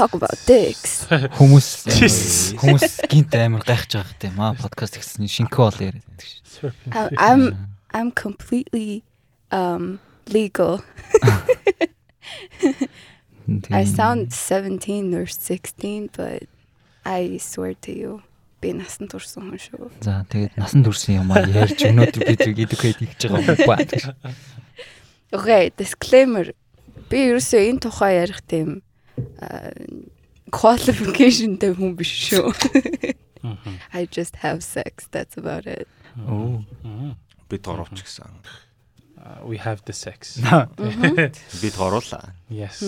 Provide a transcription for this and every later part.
Talk about dicks. Хүмүүс хүмүүс гинт амар гайхаж байгаа гэдэг юм аа подкаст гэсэн шинкэ бол яриад байдаг шүү. I'm I'm, completely um legal. I sound 17 or 16 but I swear to you би насан турсан хүн шүү. За тэгээд насан турсан юм аа ярьж өнөөдөр бид educate хийж байгаа юм байна. Okay, disclaimer. Би ерөөсөө энэ тухай ярих тийм qualificationтэй хүн биш шүү. I just have sex. That's about it. Оо. Би торовч гэсэн. Uh, we have the sex. Би торуулаа. Yes.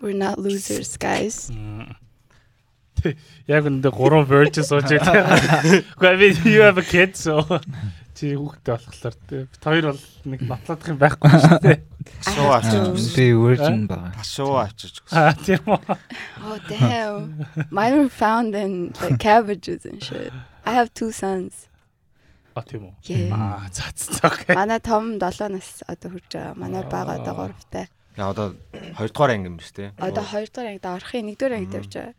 We're not losers, guys. Яг үндэ гурван virgin сууж байгаа. Гэхдээ you have a kid so чи хүүхдтэй болохоор тий. Бид хоёр бол нэг нотлоодох юм байхгүй шүү дээ. Шуу өгсөн. Би virgin байгаа. Бас шуу ачиж өгсөн. Аа тийм үү. Oh damn. Mine were found in like cabbages and shit. I have two sons. А тийм үү. Аа за за. Манай том 7 нас одоо хүрч байгаа. Манай бага одоо 3 таа. Яа одоо 2 дугаар анги юм шүү дээ. Одоо 2 дахь ангид орохын 1 дахь ангид явж байгаа.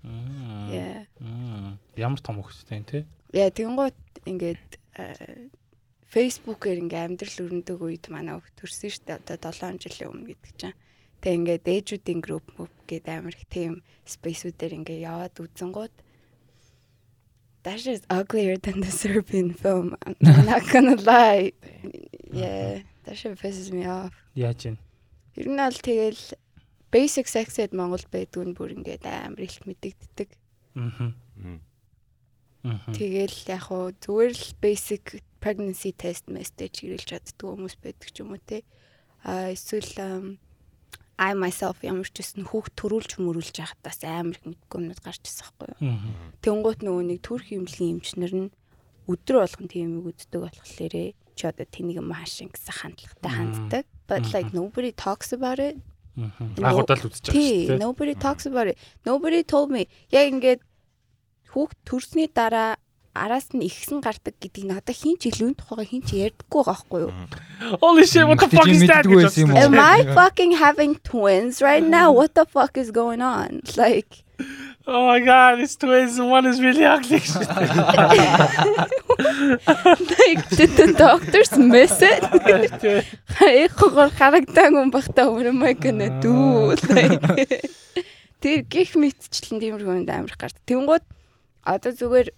Мм. Ямар том хөвгтэй тий. Яа тэгэнгუთ ингээд э, Facebook-ээр ингээ амьдрал өрнөдөг үед манай хөвгт төрсөн шүү дээ. Одоо 7 жилийн өмнө гэдэг чинь. Тэг ингээд ээжүүдийн групп мөв гэдэг амар их тийм спейсүүдээр ингээ яваад үзэнгууд That is uglier than the Serbian film. I'm not gonna lie. Yeah, that shit pisses me off. Яаж ийн? Ер нь аль тэгэл basic sex-ed Монгол байдгүй нь бүр ингээд амар их мэдэгддэг. Мм. Тэгэл яг хуу зүгээр л basic pregnancy test message хэрэглэж чаддаг хүмүүс байдаг ч юм уу те. А эсвэл I myself ямар ч гэсэн хүүхд төрүүлж мөрүүлж бас амар их мэдгүй юмуд гарч ирсэн байхгүй юу. Тэнгуут нөгөө нэг төрх имлэгийн эмчнэр нь өдөр болгон тийм юм үздэг болохлээрээ чи одоо тэнийг юм хаашин гэсэн хандлагатай ханддаг. But like nobody talks about it. Мм. No- Агуудаа л үзэж байгаа Тий, шүү дээ. nobody talks about it. Nobody told me. Яг ингээд хүүхд төрсний дараа араас нь ихсэн гардаг гэдгийг надад хин ч илүү тухайга хин ч ярьдаггүй байгаа байхгүй юу? Holy shit what the fuck is that? Am I fucking having twins right now? What the fuck is going on? Like Oh my god, it's twins and one is really ugly. like did the doctors miss it? Их гоор харагдан юм бахта I gonna do? Like Тэр гих мэдчлэн тиймэрхүү юмд амарх гарт. Тэнгууд одоо зүгээр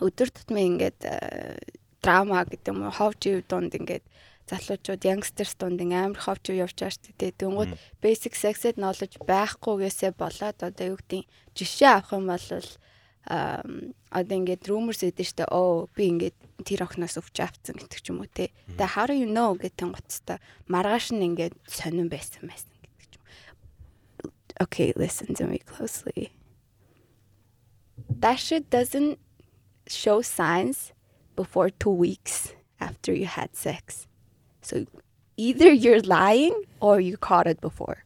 өдөр тутмын ингээд э, драма гэдэг юм уу ховж ив дунд ингээд залуучууд youngsters дунд амар ховж ив явж байгаа шүү дээ. Тэнгууд basic sex ed knowledge байхгүйгээсээ болоод одоо юу гэдэг жишээ авах юм бол ам одоо ингээд rumors эдэн штэ оо би ингээд тэр охноос өвч авцсан гэдэг ч юм уу те. Тэгээ how do you know гэдэг гоцтой маргааш нь ингээд сонирн байсан байсан гэдэг ч юм. Okay, listen to me closely. That shit doesn't show signs before 2 weeks after you had sex. So either you're lying or you caught it before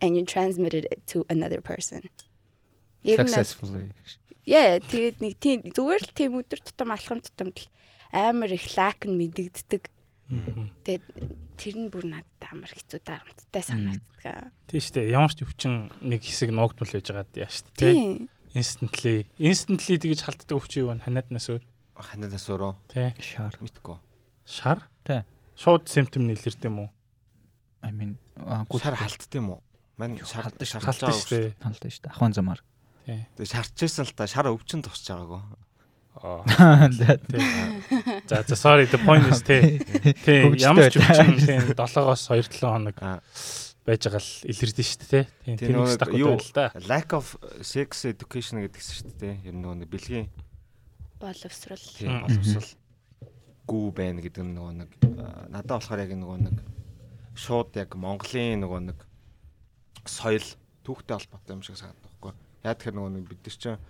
and you transmitted it to another person. Successfully. Яа, тэгээд нэг тийм зүгээр л тийм өдөр тутам алхам тутамд амар их лайк нь мэдэгддэг. Тэгээд тэр нь бүр надад амар хэцүү дарамттай санагддаг. Тийм шүү дээ. Ямар ч өвчин нэг хэсэг нуугдмал байж байгаа яа шүү дээ. Тийм. Instantly. Instantly тэгж халтдаг өвчин юу вэ? Ханааднаас өөр. Ханадас өрөө Тий. Шар. мэдгүй. Шар? Тий. Шууд симптом нэлэрд юм уу? I mean Шар халтд юм уу? Мань шар Халтдаг шүү. шарлж Халтдаг байгаа шүү дээ. Халтаа шүү дээ. Ахын замаар. Тий. Тэгээ шарчээсэн л та шар өвчин тусч байгаагүй. Аа. За. За sorry the point is тий. Тий. Ямар ч өвчин тий 7-оос 2-7 хоног Аа. Байж байгаа л илэрдэн шүү дээ. Тий. Тийм нөгөө стак юу- байл та. Lack of sex education гэдгсэн шүү дээ. Ер нь нөгөө нэг бэлгийн Боловсрал. тийм боловсрал гүү байна гэдэг нь нөгөө нэг надад болохоор яг нөгөө нэг шууд яг Монголын нөгөө нэг соёл түүхтэй холбоотой юм шиг санагдав байхгүй. Яг тэгэхээр нөгөө нэг бид нар чинь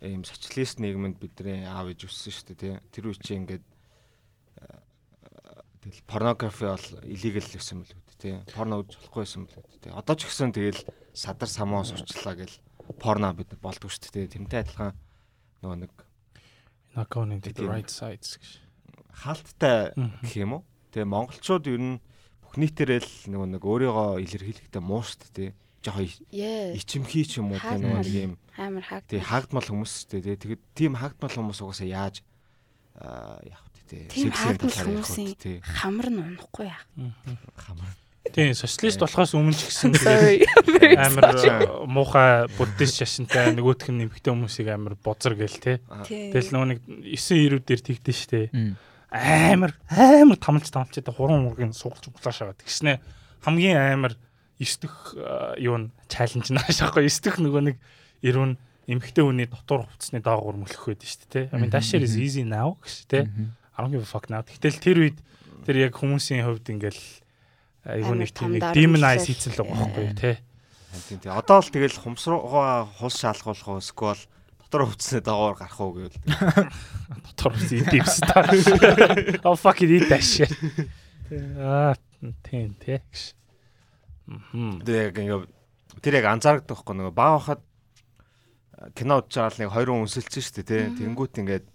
ийм социалист нийгэмд бидний аав ээж өссөн шүү дээ тий. Тэр үе чинь ингээд тэгэл порнографи бол illegal байсан мэл үү тий. Порно үзэж болохгүй байсан үү тий. Одоо ч гэсэн тэгэл садар самоо сурчлаа гэл порно бид болдгоо шүү дээ. Тэрнтэй адилхан нөгөө нэг Not going into the Тийм. right sides гэж. хаалттай Мгм. гэх юм уу? Тэгээ монголчууд ер нь нийтээрээ л нөгөө нэг өөрийгөө илэрхийлэхдээ муушд тий. Жохоо Yes. ичимхий ч юм уу тий нөгөө нэг юм Амар хаг. тий хагдмал хүмүүс тий. Тэгээд тийм хагдмал хүмүүс угаасаа яаж аа яах вэ тий. Тийм сексийн хагдмал талаар ярих хүмүүсийн үү, тий. хамар нь унахгүй яах. Хамар. Тийм социалист болохоос өмнө ч гэсэн амар э, муухай буддист шашинтай нөгөөх нь нэмхтэй хүмүүсийг амар бузар гээл те. Тэгэл нөгөө нэг 9 ирүүд дээр тэгдэж штэ. Амар амар тамалж тамалж та хуран мургийн сугалж углаашаа. Тэгснэ хамгийн амар 9 дэх э, юу нь чаленж наашаахгүй 9 дэх нөгөө нэг ирүүн эмхтэй хүний дотор хувцсны даагуур мөлөх байдаг штэ те. I mean that shit is easy now гэж те. I don't give a fuck now. Гэтэл тэр үед тэр яг хүмүүсийн хувьд ингээл Амар нэг тийм demonize хийцэн л байгаа байхгүй те. Тийм тийм. Одоо л тэгэл хумсруугаа хус шалгуулах уу эсвэл дотор хувцсны дагавар гарах уу гэвэл дотор үгүй дипс та. Oh fuck it eat that shit. Аа тийм тий. Мгм. тэр яг ингээ тэр яг анзаардаг байхгүй нөгөө баа хахад кино удаж байгаа л нэг хоёр хүн өсөлцсөн шүү дээ тий. Тэнгүүт ингээд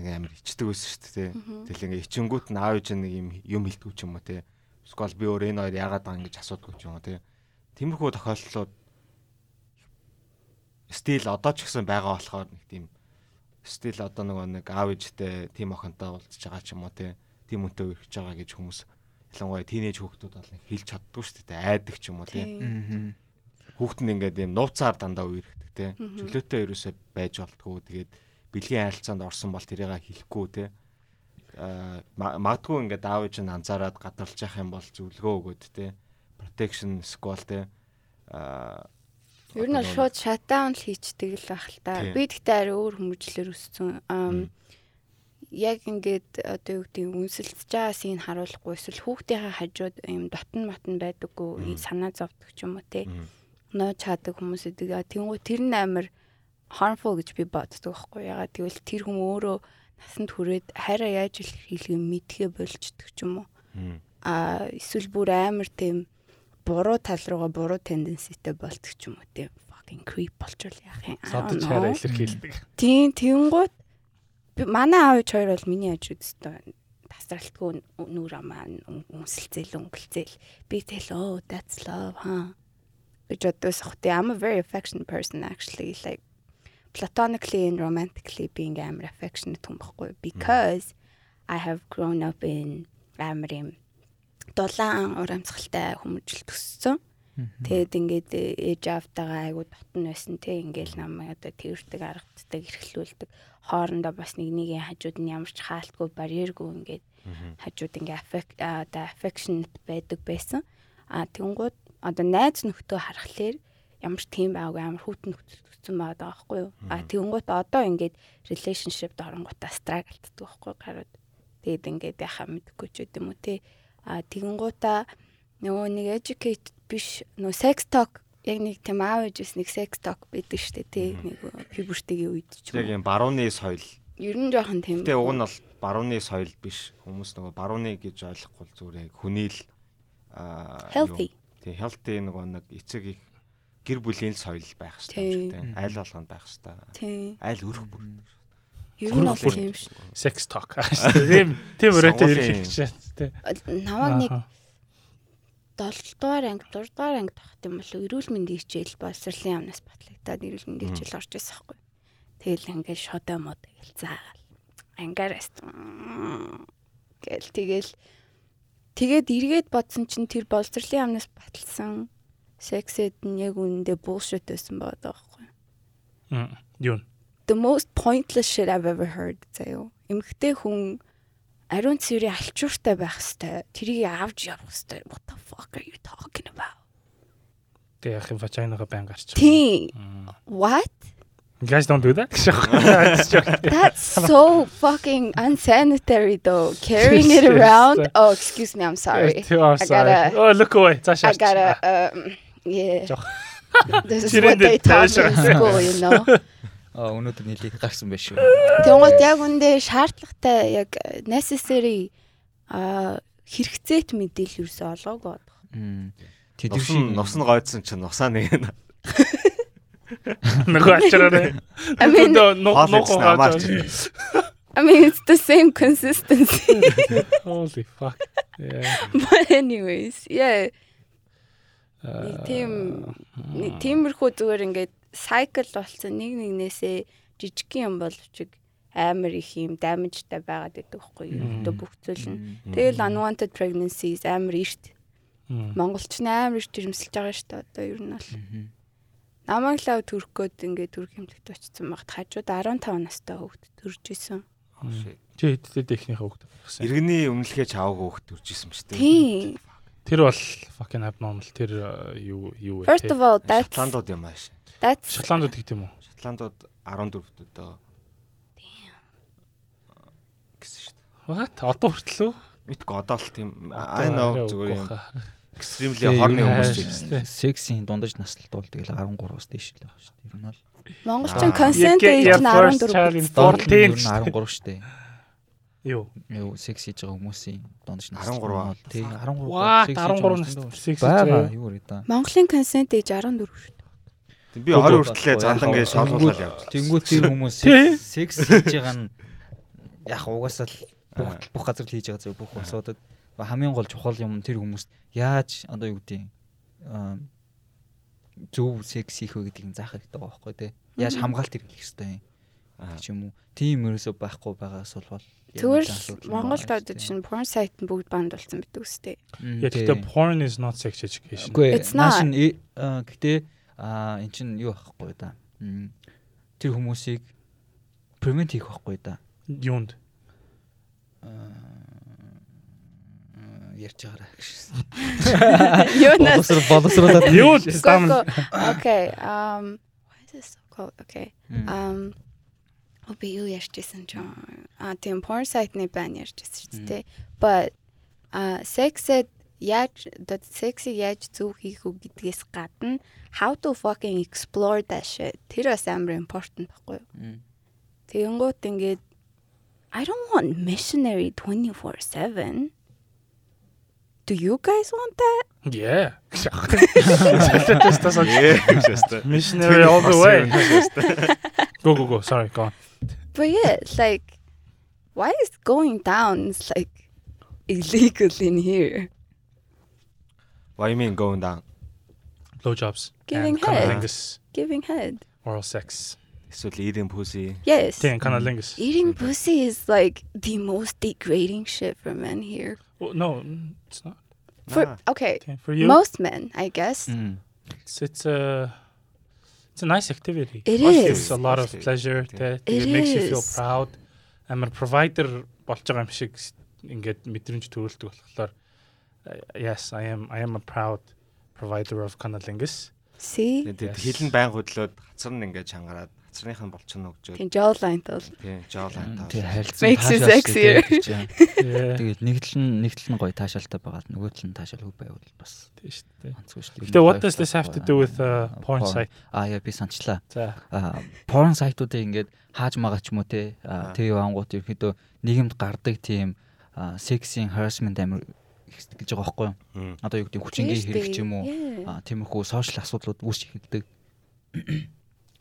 нэг амар ичдэг байсан шүү дээ тий. Тэгэл ингээ ичингүүт нь аав ээж нэг юм юм хилдэггүй ч юм уу тий. Эсвэл би өөр энэ хоёр яагаад байгаа ингэж асуудаггүй ч юм уу тий. Тиймэрхүү тохиолдлууд стил одоо ч гэсэн байгаа болохоор нэг тийм стил одоо нөгөө нэг аав ээжтэй тийм охинтой уулзж байгаа ч юм уу тий. Тийм үнтэй үргэж байгаа гэж хүмүүс ялангуяа тийнейж хүүхдүүд бол хэлж чаддгүй шүү дээ. Айдаг ч юм уу тий. Хүүхэд нь ингээд юм нууцаар дандаа үерхдэг тий. Чөлөөтэй ерөөсөө байж болтгоо тэгээд бэлгийн харилцаанд орсон бол тэрийг хэлэхгүй тий. Ма- магадгүй ингээд аав ээж нь анзаараад гадарлаж явах юм бол зөвлөгөө өгөөд тий. Protection squall тий. Аа Ер нь шууд shutdown л хийчдэг л байх л та. Би гэхдээ арай өөр хүмүүжлэр өссөн. Яг ингээд одоо юу гэдэг үнсэлцэж байгаа син харуулахгүй эсвэл хүүхдийнхээ хажууд юм дотн матн байдаггүй санаа зовдөг ч юм уу те. Ноо чаадаг хүмүүс идэг. Тэнгүү тэр нь амар harmful гэж би боддог байхгүй ягаад гэвэл тэр хүн өөрөө насанд хүрээд хайраа яаж илэрхийлэх мэдхээ болчдөг ч юм уу. Мгм. а эсвэл бүр амар тийм буруу тал руугаа буруу тенденситэй болдог ч юм уу тийм fucking creep болчвол яах юм. Хараа know. илэрхийлдэг. Тийм тэнгууд манай аав ээж хоёр бол миний хажууд өстой тасралтгүй нүур амаа үнсэлцэл өнгөлцөл би тэл oh that's love huh гэж боддоос хот I'm a very affectionate person actually like platonically and romantically being амар affectionate хүн байхгүй. Because I have grown up in амар юм дулаан урамцгалтай хүмүүжил төссөн. Тэгэд ингээд ээж аавтайгаа айгу дотн байсан те. Ингээл намайг одоо тэрвэрдэг аргаддаг эрхлүүлдэг хоорондоо бас нэг нэгийн хажууд нь ямар ч хаалтгүй барьергүй ингээд хажууд ингээ affect одоо affectionate байдаг байсан. А тэнгууд одоо найз нөхдөө харахаар ямар тийм байгаагүй амар хүүтэн нөхцөл төссөн байгаа байхгүй юу. А тэнгууд одоо ингээд relationship дорнгуудаа struggleддаг байхгүй гарууд. Тэгэд ингээд яхаа мэдгүй ч гэдэм үү те. А тэгэнгуудаа нөгөө нэг educate биш нөгөө sex talk яг нэг тийм аав ээжээс нэг sex talk байдаг штэ тий нэг puberty-гийн үед ч Яг юм. уу. юм барууны соёл. Ер нь жоохон тийм. Гэтэ уг нь бол барууны соёл биш. Хүмүүс нөгөө барууны гэж ойлгохгүй зүгээр яг хүний л Healthy. Тий healthy нөгөө нэг эцэг их гэр бүлийн соёл байх Тийм. хэрэгтэй. тий. Айл болгонд байх хэрэгтэй. Айл өрөх бүр. Ер нь бол тийм ш. Sex talk. Тийм тийм өрөөтэй Сонгуулийн- ерхийлж тий. Намаг нэг Ааха. 7 дугаар анги 6 дугаар анги тахт юм болов эрүүл мэндийн хичээл боловсролын яамнаас батлагдаад эрүүл мэндийн хичээл орж ирсэн байхгүй. Тэгэл ингээд шодоо мод гэл заагаал. Ангаараас гэл тэгэл тэгээд эргээд бодсон чинь тэр боловсролын яамнаас баталсан сексэд нь яг үнэндээ bullshit байсан байгаа байхгүй. Мм, Юу. The most pointless shit I've ever heard заяо. Эмэгтэй хүн ариун цэврийн алчууртай байх хэвээр тэрийг авч явах хэвээр what the fuck are you talking about? Тэг яах юм вагинага байн гарч. Тийм. What? You guys don't do that. That's so fucking unsanitary though. Carrying it around. Oh, excuse me. I'm sorry. Oh, I sorry. gotta- Oh, look away. I gotta um yeah. This is what they taught me in school, you know. Аа өнөөдөр нэлийг гарсан байх шүү. Тэнгууд яг үндэ шаардлагатай яг necessary а хэрэгцээт мэдээлэл юусэн олгоогүй. Тэдэр Нус шиг нус нь гойдсон чинь нусаа нэг нь Нөгөө ачаараа. I mean, амаарч. гаач. I mean it's the same consistency. Holy fuck. Yeah. But anyways, yeah. Э, Нэг тийм нэг тиймэрхүү зүгээр ингээд cycle болсон нэг нэгнээсээ жижигхэн юм боловч амар их юм дамажтай байгаад байдаг? Мгм. Одоо бүх зүйл нь. Тэгэл unwanted pregnancies амар. Мм. Монголч нь амар их жирэмсэлж байгаа шүү дээ. Одоо ер нь бол намайг лав төрөх гээд ингээд төрөх хэмжлэгт очсон багт хажууд 15 настай хүүхэд төрж исэн. Чи хэдтэй техникийн хөвгт. Иргэний өмнөлгөө чаавг хөөхт үржсэн юм шүү дээ. Тийм. Тэр бол fucking abnormal. Тэр э, юу юу вэ? First of all, that's Шотландууд юм ааш. that's Шотландд гэх юм уу? Шотландууд 14 өдөө. гэсэн шүү дээ. What? Одоо хүртэл үү? Мэдгүй одоо л тийм I know зүгээр юм. Extremely хорны хүмүүс ч юм. Сексийн дундаж наслтуул тэгэл 13-аас дээш л байгаа шүү дээ. Ер нь бол Монголчин consent age нь first 14. child in Доор нь 14 ер нь 13 шүү дээ. Юу? Юу секс хийж байгаа хүмүүсийн дундаж 13 наслтуул бол тий 13 What? секс хийж 13 байгаа настай хүмүүс секс байгаа хийж юу вэ да. Монголын consent age 14 шүү дээ. Би 20 хүртлээ зандан гэж шалгуулаад явж. Тэнгүүд тэр хүмүүс секс хийж байгаа нь яг угаасаа л бүх бүх газар л хийж байгаа зөв бүх улсуудад хамгийн гол чухал юм тэр хүмүүст яаж одоо юу гэдэг зөв секс хийх вэ гэдгийг заах хэрэгтэй байгаа байхгүй тий. Яаж хамгаалт хэрэглэх хэрэгтэй юм Аа. ч юм уу. Тийм ерөөсөө байхгүй байгаас бол Тэгвэл Монголд одоо чинь porn site нь бүгд банд болсон байдаг үстэй. Гэхдээ porn is not sex education. Үгүй нааш нь аа, гэтээ эн чинь юу байхгүй да. Тэр хүмүүсийг prevent хийх байхгүй да. Юунд? Ярьж байгаарай гэж. Юунаас боловсруулаад Юу стам. Okay. Um why is this so cold? Okay. Um Оби юу ярьжсэн ч а тийм porn site-ны бан ярьжсэн шүү дээ. But а sex-ed яаж the sex-ийг яаж зөв хийх үү гэдгээс гадна how to fucking explore that shit. Тэр бас амар important байхгүй юу? М. Тэгэнгუთ ингээд I don't want missionary 24/7. Do you guys want that? Yeah. Missionary all the way. Go go go. Sorry, go on. But yeah, like, why is going down is like illegal in here? What do you mean going down? Blowjobs. Giving head. Giving head. Oral sex. So eating pussy. Yes. Damn, mm-hmm. lingus. Eating mm. pussy is like the most degrading shit for men here. Well, no, it's not. For nah. okay, okay, for you, most men, I guess. Mm. It's it's a. Uh, it's a nice activity. It is. gives a lot of pleasure. It makes you feel proud. Амар provider болж байгаа юм шиг ингээд мэдрэмж төрүүлдэг болохоор uh, yes, I am I am a proud provider of cunnilingus. See? Тэгээд Yes. хилэн байн хөдлөөд хацар нь ингээд чангараад хацрынх нь болчихно өгчөөд The jawline тол. тийм таа. Тэгээ харилцан Makes you таашаал sexier. шүү дээ. Yeah. Тэгээд нэг тал нь нэг тал нь гоё таашаалтай байгаа нөгөө тал нь таашаалгүй байвал бас Тийм шүү дээ. онцгүй шүү дээ. Гэтэ what does this have to do with uh, porn site? Аа яа би санчлаа. За. Аа порн сайтуудыг ингээд хааж магаа ч юм уу те. Аа Аа. тэг ангууд ерөөдөө нийгэмд гардаг тийм сексийн harassment амир гэж байгаа байхгүй юу? Одоо юу гэдэг хүчингийн хэрэг ч юм уу? Тиймэрхүү сошиал асуудлууд үүсч эхэлдэг.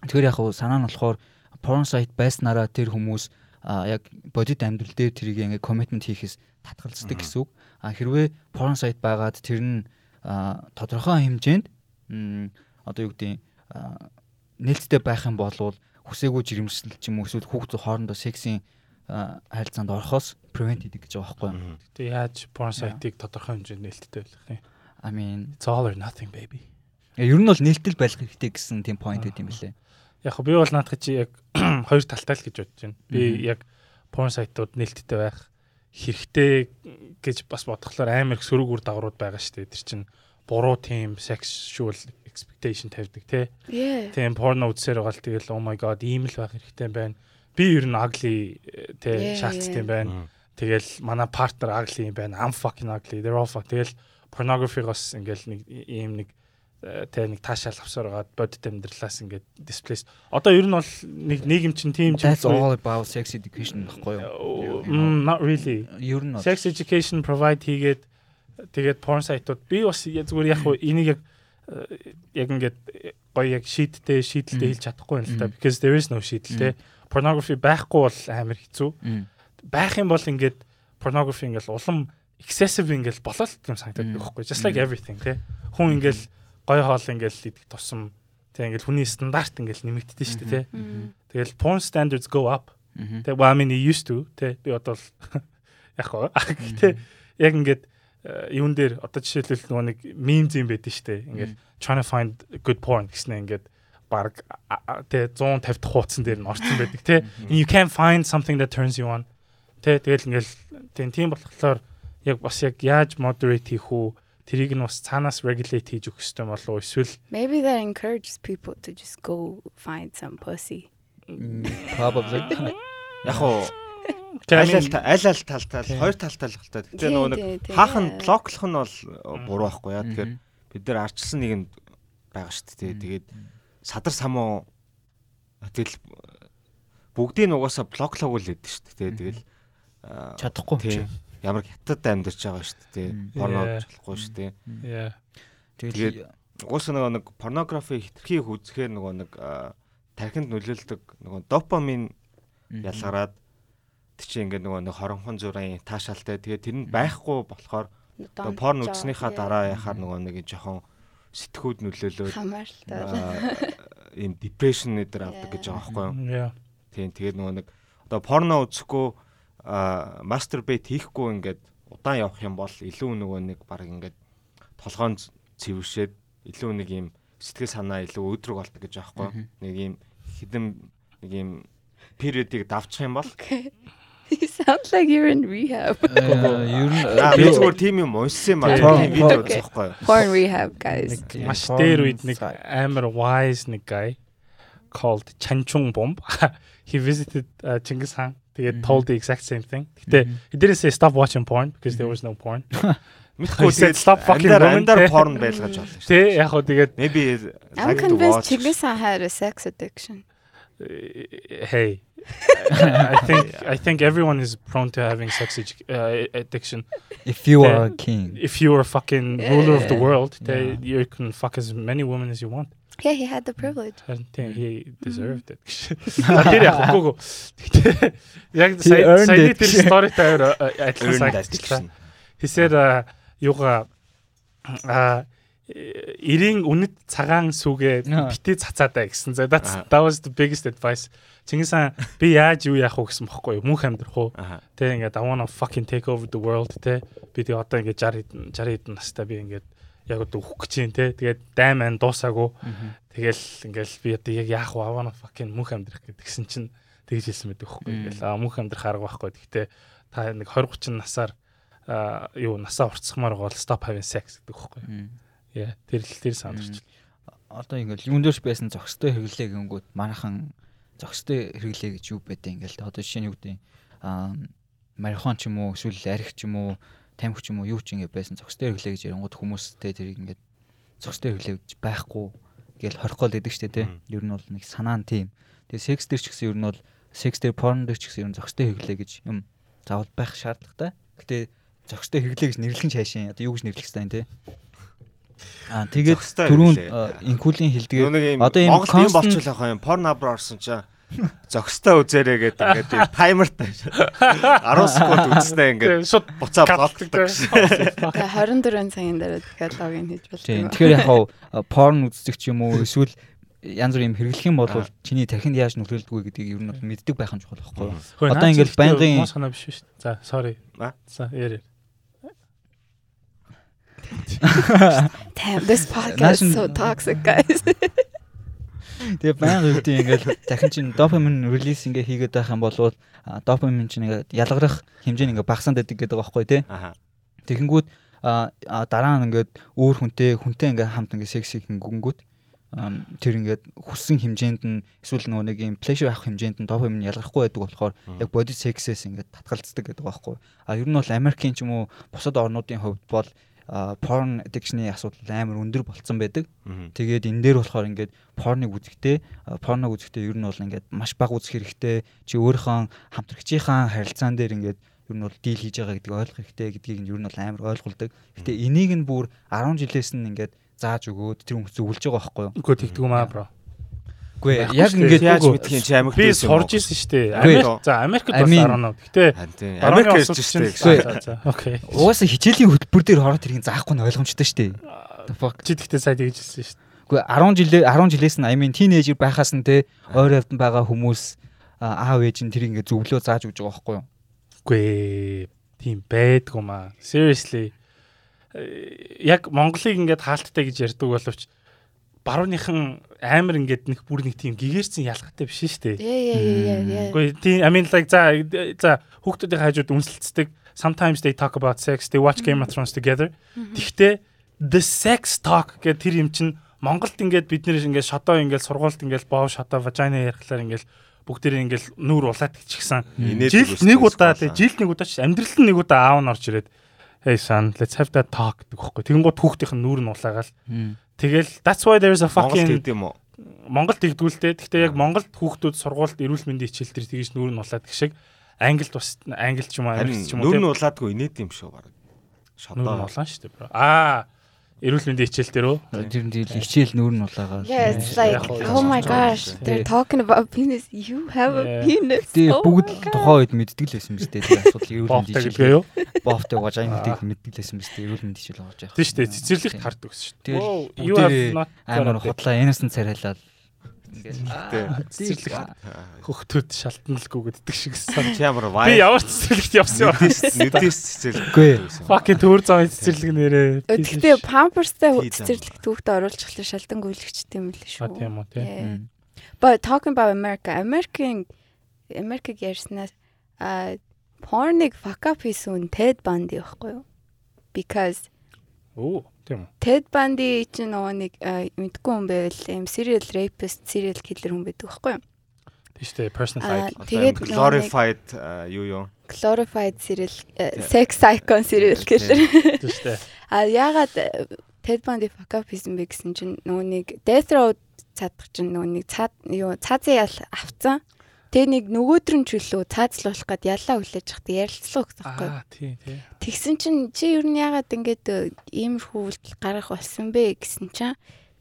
Тэгэхээр яг хуу санаа нь болохоор порн сайт байснараа тэр хүмүүс аа, яг бодит амьдрал дээр тэрийг ингээ коммитмент хийхээс татгалздаг гэсэн үг. А хэрвээ порн сайт байгаад тэр нь аа, тодорхой хэмжээнд одоо юу гэдэг нээлттэй байх юм бол хүсээгүй жирэмсэл ч юм уу эсвэл хүүхдүүд хоорондоо сексийн аа, харилцаанд орохоос prevent хийдэг гэж байгаа байхгүй юу? Мм. Тэг яаж porn site-ыг тодорхой хэмжээнд нээлттэй байлгах юм? I mean It's all or nothing baby. ер нь бол нээлттэй байх хэрэгтэй гэсэн тийм point үүд юм билээ. Яг би бол наадах чи яг хоёр талтай л гэж бодож байна. Би яг porn site-ууд нээлттэй байх хэрэгтэй гэж бас бодглохлоор амар их сөрөг үр дагаврууд байгаа шүү дээ. Тэр чинь буруу тийм sexual expectation тавьдаг. Yeah. Тийм порно үзсээр байгаа л тэгэл oh my god ийм л байх хэрэгтэй юм байна. Би ер нь ugly Yeah, шаардсан юм байна. Тэгэл манай партнер ugly юм байна. I'm fucking ugly. They're all fuck. Тэгэл pornography-гоос ингээл нэг ийм нэг э, тэ нэг таашаал авсаар гаад бодит амьдралаас ингээд displace. Одоо ер нь бол нэг нийгэм чинь тийм ч That's all about sex education гэхгүй юу? Mm, not really. Ер нь Sex education provide хийгээд тэгээд porn site-ууд би бас зүгээр яг энийг яг э, яг ингээд э, гоё яг шийдтэй шийдэлтэй хэлж чадахгүй юм л та because there is no шийдэлтэй. Pornography байхгүй бол амар хэцүү. Байх юм бол ингээд pornography ингээл улам excessive ингээл болол юм санагдаад байхгүй. Just like everything тий. Хүн ингээл гоё хоол ингээл идэх тусам тий ингээл хүний стандарт ингээл нэмэгддэг шүү дээ тий. Тэгэл porn standards go up. Тэг well I mean it used to тий. Би одоо л яг хоо гэхдээ яг ингээд э, юун дээр одоо жишээлбэл нөгөө нэг memes юм байдаг шүү дээ. Ингээд trying to find good porn гэснээр ингээд баг тий 150 дахь хуудсан дээр нь орсон байдаг тий. And you can't find something that turns you on. Тэ тэгэл ингээл тийм тийм болохоор яг бас яг яаж moderate хийх үү? Тэрийг нь бас цаанаас regulate хийж өгөх хэрэгтэй болов уу? Эсвэл Maybe that encourages people to just go find some pussy. М, Probably. Яг уу Тэ, I аль аль mean, та- аль аль талтай Тийм. хоёр талтай л хэлтэй. Гэтэ Тийм, нөгөө нэг тийм, тийм. хаах нь Yeah. блоклох нь бол буруу байхгүй яа. Тэгэхээр бид нар арчилсан нэгэнд байгаа шүү дээ. Тэгээд садар самуу тэгэл бүгдийг нь угаасаа блоклоогүй л байдаг шүү дээ. Тэгэл Чадахгүй. Ямар хятад амьдарч байгаа шүү дээ. Мм. Порно Yeah. болохгүй шүү дээ. Тэгээд Угаасаа нөгөө нэг порнографи хитрхийг үзэхээр нөгөө нэг тархинд нөлөөлдөг нөгөө допамин ялгараад тэг чи ингээд нөгөө нэг хоронхон зүрийн таашаалтай тэгээд тэр нь байхгүй болохоор порн үзснийхаа дараа яхаар нөгөө нэг жоохон сэтгүүд нөлөөлөөд ийм депрешн өдр авдаг гэж байгаа байхгүй юу? Тийм тэгээд нөгөө нэг одоо порно үзэхгүй мастурбейт хийхгүй ингээд удаан явах юм бол илүү нөгөө нэг баг ингээд толгоон цэвэршээд илүү нэг ийм сэтгэл санаа илүү өдрөг болдог гэж юу? Нэг ийм хідэн нэг ийм периодыг давчих юм бол. You sound like you're in rehab. Э, ер нь аа би зүгээр тийм юм уншсан юм аа видео okay. үзэх байхгүй юу? Porn rehab, guys. Маш дээр үед нэг амар wise нэг guy called Chanchung Bomb. He visited uh, Genghis Khan. Тэгээд Mhm. told the exact same thing. Гэтэ he didn't say stop watching porn because there was no porn. Мэдхгүй He said, тэгээд "Stop fucking андаар women," андаар те. порн байлгаж болно шүү. Тэ яг хоо тэгээд Maybe I'm like to convinced watch. Chinggis Khan had a sex addiction. uh, hey I think I think everyone is prone to having sex edu- uh, addiction. if you Yeah. are a king. If you are a fucking ruler of the Yeah. world, they, Yeah. you can fuck as many women as you want. Yeah, he had the privilege. I think he deserved it. Тэр яг гоо. Гэтэ яг He сая earned саяны it. тэр story таар адилхан Earned санагдчихлаа. addiction. He said uh, юуга а 90 үнэт цагаан сүгэ битээ цацаадаа гэсэн. That's that was the biggest advice. Чингис хаан би яаж юу яах вэ гэсэн бохгүй юу? Мөнх амьдрах уу? Тэ ингээд I wanna fucking take over the world тэ. Би тэг одоо ингээд 60 60 хэдэн настай би ингээд яг одоо өөхөх гэж юм тэ. Тэгээд дайман дуусаагүй. Тэгэл ингээл би одоо яг яах вэ? Wanna fucking мөнх амьдрах гэдгсэн чинь тэгж хэлсэн хөхгүй. Мм. Ингээл аа мөнх амьдрах арга байхгүй. Гэхдээ та нэг 20 30 насаар аа юу насаа уртсахмаар байгаа бол stop having sex гэдэг хөхгүй. Мм. Яа тэр л тэр сандарч. Одоо ингээл юун дээрч байсан зохистой хэрэглээ гингүүд манахан зохистой хэрэглээ гэж юу байдэ ингээл одоо жишээ нь юу гэдэг аа марихон ч юм уу эсвэл арх ч юм уу тамхи ч юм уу юу ч ингэ байсан зохистой хэрэглээ гэж ярингууд хүмүүстэй тэрийг ингээд зохистой хэрэглээ гэж байхгүй гэж хорих гол гэдэг штэ тий. Ер нь бол нэг санаа нь тийм. Тэгээ секс дээр ч гэсэн ер нь бол секс дээр порн дээр ч гэсэн ер нь зохистой хэрэглээ гэж юм заавал байх шаардлагатай. Гэтэ зохистой хэрэглээ гэж нэрлэх нь цаашаа одоо юу гэж нэрлэх хэвээр тий. Аа тэгээд түрүүн инкулийн юм одоо ийм Монголд юм болчихлоо хаа юм порно абр орсон чинь зөкстэй үзээрэй гэдэг ингээд тийм таймертай 10 секунд үзснээ ингээд шууд буцаа. Тэгээ 24 цагийн дараа дахиад логин хийж болдог. тийм тэгэхээр яг хаа порн үздэг ч юм уу эсвэл янз бүр юм хэрэглэх юм бол чиний тархинд яаж нөлөөлдөг вэ гэдгийг ер нь бол мэддэг байх нь чухал байхгүй юу? Одоо зөвхөн байнгын- муу санаа биш шүү дээ. За sorry. За яарэ. Damn, this podcast is so toxic, guys. Тэгээ байнга үүдээ ингээл дахин чин допамин релиз ингээ хийгээд байх юм бол допамин чин ингээ ялгарах хэмжээ ингээ багасаад байдаг гэдэг байгаа байхгүй тий. Тэгэнгүүт дараа нь ингээд өөр хүнтэй хүнтэй ингээ хамт ингээ секс хийх гингүүт ам, тэр ингээд хүссэн хэмжээнд нь эсвэл нөгөө нэг юм pleasure авах хэмжээнд нь допамин ялгархгүй байдаг болохоор яг body sex-ээс ингээд татгалздаг гэдэг байгаа байхгүй. А ер нь бол Америкийн ч юм уу бусад орнуудын хувьд бол porn addiction-ы асуудал амар өндөр болцсон байдаг. Тэгээд энэ дээр болохоор ингээд порныг үзэхдээ порног үзэхдээ ер нь бол ингээд маш бага үзэх хэрэгтэй. Чи өөрийнхөө хамтрагчийнхаа харилцаан дээр ингээд ер нь бол дийл хийж байгаа гэдгийг ойлгох хэрэгтэй гэдгийг нь ер нь бол амар ойлгуулдаг. Гэтэ энийг нь бүр 10 жилээс нь ингээд зааж өгөөд тэр хүмүүс зөвлөж байгаа байхгүй юу? Үгүй тэгдэг юм аа бро. Үгүй Байхгүй яг шүү дээ. ингээд яаж үгүй. мэдхийн чи Америкт Би сурж ирсэн шүү дээ. Америк за Америкт mean- ароноо. Гэтэ Харин тийм. Америк Америк ирж. За за окей. угаасаа хичээлийн хөтөлбөр дээр ороод ирэх нь заахгүй нь ойлгомжтой шүү дээ. Fuck. Чи тэгтээ сая тэгж хэлсэн шүү дээ. Үгүй 10 жилээ 10 жилээс нь I mean teenager байхаас нь те ойр явдан байгаа хүмүүс аав ээж нь тэр ингээд зөвлөө зааж өгч байгаа байхгүй юу? Үгүй тийм байдгүй маа. Seriously э, яг Монголыг ингээд хаалттай гэж ярьдаг боловч барууныхан амар ингээд нэг бүр нэг тийм гэгэрсэн ялгатай биш шүү дээ. Үгүй тийм I mean like за за хүүхдүүдийн хажууд үнсэлцдэг sometimes they talk about sex they watch game of thrones together. Mm-hmm. Тэгтээ the sex talk гэх тэр юм чинь Монголд ингээд бид нэр ингээд шодоо ингээд сургуульд ингээд боов шодоо vagina ярихлаар ингээд бүгдээр ингээд нүүр улаад гिचгсэн. Жил нэг удаа тий жил нэг удаа ч амьдрал нь нэг удаа аав нь орж ирээд hey son let's have that talk гэхгүй. Тэнгууд хүүхдийн нүүр нь улаагаал Тэгэл that's why there's a fucking гэдэг юм уу? Монголд тэгдгүүлтэй. Гэхдээ яг Монголд хүүхдүүд сургуульд эрүүл мэндийн хичээл төр тэгж нүүр нь улаад гэх шиг Англид бас Англид ч юм уу Харин Америкт ч юм уу тийм нь улаадгүй инээд юм шүү баг. нүүр Шодоо. улаан шүү дээ. Аа эрүүл мэндийн хичээл дээр үү? Тэр нь хичээл нүүр нь улаагаа. It's like, oh my gosh, they're talking about penis. You have a Yeah. penis. Тэ Oh бүгд тухайн үед мэддэг л байсан биз дээ. Тэр асуудал эрүүл мэндийн юу? Бовтой гож айн мэддэг мэддэг л байсан биз дээ. Эрүүл мэндийн хичээл орж явах. Тийм шүү дээ. Цэцэрлэгт гэсэн шүү дээ. Тэгэл амар хотлоо innocent царайлал. Тэ. цэцэрлэг хөхтүүд шалтналгүй гэддэг шиг сан. Ямар Би вай. ямар цэцэрлэгт явсан юм. Нүдэс. Үгүй. Fucking төр зам цэцэрлэг нэрээ. Гэхдээ памперстай Пизза. цэцэрлэг түүхтэй оруулчихлаа шалдан гүйлгчтэй юм л шүү. тийм үү тий. Yeah. But talking about America, American Америк ярьснаас а pornig fuck up хийсэн Ted Bundy байхгүй юу? Because Оо тийм үү. Ted Bundy чинь нөгөө нэг мэдгүй хүн байвал юм serial rapist, serial killer хүн байдаг байхгүй юу? Тийм шүү дээ. Personified. тэгээд glorified юу юу? glorified serial sex icon serial killer. Тийм шүү дээ. А ягаад Ted Bundy fuck up хийсэн бэ гэсэн чинь нөгөө нэг death row цадах чинь нөгөө нэг цаад юу цаазын ял авцсан. Тэгээ нэг нөгөөдөр нь чөлөө цаазлуулах гээд яллаа хүлээж захтай ярилцлаа гэсэн байхгүй. Аа тий тий. Тэгсэн чинь чи ер нь ягаад ингэж э, иймэрхүү үйлдэл гаргах болсон бэ гэсэн чинь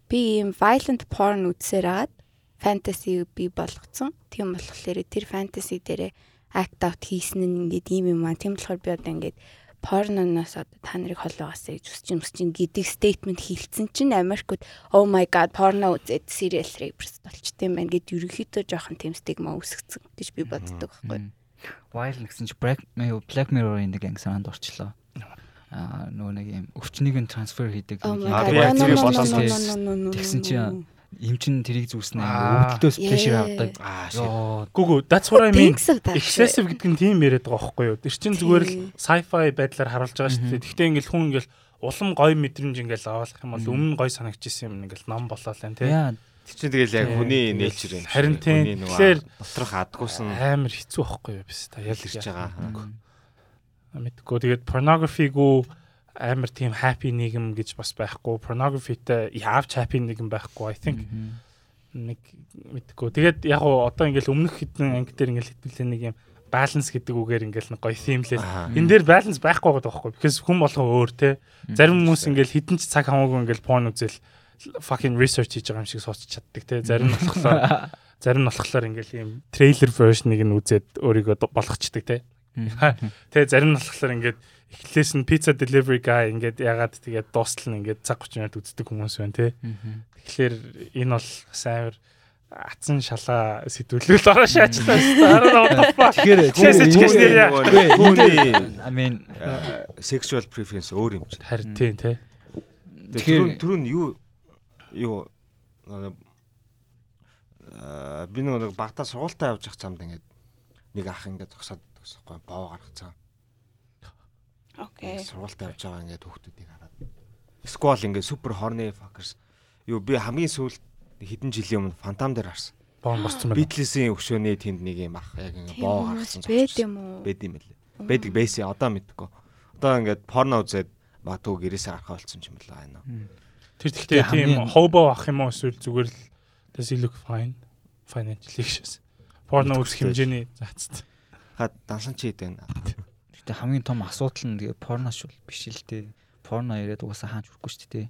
би ийм violent porn үзсээр агаад fantasy би болгоцсон. Тийм болохоор тэр fantasy дээрээ act out хийсэн нь ингээд ийм юм аа. Тийм болохоор би одоо ингээд порноноос одоо та нарыг холоогоосаа гэж үсчин үсчин гэдэг statement хийлцэн чинь Америкт oh my god порно үзээд serial rapist болчтой юм байна гэд ерөөхдөө жоохон тийм стигма үүсгэсэн гэж би боддог байхгүй. Wild гэсэн чи Black Mirror-ийн нэг анги санаанд орчлоо. Аа нөгөө нэг юм өвчнийг нь трансфер хийдэг. Oh нэг my А, god. би яг no, no, Тэгсэн no, Им чин тэрийг зүснэ Аа, өвдөлтөөс pleasure yeah. авдаг. Аа. Гүгүү that's what I mean. Excessive гэдэг нь тийм яриад байгаа байхгүй юу? Тэр чинь зүгээр л Тийм. sci-fi байдлаар харуулж байгаа шүү дээ. Гэхдээ ингээл хүн ингээл улам гоё мэдрэмж ингээл авах юм бол өмнө гоё санагдчихсэн юм ингээл ном болоо л энэ тий. Яа Тэр чинь тэгэл яг Тийм. хүний nature юм. харин тийм. Тэгэхээр доторх адгуусан амар хэцүү байхгүй юу биш та яг ирж байгаа. Мэдгүй тэгээд pornography-гүү амар тийм happy нийгэм гэж бас байхгүй. Pornography-тэй яавч happy нийгэм байхгүй. I think нэг мэдгүй. Тэгээд яг гоо одоо ингээл өмнөх хэдэн анги дээр ингээл хэдүүлээ нэг юм баланс гэдэг үгээр ингээл нэг гоё. Аа. Энэ дээр баланс байхгүй байгаа байхгүй. Because хүн болгоо өөр те. Зарим хүмүүс ингээл хідэн ч цаг хамаагүй ингээл porn үзэл fucking research хийж байгаа юм шиг сууч чаддаг те. Зарим нь болохоор зарим нь болохоор ингээл ийм трейлер version-ыг нь үзээд өөрийгөө болгочдөг те. Тэгээ зарим нь болохоор ингээд эхлээс нь pizza delivery guy ингээд ягаад тэгээд дуустал нь ингээд цаг 30 минут үздэг хүмүүс байна те. Тэгэхээр энэ бол бас амар атсан шалаа сэтгүүлэл ороо шаачлаа. Тэгэхээр Тэгэхээр. Хүний I mean э, sexual preference өөр юм чинь. харин тийм те. Тэгэхээр- түрүү нь юу юу аа би нэг багтаа сургуультаа явж явах замд ингээд нэг ах ингээд зогсоод төгсөхгүй боо гаргацсан. Окей. Сургуультаа явж байгаа ингээд хүүхдүүдийг хараад. Сквал ингээд супер horny fuckers. Юу би хамгийн сүүлд хэдэн жилийн өмнө фантам дээр харсан. Боон босцсон байна. Битлесийн өшөөний тэнд нэг юм ах яг ингээд боо гаргасан. байд юм уу? Бэд юм лээ. Бэдэг бэсээ одоо мэдгүй. Одоо ингээд порно үзээд магадгүй гэрээсээ гарах болсон юм байна аа. Тэр тэгтээ тийм hobo ах юм уу эсвэл зүгээр л does he look fine financially гэсэн. Порно үзэх хэмжээний зацд. Ха дансан чи хэдэн. Гэтэ хамгийн том асуудал нь тэгээ порно шүү биш л дээ. Порно яриад угаасаа хааж хүрхгүй шүү дээ.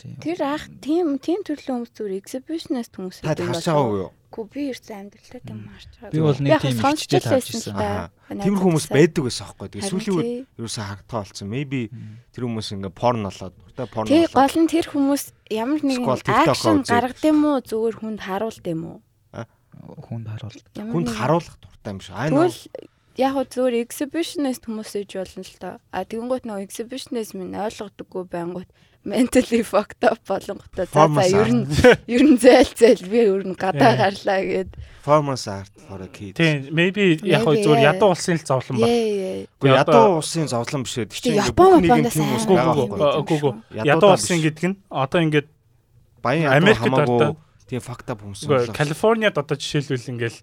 Тэр ах тийм тийм төрлийн хүмүүс зүгээр exhibitionist хүмүүс Та харж байгаа уу юу? Гү би ерөөсөө амьдралтай тийм харж байгаа. Би бол нэг тийм хичээл харж байсан ирсэн. л та. Аа. Надад Тиймэр хүмүүс гэсэн. байдаг байсан аахгүй. Тэгээ сүүлийн үед ерөөсөө харагдгаа болсон. Maybe тэр хүмүүс ингээ порн болоод, уртай порн Тэг болоод. гол нь тэр хүмүүс ямар нэгэн акшн гаргад юм уу зүгээр хүнд харуулд юм уу? Хүнд харуул. Ямар Хүнд харуулах дуртай юм шиг. Аа нөө Тэгвэл яг хөө зүгээр exhibitionist хүмүүс ээж болно л доо. А тэгэнгүүт нөгөө exhibitionist минь ойлгодоггүй байнгут mentally fucked up болонготой за за ер нь ер нь зээл зээл би ер нь гадаа гарлаа гэд. performance art for a kid. Тийм, maybe яг хөө yeah. ядуу улсын л зовлон ба. Яа яа. Гэхдээ Одоо- ядуу улсын зовлон биш. Тэр чинь Тэг ингээ Япон бүх нийгэм Япондаас тийм хүмүүс сайн байгаа Гү, байхгүй. гү, гү, гү. Ядуу улсын гэдэг нь одоо ингээд Баян ядуу хамаагүй тийм fucked up хүмүүс болоо. Калифорниад одоо жишээлбэл ингээл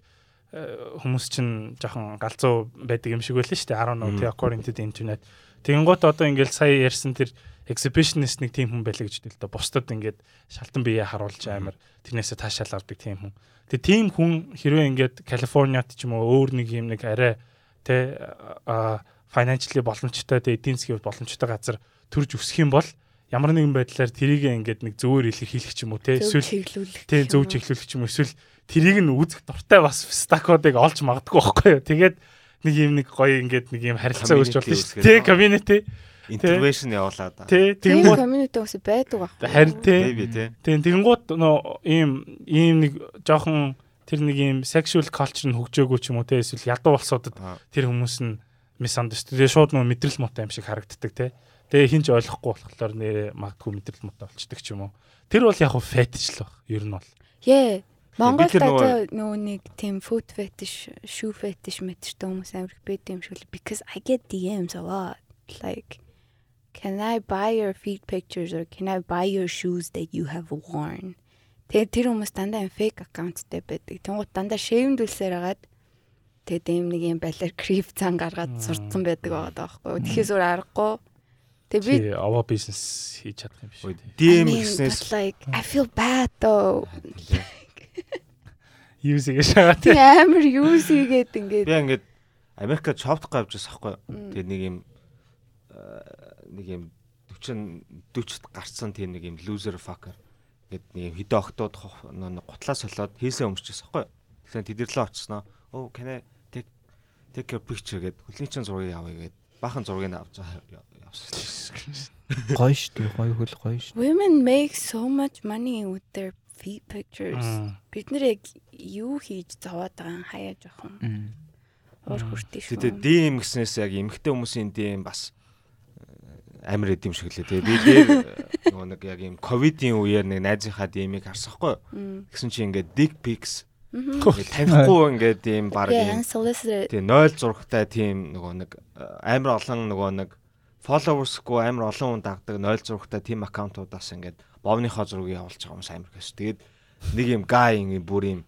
э, хүмүүс чинь жоохон галзуу байдаг юм шиг байлаа шүү дээ 11 Мм. тий according to the internet. Тэгэнгუთ одоо ингээл сая ярьсан тэр exhibitionist нэг тийм хүн байлаа гэж хэлдэг л да. Бусдад ингээд шалтан биеэ харуулж амар тэрнээсээ таашаал авдаг тийм хүн. Тэгээ тийм хүн хэрвээ ингээд Калифорниад ч юм уу өөр нэг юм нэг арай тий а financially боломжтой тий эдийн засгийн боломжтой газар төрж өсөх юм бол ямар нэгэн байдлаар тэрийг ингээд нэг зөвөр илэрхийлэх ч юм уу те эсвэл тийм зөв чиглүүлэх ч юм уу эсвэл тэрийг нь үзэх дуртай бас стакодыг олж магадгүй байхгүй юу? Тэгээд нэг юм нэг гоё ингээд нэг юм харилцаа үүсч болно шүү дээ. Те community. Интервэшн явуулаад. Тий тэгмүү community ус байдаг аа харин тий тий тэгэнгүүт нөө ийм ийм нэг жоохон тэр нэг ийм sexual culture нь хөгжөөгөө ч юм уу те эсвэл ядуу улсуудад тэр хүмүүс нь misunderstood шууд нөө мэдрэл мотой юм шиг харагддаг те. Тэгээ хинч ойлгохгүй болохоор нэрээ магадгүй мэдрэл муутай болчдөг ч юм уу. Тэр бол яг хуу fetish л баг. Ер нь бол. Яа. Монголд тэр нөгөө- нэг тийм food fetish, shoe fetish мэтэртэй хүмүүс амар их байд юм шиг л because I get DMs a lot. Like can I buy your feet pictures or can I buy your shoes that you have worn? Тэгээ тэр хүмүүс дандаа fake accountтэй байдаг. Тэнгууд дандаа shamed үлсээр хагаад тэгээ дэм нэг юм балер creep цан гаргаад сурцсан байдаг байгаа даахгүй. Тэгэхээр зур аргагүй. Тэгээ би овоо бизнес хийж чадах юм биш. DM гэснээс like I feel bad though. Юусыг шагаа тий. Тэг амар юу сийгээд ингээд би ингээд Америкад шоптох гавж байсан байхгүй. Тэгээ нэг юм аа, нэг юм 40 40-т гарцсан тийм нэг юм loser fucker гэд нэг юм хідэ октод гутлаа солиод хийсээ өмсчихсэн байхгүй. Тэгэхээр тэдэрлээ очсноо. Oh can I take take your picture гэд хөлний чин зургийг авъя гэд баахан зургийг авч явсан. Гоё шүү дээ. Гоё хөл гоё шүү. women make so much money with their feet pictures. Бид нэр яг юу хийж зовоод байгаа юм хаяа жоохон уур хүртээ шүү. Тэгээ DM гэснээс яг эмгтэй хүмүүсийн DM бас э, амар эд юм шиг лээ тэгээ би дээр э, нөгөө нэг яг юм ковидын үеэр нэг найзынхаа DM-ийг харсахгүй. Тэгсэн чинь ингээд dick pics танихгүй ингээд ийм баг тийм 0 зурагтай тийм нөгөө нэг э, амар олон нөгөө нэг followersгүй амар олон хүн дагдаг 0 зурагтай тийм аккаунтуудаас ингээд бовныхоо зургийг явуулж байгаа хүмүүс амар хэвш. Тэгээд нэг юм guy юм бүр юм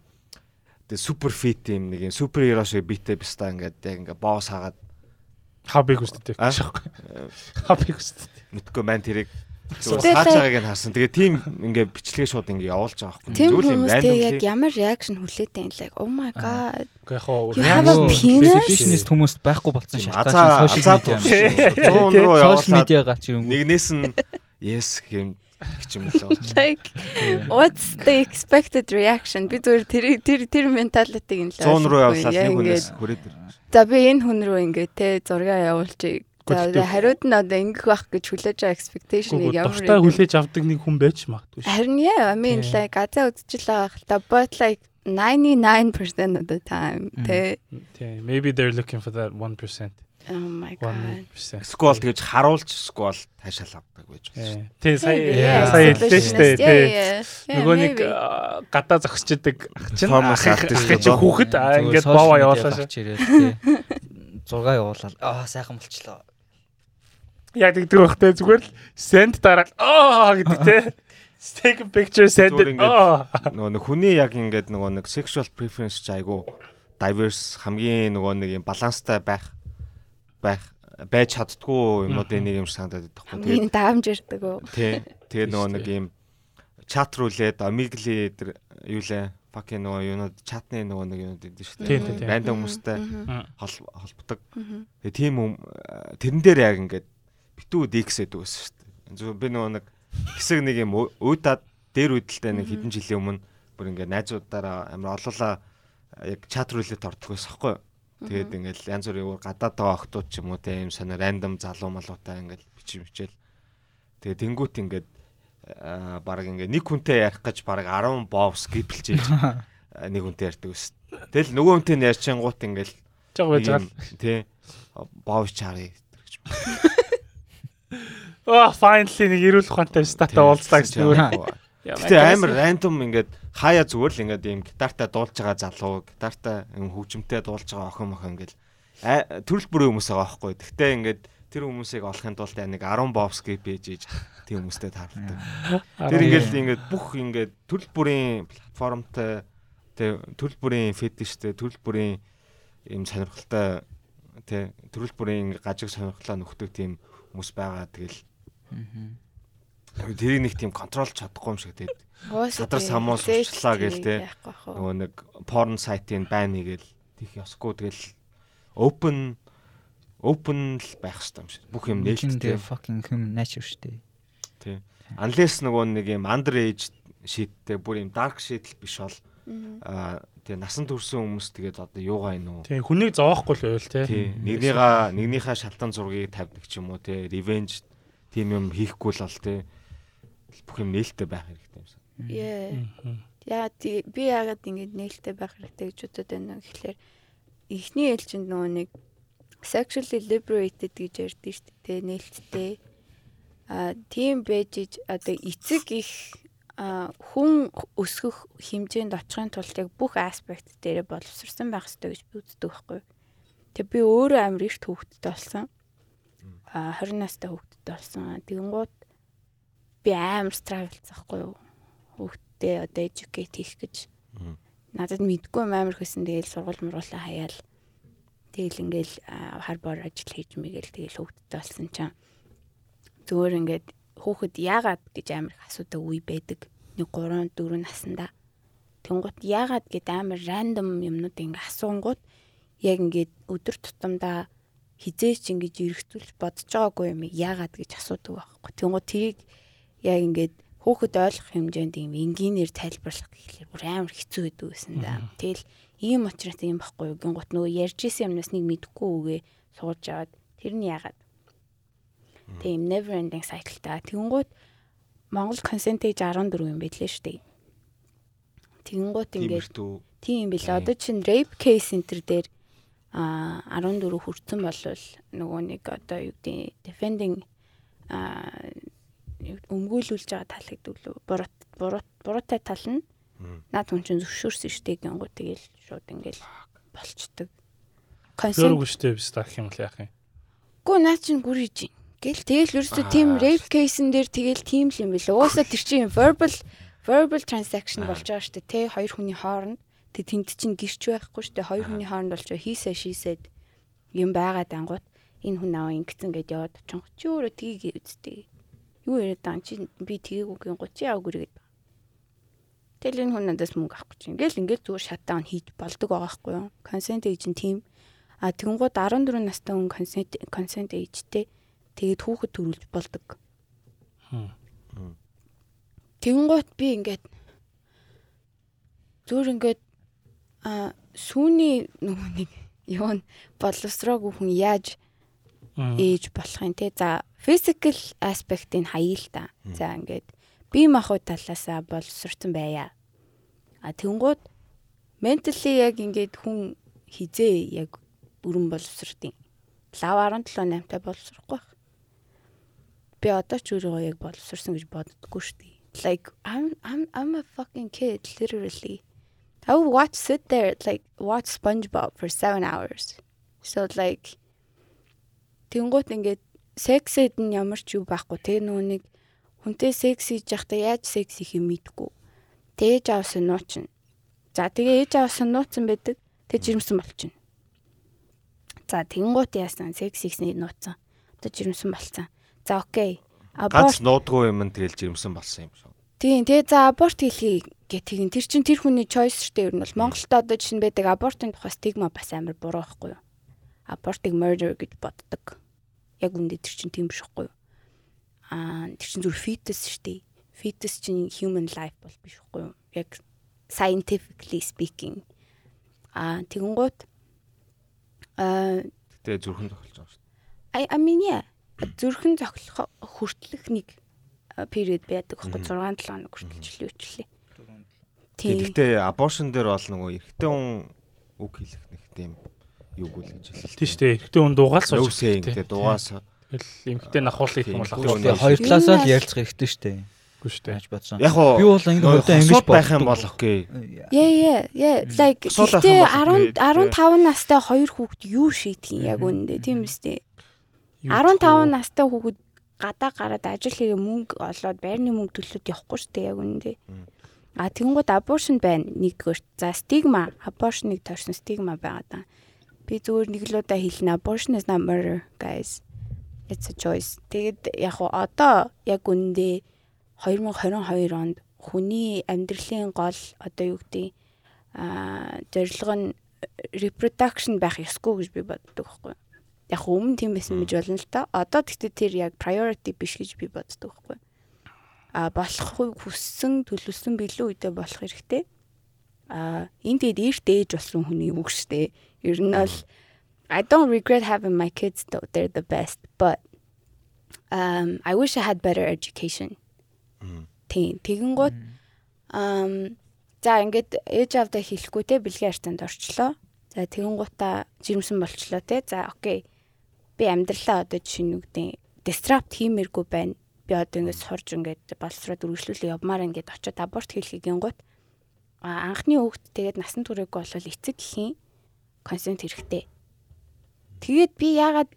тэгээ супер фит юм нэг юм супер хиро шиг битээ биста ингээд яг ингээд боос хагаад хабиг үстдэг. Хабиг үстдэг. мэдгүй маань тэрийг зүгээр сааж та- байгааг нь харсан. Тэгээ тийм ингээд бичлэгээ шууд ингээд явуулж байгаа байхгүй. Зүгээр юм хүмүүс тэг яг ямар реакшн хүлээдэг юм like oh my god. Гэхдээ яг exhibitionist хүмүүст байхгүй болсон шалтгаан азаа- чинь social азаа media. тууштай. 100 руу Social явуулаад media гач юм. нэгнээс нь yes гэм гэж юм л болж. Like what's the expected reaction? Би зүгээр тэр тэр тэр менталитиг нь л 100 руу явуулаад нэг хүнээс хүрээд. За би энэ хүн рүү ингээд те зураг явуулчих. Гэхдээ- хариуд нь одоо ингэх байх гэж хүлээж байгаа expectation-ыг ямар дуртай хүлээж авдаг нэг хүн байж магадгүй шүү. Харин яа, I mean like газаа үзчихэл байгаа хэл та but like 99% of the time те Тийм, maybe they're looking for that 1%. oh my god 1%. Сквал тэгж харуулж сквал таашаал авдаг байж байна. Тий, сая сая exhibitionist. шүү дээ. Тий. Нөгөө нэг гадаа ах чинь Performance ах чинь болоо. хүүхэд а, Зүгээр ингээд media явуулаа шүү. Зураг явуулаад аа сайхан болчлоо. Яг тэгдэг байх те зүгээр л send дараад аа гэдэг те. Take a picture send it. Аа. Нөгөө нэг хүний яг ингээд нөгөө нэг sexual preference ч айгу diverse хамгийн нөгөө нэг юм баланстай байх байх байж чаддгүй юмнуудын нэг юм шиг санагдаад байхгүй. Хамгийн даамж ирдэг үү? тий. Тэгээд нөгөө нэг юм чат руулээд Omegle тэр юу лээ fucking нөгөө юунууд чатны нөгөө нэг юунууд идэв шүү тий. Рандом хүмүүстэй Мгм, хол- холбдог. мгм. Тэгээ тийм юм э, тэрэн дээр яг ингээд битүү дикс гэдэг байсан шүү дээ. Зүгээр би нөгөө нэг хэсэг нэг юм уудаад дээр үдэлтэй нэг хэдэн жилийн өмнө бүр ингээд найзуудаараа амар олоолаа яг чат рулет ордог байсан хгүй. Тэгээд ингээд янз бүрийн гадаад байгаа охтууд ч юм уу те юм санаа рандом залуу малуутай ингээд бичиж бичээл. Тэгээд тэнгуут ингээд баг ингээд нэг хүнтэй ярих гэж баг 10 бовс гэпэлжээж нэг хүнтэй ярьдаг ус. Тэгэл нөгөө хүнтэй ярьчингууд ингээд жаг байж байгаа. Тий. Бовс чарыг гэж. Аа finally нэг ирүүл ухаантай стата уулзлаа гэж зүгээр. Гэтэ амар рандом ингээд хаяа зүгээр л ингээд юм гитартаа дуулж байгаа залуу, гитартаа юм хөгжимтэй дуулж байгаа охин охин ингээд төрөл бүрийн хүмүүс байгаа байхгүй. Гэтэ ингээд тэр хүмүүсийг олохын тулд нэг 10 бовс гэп ээж тийм хүмүүстэй таардаг. Тэр ингээд ингээд бүх ингээд төрөл бүрийн платформтой тэг төрөл бүрийн фетиштэй төрөл бүрийн юм сонирхолтой тэг төрөл бүрийн гажиг сонирхлоо нөхдөг тийм хүмүүс байгаа. Тэгэл тэрийг нэг тийм контролж чадахгүй юм шиг тэгээд садар самуус урчлаа гэл те. Нөгөө нэг порн сайтын байна гээл тийх ёсгүй. Тэгэл open open л байх хэрэгтэй юм шиг. Бүх юм нээлттэй fucking human nature штэ тий. Unless нөгөө нэг юм underage шийдтэй бүр юм dark shit л биш бол аа тий насан турсан хүмүүс тэгээд одоо юугаа ин үү тий хүнийг зоохгүй л байвал тий. Нэгнийгаа нэгнийхээ шалтан зургийг тавьдаг ч юм уу тий. Revenge тийм юм хийхгүй л бол тий бүх юм нээлттэй байх хэрэгтэй юм шиг. Яа. Яа би яагаад ингэж нээлттэй байх хэрэгтэй гэж бодод байна вэ гэхлээр эхний ээлжинд нөгөө нэг sexually liberated гэж ярьдэн шүү дээ нээлттэй. А тийм байж одоо эцэг их хүн өсгөх хэмжээнд очихын тулд яг бүх аспект дээр боловсрсан байх хэрэгтэй гэж би үздэг байхгүй. Тэг би өөрөө амар их төвхтд болсон. А 20 настай хөвгтд болсон. Тэгэнгუთ би амар страглцахгүй юу. Хүүхдээ одоо educate хийх гэж. Надад мэдгүй амар хөсөн тэгэл сургууль мруулаа хаяал. Тэгэл ингээл хар бор ажил хийж мэгээл тэгэл хүүхдтэй болсон чинь зүгээр ингээд хүүхэд яагаад гэж амар их асуудаг үе байдаг. Нэг 3 4 наснда. Тэнгут яагаад гэд амар рандом юмнууд ингээ асуунгууд яг ингээд өдөр тутамдаа хизээч ингэж эргцүүлж бодож байгаагүй юм яагаад гэж асуудаг байхгүй. Тэнгут тэрийг яг ингээд хөөхөд ойлгох хэмжээнд юм энгийнээр тайлбарлах гэхлээр бүр амар хэцүү байдаг гэсэн да. Тэгэл ийм учраас юм байхгүй юу? Гингут нөгөө ярьж исэн юмнаас нэг мэдхгүй үгээ сууж аваад тэр нь яагаад. Тийм never ending cycle та. Тэнгууд Монгол консентэж 14 юм байлээ шүү дээ. Тэнгууд ингээд тийм юм билээ. Одоо чинь rape case center дээр а 14 хүрсэн болвол нөгөө нэг одоо юу гэдэг defending а өмгөөлүүлж байгаа тал гэдэг лөө буруу буруу буруутай тал нь наад хүн чинь зөвшөөрсөн штеп гингүү тэгэл шууд ингээл болчдөг. Консент штеп стах юм л яах юм. Гү наа чинь гүрийж юм. Гэл тэгэл ерөөсөө тийм rape case-н дээр тэгэл тийм л юм билээ. Уусаа тэр чинь verbal verbal transaction болж байгаа штеп тэ хоёр хүний хооронд тэг тэнд чинь гэрч байхгүй штеп хоёр хүний хооронд болж хийсэ шийсэд юм байгаа дангууд энэ хүн аваа ингэсэн гэдээ яваад очих. Чи өөрөө тгийгээ үздэй юу яриад байгаа чи би тгийгүүгийн 30 яв гүргээд байна. Тэгэл энэ хүн надаас мөнгө авахгүй чинь. Ингээл ингээд зүгээр шатдаун хийж болдог байгаа байхгүй юу? Consent age нь тийм. А тэгэнгүүт 14 настай хүн consent consent age-тэй тэгээд хүүхэд төрүүлж болдог. Тэгэнгүүт би ингээд зүгээр ингээд а сүүний нөгөө нэг юу н боловсроогүй хүн яаж ээж болох юм те. За physical aspect-ыг хаяа л та. За ингээд бие махбод талаасаа боловсрсон байя. А тэнгууд mentally яг ингээд хүн хизээ яг бүрэн боловсрдیں۔ Лав 17 8-тай боловсрохгүй байх. Би одоо ч өөрөө яг боловсрсон гэж боддоггүй шүү дээ. Like I'm I'm I'm a fucking kid literally. I would watch sit there like watch SpongeBob for 7 hours. So like Тэнгуут ингээд сексэд нь ямар ч юу байхгүй. Тэгээ нөгөө нэг хүнтэй секс хийж явахдаа яаж секс хийх юм мэдгүй. Тээж авсан нуучин. За тэгээ ээж авсан нууцсан байдаг. Тэг жирэмсэн болчихно. За тэнгуут яасан секс хийсний нууцсан. Одоо жирэмсэн болцсон. За окей. Ганц нуудгүй юм тэгэл жирэмсэн болсон юм шүү. Тийм тэгээ за аборт хийлье гэх тэгин тэр чин тэр хүний choice шүү дээ. Ер нь бол Монголд одоо жишээ нь байдаг абортын тухай стигма бас амар буруу байхгүй юу? Абортыг murder гэж боддог яг үндэ тэр чинь тийм биш үхгүй юу. Аа тэр чинь зүр fetus шүү дээ. Fetus чинь human life бол биш үгүй юу? Яг scientifically speaking. Аа тэгэнгუთ аа Гэтэ зүрхэн тохиолж байгаа шүү I I mean yeah зүрхэн зохилох хүртэлх нэг period байдаг байхгүй 6 7 хоног хүртэл жилийн үчлээ. дээ. Тийм. Гэхдээ аборшн дээр бол нөгөө эрэгтэй хүн үг хэлэх нэг тийм юуг үл гэж хэлээ. Тийм шүү дээ. Эхтэн хүн дуугаал сууж. Дээ. ингээд дугаас Тэгэл эмхтэй нахуулах юм бол тийм. хоёр талаас Юу нь нэ- ярилцах хэрэгтэй шүү дээ. шүү дээ. Яаж бодсон. яг уу Би бол ингэ хөдөө амьж хосууд байх юм бол окей. Yeah yeah yeah like гэхдээ юм бол 10 тэгээд, 15 настай хоёр хүүхэд юу шийдэх юм яг үнэндээ тийм үстэй. 15 настай хүүхэд гадаа гараад ажил хийгээ мөнгө олоод байрны мөнгө төлөөд явахгүй шүү дээ яг үнэндээ. А тэгэнгүүт аборшн байна нэгдүгээр. За стигма аборшныг тойрсон стигма байгаа даа. Би зүгээр нэг л удаа хэлнэ abortion is not murder guys. It's a choice. Тэгэд яг одоо яг үнэндээ 2022 онд хүний амьдралын гол одоо юу гэдэг а зорилго нь reproduction байх ёсгүй гэж би боддог байхгүй. юу. Яг өмнө тийм байсан гэж болно л та. Одоо тэгтээ тэр яг priority биш гэж би боддог байхгүй. А болох хүссэн төлөвлөсөн билүү үедээ болох хэрэгтэй. А энэ тэгээд эрт ээж болсон хүний үг штэ. Ер нь бол I don't regret having my kids though. They're the best. But um I wish I had better education. Тийм. Тэгэнгუთ um за ингээд ээж авдаа хэлэхгүй те бэлгийн арцанд орчлоо. За тэгэнгуутаа жирэмсэн болчлоо те. За окей. Би амьдралаа одоо жишээ нь үгдэн disrupt хиймээргүй байна. Би одоо ингээд сурж ингээд боловсроод үргэлжлүүлээ явмаар ингээд очиод аборт хийлхий гингут. Анхны хүүхэд тэгээд насан туршаагүй болвол эцэг гэхийн консент хэрэгтэй. Тэгээд би яагаад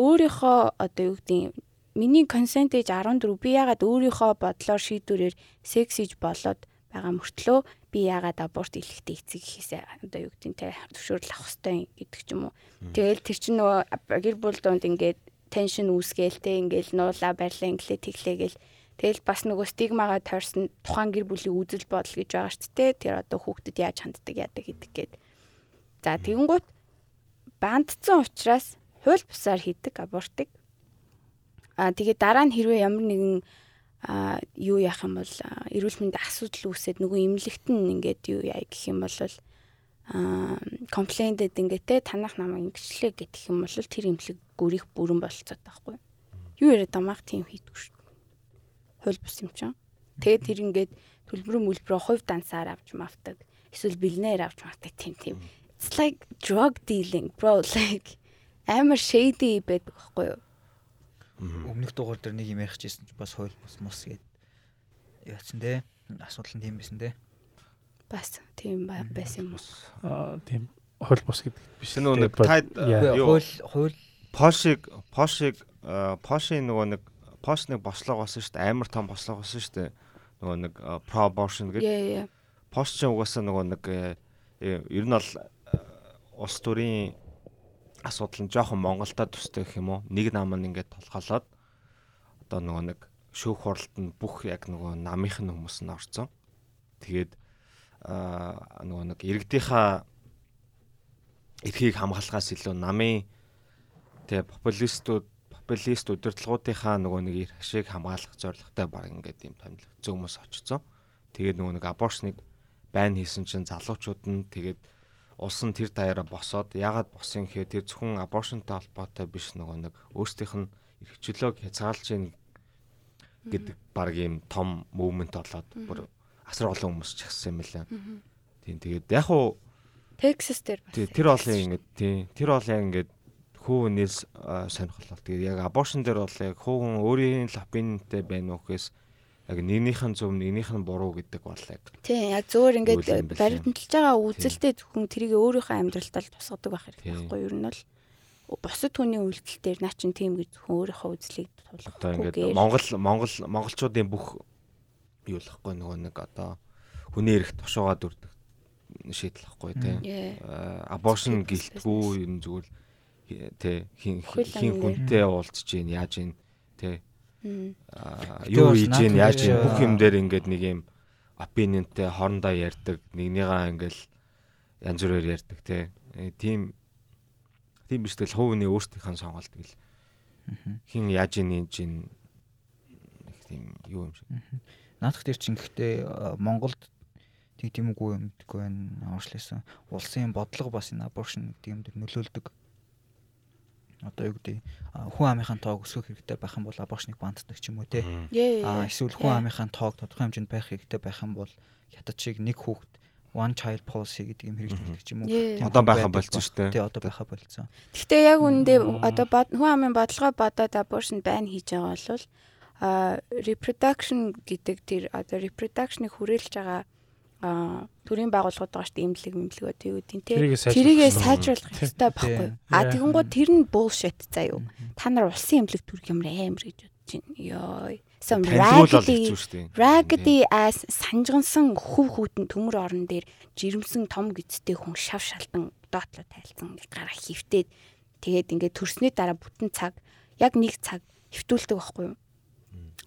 өөрийнхөө одоо юу гэдэг миний консент ээж 14 би яагаад өөрийнхөө бодлоор шийдвэрээр секс хийж болоод байгаа мөртлөө би яагаад аборт хийлэхдээ эцэг хийсээ одоо юу гэдэг те зөвшөөрөл авах хэрэгтэй гэдэг ч юм уу. Тэгэл тэр чинь нөгөө гэр бүл донд ингээд теншн үүсгээл те ингээл нуулаа барьлаа инглээ тэглээгээл тэгэл бас нөгөө стигмагаа тойрсон тухайн гэр бүлийн үзэл бодол гэж байгаа шүү дээ. Тэр одоо хүүхдэд яаж ханддаг яадаг гэдэг гээд. За тэгэнгუთ бандцсан учраас хууль бусаар хийдэг абортыг. Аа тэгээд дараа нь хэрвээ ямар нэгэн аа юу яах юм бол эрүүл мэндийн асуудал үүсээд нөгөө имлэгт нь ингээд юу яа гэх юм бол аа комплейнтэд ингээд те танах намайг ингэчлээ гэх юм бол тэр имлэг гүрих бүрэн болцоод байхгүй. Юу яриад амаах тийм хийдэггүй шүү. дээ. Хууль бус юм чинь. Тэгээд тэр ингээд төлбөрөө мөлбөрөө хувь дансаар авч мавтаг. Эсвэл бэлнээр авч мавтаг тийм тийм. It's like drug dealing bro like амар shady байдаг байхгүй юу? Өмнөх дугаар дээр нэг юм ярих гэсэн чи бас хууль бус мус гээд яатсан те. Асуудал нь тийм байсан те. Бас тийм ба- байсан юм уу? Аа тийм хол бус гэдэг биш. Нөгөө нэг юу Хууль хууль Пошиг Пошиг Пошийн нөгөө нэг Пош нэг бослого болсон шүү дээ. Амар том бослого болсон шүү дээ. Нөгөө нэг pro abortion гэдэг. Пош ч угаасаа нөгөө нэг э, ер нь бол улс төрийн асуудал нь жоохон Монголдо төстэй гэх юм уу? Нэг нам нь ингээд толгоолоод одоо нөгөө нэг шүүх хуралд нь бүх яг нөгөө намынх нь хүмүүс нь орцсон. Тэгээд аа нөгөө нэг иргэдийнхаа эрхийг хамгаалахаас илүү намын тэг популистууд популист удирдлагуудынхаа нөгөө нэг эрх ашиг хамгаалах зорилготой баг ингээд юм томилогдсон хүмүүс очсон. Тэгээд нөгөө нэг аборшныг байн хийсэн чинь залуучууд нь тэгээд улс нь тэр даяараа босоод яагаад босон гэхээр тэр зөвхөн аборшнтай холбоотой биш нөгөө нэг өөрсдийнх нь эрх чөлөөг хязгаарлаж гин гэдэг баг юм том мувмент болоод бүр асар олон хүмүүс ч гисэн юм лээ. Тийм тэгээд яг уу Texas дээр бас. тэр олон ингээд тий тэр олон ингээд хүүнээс сонирхол. Тэгээд яг аборшн дээр бол яг хүүн өөрийн лапинтэй байна уу гэхээс яг нэгнийх нь зөв нэгнийх нь буруу гэдэг бол яг Тийм яг зөөр ингээд баримталж байгаа үзэлтэй зөвхөн тэрийг өөрийнхөө амьдралтаа л тусгадаг байх хэрэгтэй Тийм. байхгүй юу? Ер нь бол бусад хүний үйлдэл дээр наа чин тийм гэж зөвхөн өөрийнхөө үзлийг одоо тулгахгүй ингээд. Монгол Монгол монголчуудын бүх юу л хэвгүй нөгөө нэг одоо хүний эрх тушуугаад үрдэг шийдэл хэвгүй тий. Yeah. аборшн гэлтгүү юм зүгээр тий хин хин хүнтэй уулзж гин яаж гин тий юу хийж гин яаж дээр бүх юм дээр ингээд нэг юм опинionтэй хоорондоо ярьдаг нэгнийгаа ингээл янз бүрээр ярьдаг Э, тийм тийм биш тэл хувийн өөрсдийнхээ сонголт гэл хин яаж ийн энэ жин тийм юу юм шиг. Наадах дээр чинь гэхдээ э, Монголд тийм тийм үгүй юм гэдэггүй байна. Уушласан. Улсын бодлого бас энэ аборшн гэдэг юм дээр нөлөөлдөг. Одоо юу гэдэг хүн амынхаа тоог өсгөх хэрэгтэй байх юм бол аборшныг банддаг ч юм уу те. А эсвэл хүн амынхаа тоог тодорхой хэмжээнд байх хэрэгтэй байх юм бол хятад шиг нэг хүүхэд one child policy гэдэг юм хэрэгжүүлдэг ч юм уу. Одоо байдаг болцсон шүү дээ. Тий одоо байхаа болцсон. Гэхдээ яг үүндээ одоо хүн амын бодлогоо бодоод аборшн байн хийж байгаа бол а reproduction гэдэг тэр одоо reproduction-ыг хүрээлж байгаа а төрийн байгууллагууд байгаа шүү дээ эмнэлэг мэмлэгүүд юу гэдэг те Тэрийгээ сайжруулах хэрэгтэй. байхгүй. а тэгэнгүүт тэр нь bullshit заа юу та нар улсын эмнэлэг төрөх ямар амар гэж бодож байна. Ёо some raggedy raggedy ass санжгансан хөв хүүтэн төмөр орон дээр жирэмсэн том гизтэй хүн шав шалтан доотлоо тайлцсан гараа хөвтээд. Тэгээд ингээ төрсний дараа бүтэн цаг яг нэг цаг хөвтүүлдэг байхгүй юу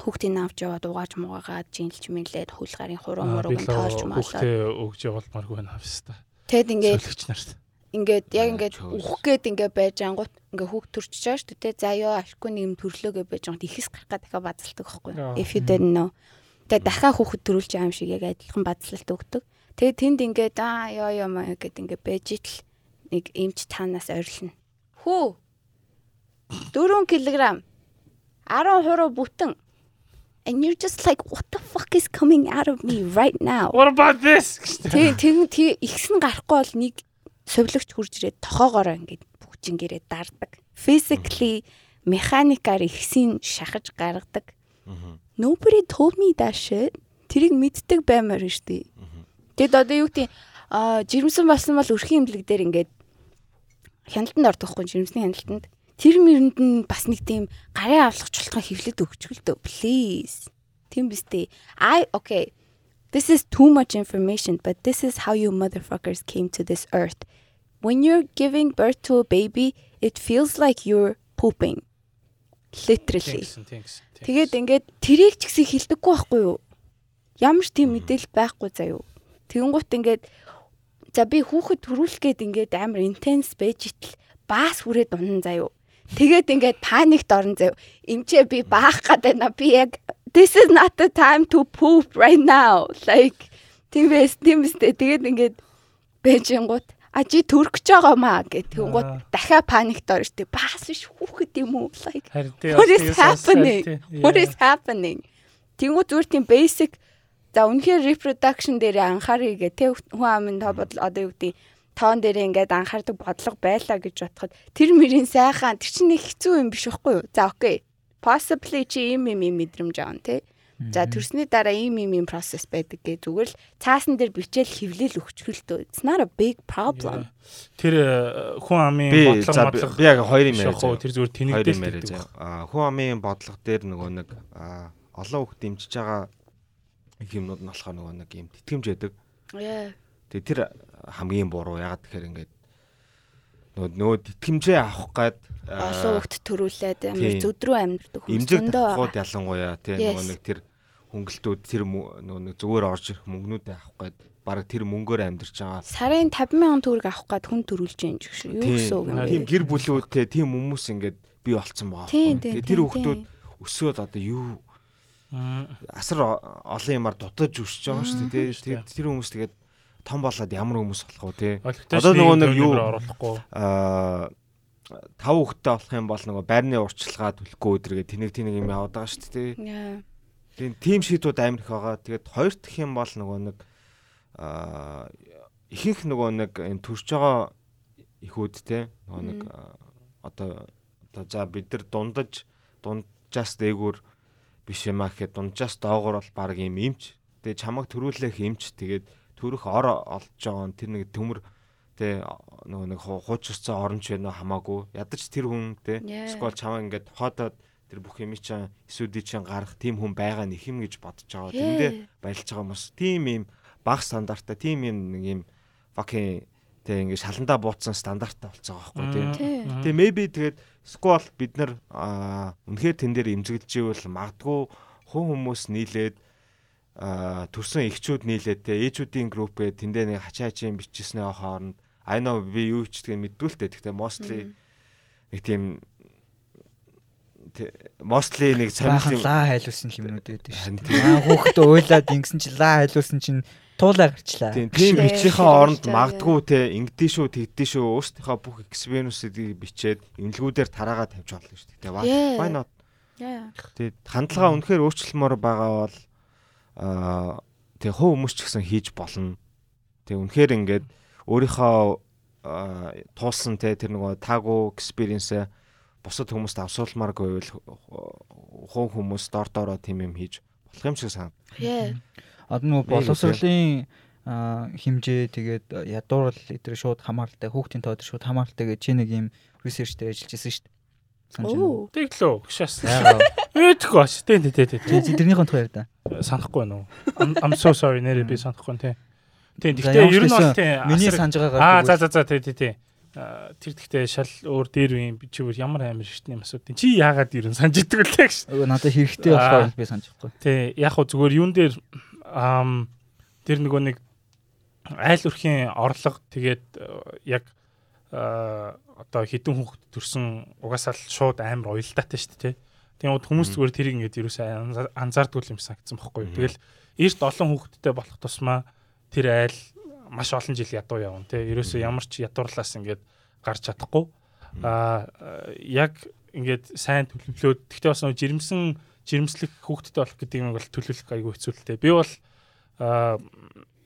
хүүхдийн авч яваад угааж муугаад жинлж мэлээд хөл гарын хуруу мурууг нь тоолж маалаа Хүүхдээ өгж явуулмааргүй байна авста. тэгэд ингээ Солигч нарт. ингээд яг ингээд ухах гээд ингээ байж ангууд ингээ хүүхд төрчихөж байгаа шүү дээ. За ёо ашгүй нэг юм төрлөөгөө байж ангууд ихэс гарах гад дахиад базалдаг байхгүй юу? If you didn't know. Тэгээ дахиад хүүхд төрүүлж байгаа юм шиг яг адилхан базалт өгдөг. Тэгээ тэнд ингээд аа ёо ёо маа гэд ингээ байж итл нэг эмч танаас ойрлно. Хүү 4 кг 10 хуруу бүтэн And you're just like what the fuck is coming out of me right now? What about this? Тэг тэг тэг ихс нь гарахгүй бол нэг совлогч хурж ирээд тохоогоороо ингээд бүгжингээрээ дардаг. Physically механикаар ихсийн шахаж гаргадаг. Nobody told me that shit. Тэрийг мэддэг баймаар нь штий. Тэгэд одоо юу гэдэг а жирэмсэн болсон бол өрхийн имлэг дээр ингээд хяналтанд ордохгүй жирэмсний хяналтанд. Тэр мэрэнд нь бас нэг тийм гарын авлах чултгаа хевлээд өгчгөл дөө please. Тийм биз дээ. I okay. This is too much information, but this is how you motherfuckers came to this earth. When you're giving birth to a baby, it feels like you're pooping. Literally. Тэгээд ингээд тэрийг ч гэсэн хилдэггүй байхгүй юу? Ямар ч тийм мэдээлэл байхгүй юу. Тэгэнгუთ ингээд за би хүүхэд төрүүлэх гээд ингээд амар интенс байж итл баас хүрээд унан юу. Тэгээд ингээд паникт орон юу. Эмчээ би баах гад байна. Би яг this is not the time to poop right now. Like тийм байс тийм үстэй. Тэгээд ингээд бэжингууд а чи төрөх гэж байгаа маа Аа. тэгэнгუთ дахиад паникт орно штэ. Баас биш хүүхэд юм уу? Like тий. What is бас happening? тий. What is happening? Тэнгүү зүгээр тийм basic за үнэхээр reproduction дээр анхаарыг гэ тэ хүн амын тоо бодол одоо юу гэдэг тоон дээр ингээд анхаардаг бодлого байлаа гэж бодоход тэр мөрийн сайхан тэр чинь нэг хэцүү юм биш байхгүй юу? За окей. Possibly чи ийм юм юм мэдрэмж аав тий. За төрсний дараа ийм ийм ийм process байдаг гэ зүгээр л цаасан дээр бичээл хевлэл өгчхөлтөө. It's not a big problem. Тэр э, хүн амын бодлого бодлого би яг хоёр юм яриа. тэр зүгээр тэнэгдэл гэдэг хүн амын бодлого дээр нөгөө нэг олон хүүхд дэмжиж байгаа юмнууд нь болохоор нөгөө нэг юм тэтгэмж байдаг. Тэгээ тэр хамгийн буруу ягаад тэгэхээр ингээд нөгөө нөгөө тэтгэмжээ авах гад Олон хөвгт төрүүлээд амар тийм. зүдрүү амьдрдаг хүмүүс татхууд байгаа. ялангуяа тий Yes. нөгөө нэг тэр хөнгөлтүүд тэр нөгөө нэг зүгээр орж ирэх мөнгнүүдээ авах гад баг тэр мөнгөөр амьдарч байгаа. Сарын 50 мянган төгрөг авах гад хүн төрүүлж юм ч гэсэн юу гэсэн үг юм тийм бэ? гэр бүлүүдтэй тийм хүмүүс ингээд бий болцсон байгаа. Тийм, тийм, тэр тийм, хүүхдүүд өсөөд одоо юу асар олон юмар дутаж өсөж байгаа шүү дээ. шүү тэр хүмүүс тэгээд том болоод ямар хүмүүс болох вэ тий. Олигтой Одоо нөгөө нэг юу- оруулахгүй. Аа тав хүүхдтэй болох юм бол нөгөө байрны урчлагаа төлөхгүй өдрөгээ тэнэг тэнэг юм яваад байгаа шүү дээ. Тийм тим шийдвүүд амар их байгаа. Тэгээд хоёр дахь юм бол нөгөө нэг аа ихэнх нөгөө нэг энэ төрж байгаа ихүүд те нөгөө нэг одоо одоо за бид нар дундаж дунджаас дээгүүр биш юм аа гэхэд дунджаас доогоор бол баг юм эмч. Тэгээ чамаг төрүүлэх эмч тэгээд төрөх ор олж байгаа нь тэр нэг төмөр те нөгөө нэг ху- хуучирцсан оронч байна хамаагүй ядаж тэр хүн Yeah. скол чамаа ингээд хотоод тэр бүх юм чинь эсүүдий чинь гарах тийм хүн байгаа нь их юм гэж бодож байгаа. Тэндээ баялж байгаа хүмүүс тийм юм баг стандарттай тийм юм нэг юм fucking тэг ингээд шаландаа бууцсан стандарттай болцсон байгаа байхгүй тийм. Тий. Тэгээ maybe тэгээд скол бид нар үнэхээр тэн дээр имзэглэж ивэл магадгүй хүн хүмүүс нийлээд төрсэн эхчүүд нийлээд те ээжүүдийн группээ тэндээ нэг хачаачийн бичснээ хооронд I know би юу ч гэдгийг мэддүүлтэй. Гэхдээ mostly нэг тийм mostly нэг сонирхол лаа хайлуулсан юмнууд байдаг шүү. Дээ. Аа хүүхдээ уйлаад ингэсэн чинь лаа хайлуулсан чинь туулаа гарчлаа. Тийм тийм Тий, бичийнхээ оронд тий. магадгүй те ингэдэж шүү тэгдэж шүү өөрсдийнхөө бүх экспириенсүүдийг бичээд имлгүүдээр тараагаа тавьж болно шүү дээ. Why not? Yeah. Тэгээд хандлага үнэхээр өөрчлөлмөр байгаа бол аа тэг хөө хүмүүс ч гэсэн хийж болно. Тэг үнэхээр ингээд өөрийнхөө туулсан те тэр нөгөө таагүй экспириенсээ бусад хүмүүст авсуулмаар байвал хөө хүмүүс дор доороо тийм юм хийж болох юм шиг санагдав. Одоо нөгөө боловсролын хэмжээ тэгээд ядуурл эдгээр шууд хамааралтай хүүхдийн тоо дээр шууд хамааралтай гэж чи нэг юм дээр ажиллаж байсан шүү дээ. Санаж байна. Тэглөө гшээс. Яагаад? Ээдгүй бач. Тэ тэ тэ Чи тэ. тэрнийхэн тухай яриа да. Санахгүй байна уу? I'm I'm so sorry нэрээ би санахгүй. За, Гэхдээ ямар ч ер нь бол тий. Миний санаж Аа байгаагаар за за за тий тий тий. Аа, Тэр гэхдээ шал өөр дээр үе би чи өөр ямар амир шигтний юм асуудаг. Чи яагаад ер нь санаж идэг вэ гэж. Өө, надад хэрэгтэй болохоор би санаж байхгүй. Тий. Яг хөө зүгээр юун дээр ам тэр нөгөө нэг айл өрхийн орлого тэгээд яг одоо хідэн хүүхэд төрсэн угаасаа л шууд амар уялдаатай шүү дээ. Тэгээд хүмүүс зүгээр тэрийг ингээд юусаа анзаардгүй юм санагдсан байхгүй юу. Тэгэл эрт олон хүүхэдтэй болох тусмаа тэр айл маш олон жил ядуу явна тий. Ерөөсөө ямар ч ядуурлаас ингээд гарч чадахгүй. Аа яг ингээд сайн төлөвлөөд гэхдээ бас жирэмсэн жирэмслэх хүүхэдтэй болох гэдэг юм бол төлөвлөх айгүй хэцүү л дээ. Би бол аа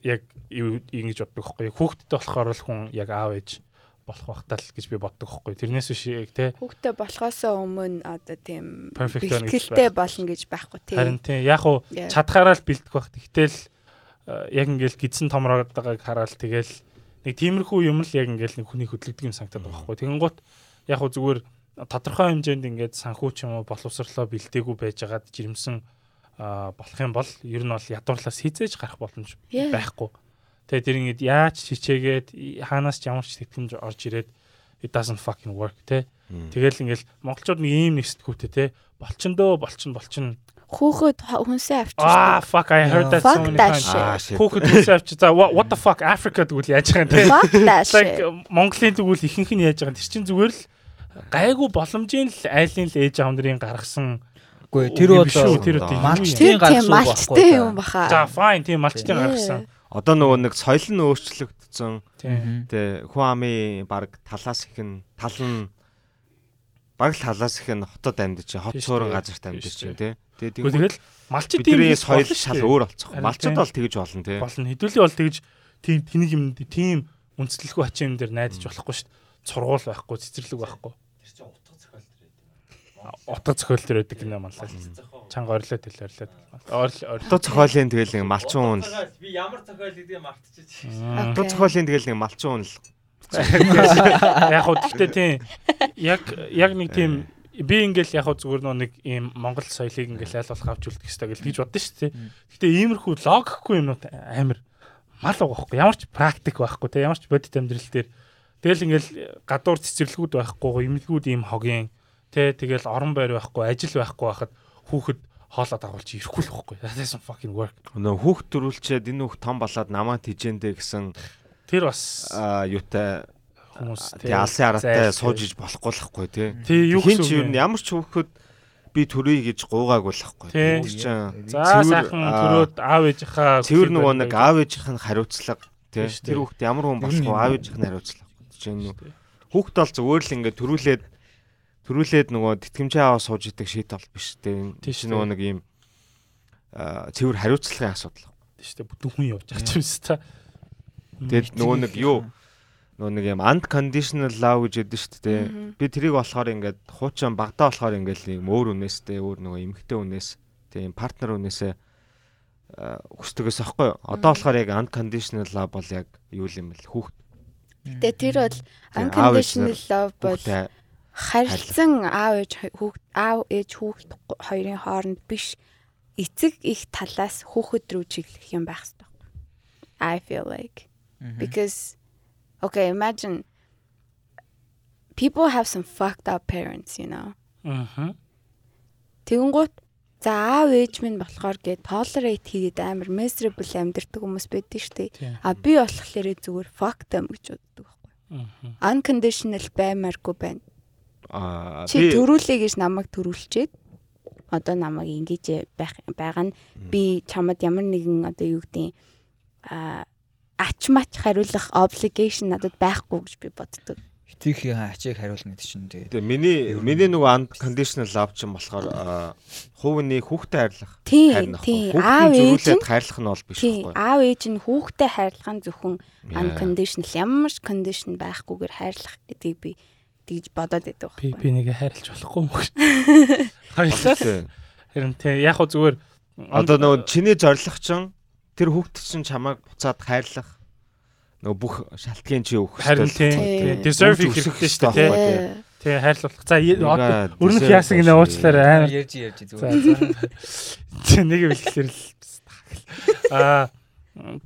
яг ингэж боддог байхгүй юу. Хүүхэдтэй болохоор л хүн яг аав ээж болох багтаа л гэж би боддог юу. Тэрнээс биш яг те Хүүхдээ болохоосоо өмнө одоо тийм бэлтгэлтэй болно гэж байхгүй тий. харин тийм яг уу чадхаараа л бэлдэх байх. Тэгтэл э, яг ингээл гидсэн томроод байгааг хараад тэгэл нэг тиймэрхүү юм л яг ингээл нэг хүний хөдлөгдөг юм санагдаад байгаа байхгүй. Тэгэн гут яг уу зүгээр тодорхой хэмжээнд ингээд санхүү ч юм уу боловсрлоо бэлдээгүй байжгаад жирэмсэн болох юм бол ер нь бол ядуурлаас хизээж гарах боломж байхгүй. Тэгээ тэр ингээд яаж хичээгээд хаанаас ч ямар ч тэтгэмж орж ирээд it doesn't fucking work те. Тэгэл ингээл монголчууд нэг ийм нэг сэтгүүтэй те. Болчин дөө болчин болчин. Хүүхэд хүнсээ авчиж. Аа fuck I heard that so Fuck many that times. Хүүхэд үсээ авчи за what what the fuck Africa тэгвэл яаж байгаа юм те. Fuck that Like shit. Монголын тэгвэл ихэнх нь яаж байгаа юм. Тэр чинь зүгээр л гайгүй боломжийн л айлын л ээж аав нарын гаргасан Үгүй тэр бол малчтын гаргасан байхгүй юм да. баха. за fine тийм малчтын гаргасан. Одоо нөгөө нэг соёл нь өөрчлөгдсөн. Тэ хүн амын баг талаас их нь тал нь баг талаас их нь хотод амьдч хот суурин газарт амьдч тий. Тэгээ Тэгвэл тэгвэл тэгэл малчид тийм соёл шал өөр болцох. Тийм. бол тэгж болно тий. болно. Хэдүүлээ бол тэгж тийм тэнийг юм тийм үндэслэхгүй хачин юм дээр найдаж болохгүй шүү дээ. Сургуул байхгүй, цэцэрлэг байхгүй. Утга зохиол төр байдаг гинэ манлаа. Чанга орлоо тэл орлоо. Орл. Одоо цохиолын тэгэл нэг малчин уун л. Би ямар цохиол гэдгийг мартчихэж. Мм. Одоо цохиолын тэгэл нэг малчин уун л. Яг хөө гэхдээ тийм яг яг нэг тийм би ингээл яг зүгээр нөө нэг ийм Монгол соёлыг ингээл айл болох авч үлдэх хэрэгтэй гэж боддоо шүү дээ. Гэхдээ иймэрхүү логикгүй юмнууд амар мал байгаа байхгүй ямар ч практик байхгүй те ямар ч бодит амьдрал дээр тэгэл ингээл гадуур цэцэрлэгүүд байхгүй имлгүүд ийм хогийн те тэгэл орон байр байхгүй ажил байхгүй байхад хүүхэд хоолоо дагуулж ирэхгүй л байхгүй that doesn't fucking work Нөө хүүхд төрүүлчээд энэ хүүхд том болоод намаа тижэндэ гэсэн тэр бас юутай хүмүүс тий алсын араатай сууж иж болохгүй л хгүй тий. тий юу Хин гэсэн ч юу ямар ч хүүхэд би төрөй гэж гуугаагүй л хгүй. Тий. Тэр чинь За сайхан төрөөд аав ээжийнхаа цэвэр нөгөө нэг аав ээжийнх нь хариуцлага тий. Тэр хүүхд ямар хүн болох вэ? Аав ээжийнх нь хариуцлага. Жишээ нь хүүхд бол зүгээр л ингээд төрүүлээд төрүүлээд нөгөө тэтгэмжээ аваа сууж идэг шийт бол биш тий. Тий, Чи шүү. нөгөө нэг ийм цэвэр хариуцлагын асуудал. шүү. Дээ бүтэн хүн явж байгаа ч юм шиг та. Тэгээд нөгөө нэг юу? нөгөө нэг юм unconditional love гэж яддаг шүү дээ. Би тэрийг болохоор ингээд хуучин багтаа болохоор ингээд нэг өөр үнээстэй өөр нөгөө эмгтэй үнээс тийм партнер үнээсээ хүсдэгээс аахгүй. Одоо болохоор яг unconditional love бол яг юу юм бэл хүүхд. Тэгээ тэр бол Тийм, unconditional love бол харилцан аав ээж хүүхд аав ээж хүүхд хоёрын хооронд биш эцэг их талаас хүүхэд рүү чиглэх юм байх хэрэгтэй. I feel like because okay imagine people have some fucked up parents you know Аа. Тэгэнгუთ за аав ээж минь болохоор гээд tolerate хийгээд амар miserable амьдэрдэг хүмүүс байдаг шүү дээ. А би болохоор зүгээр fuck them гэж боддог байхгүй. Аа. Unconditional баймааргүй байна. Чи төрүүлээ гэж намайг төрүүлчихэд одоо намайг ингэж байх байгаа нь би чамд ямар нэгэн одоо юу гэдэг а ач мач хариулах obligation надад байхгүй гэж би боддог. Эцгийн ачийг хариулна гэдэг чинь тэгээд Тэгээ миний миний нөгөө unconditional love чинь болохоор хувийн хүүхдэд хайрлах. Тийм, хайрна ахгүй. тийм. Хүүхдийн Аав ээж зөрүүлээд нь хайрлах нь бол биш байхгүй. аав ээж нь хүүхдээ хайрлах нь зөвхөн unconditional ямар ч condition байхгүйгээр хайрлах гэдгийг би тэгж бодоод байдаг Би байхгүй. би нэгэ хайрлаж болохгүй юм гэж. Хоёлаа Тийм. харин тий яг хөө зүгээр Одоо нөгөө чиний зориг чинь тэр хүүхд чинь чамайг буцаад хайрлах нөгөө бүх шалтгаан чи өгөх харин тий deserve хэрэгтэй шүү дээ тий. Тий хайрлуулах. За өрнөх яасан гинэ уучлаарай амар. ярьж ярьж зүгээр. за. Нэг бэлгэлэр л аа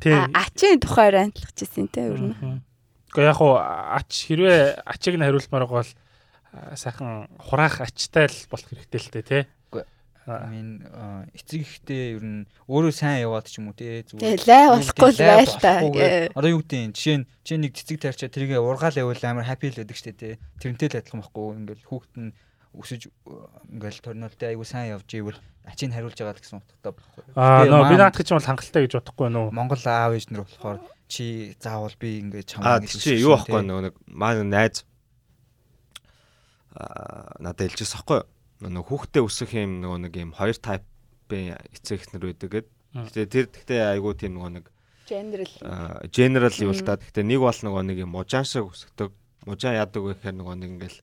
тий а- ачийн тухайр антлахчихсан те ер нь. Гэхдээ яг хуу ач хэрвээ ачиг нь хариулмаар бол сайхан хураах ачтай л болох хэрэгтэй л дээ тий. Аа, эцэг ихтэй ер нь өөрөө сайн яваад ч юм уу те Тэгээ лай болохгүй л байл та. Одоо юу гэдэг юм жишээ нь чи нэг цэцэг тарчаа тэргээ ургаал явуул амар хаппи л байдаг штэ те тэрнтэй л адилхан байхгүй ингээл хүүхэд нь өсөж ингээл торнолтой айгу сайн явж ивэл ачийг хариулж байгаа гэсэн утгатай байхгүй. Аа нөө би наадах чинь бол хангалттай гэж бодохгүй нөө. Монгол аав ээж нар болохоор чи заавал би ингээд Аа чамаа тий чи юу аахгүй нөгөө нэг маань найз аа надад хэлчихсэн аахгүй нөгөө хүүхдээ өсөх юм нөгөө нэг юм хоёр тайпын эцэг эхнэр байдаг гэд. Гэтэ тэр гэхдээ айгуу тийм нөгөө нэг General. аа, general юу л та. Гэтэ нэг бол нөгөө нэг юм мужаан шиг өсгдөг. Мужаан яадаг вэ гэхээр нөгөө нэг ингээл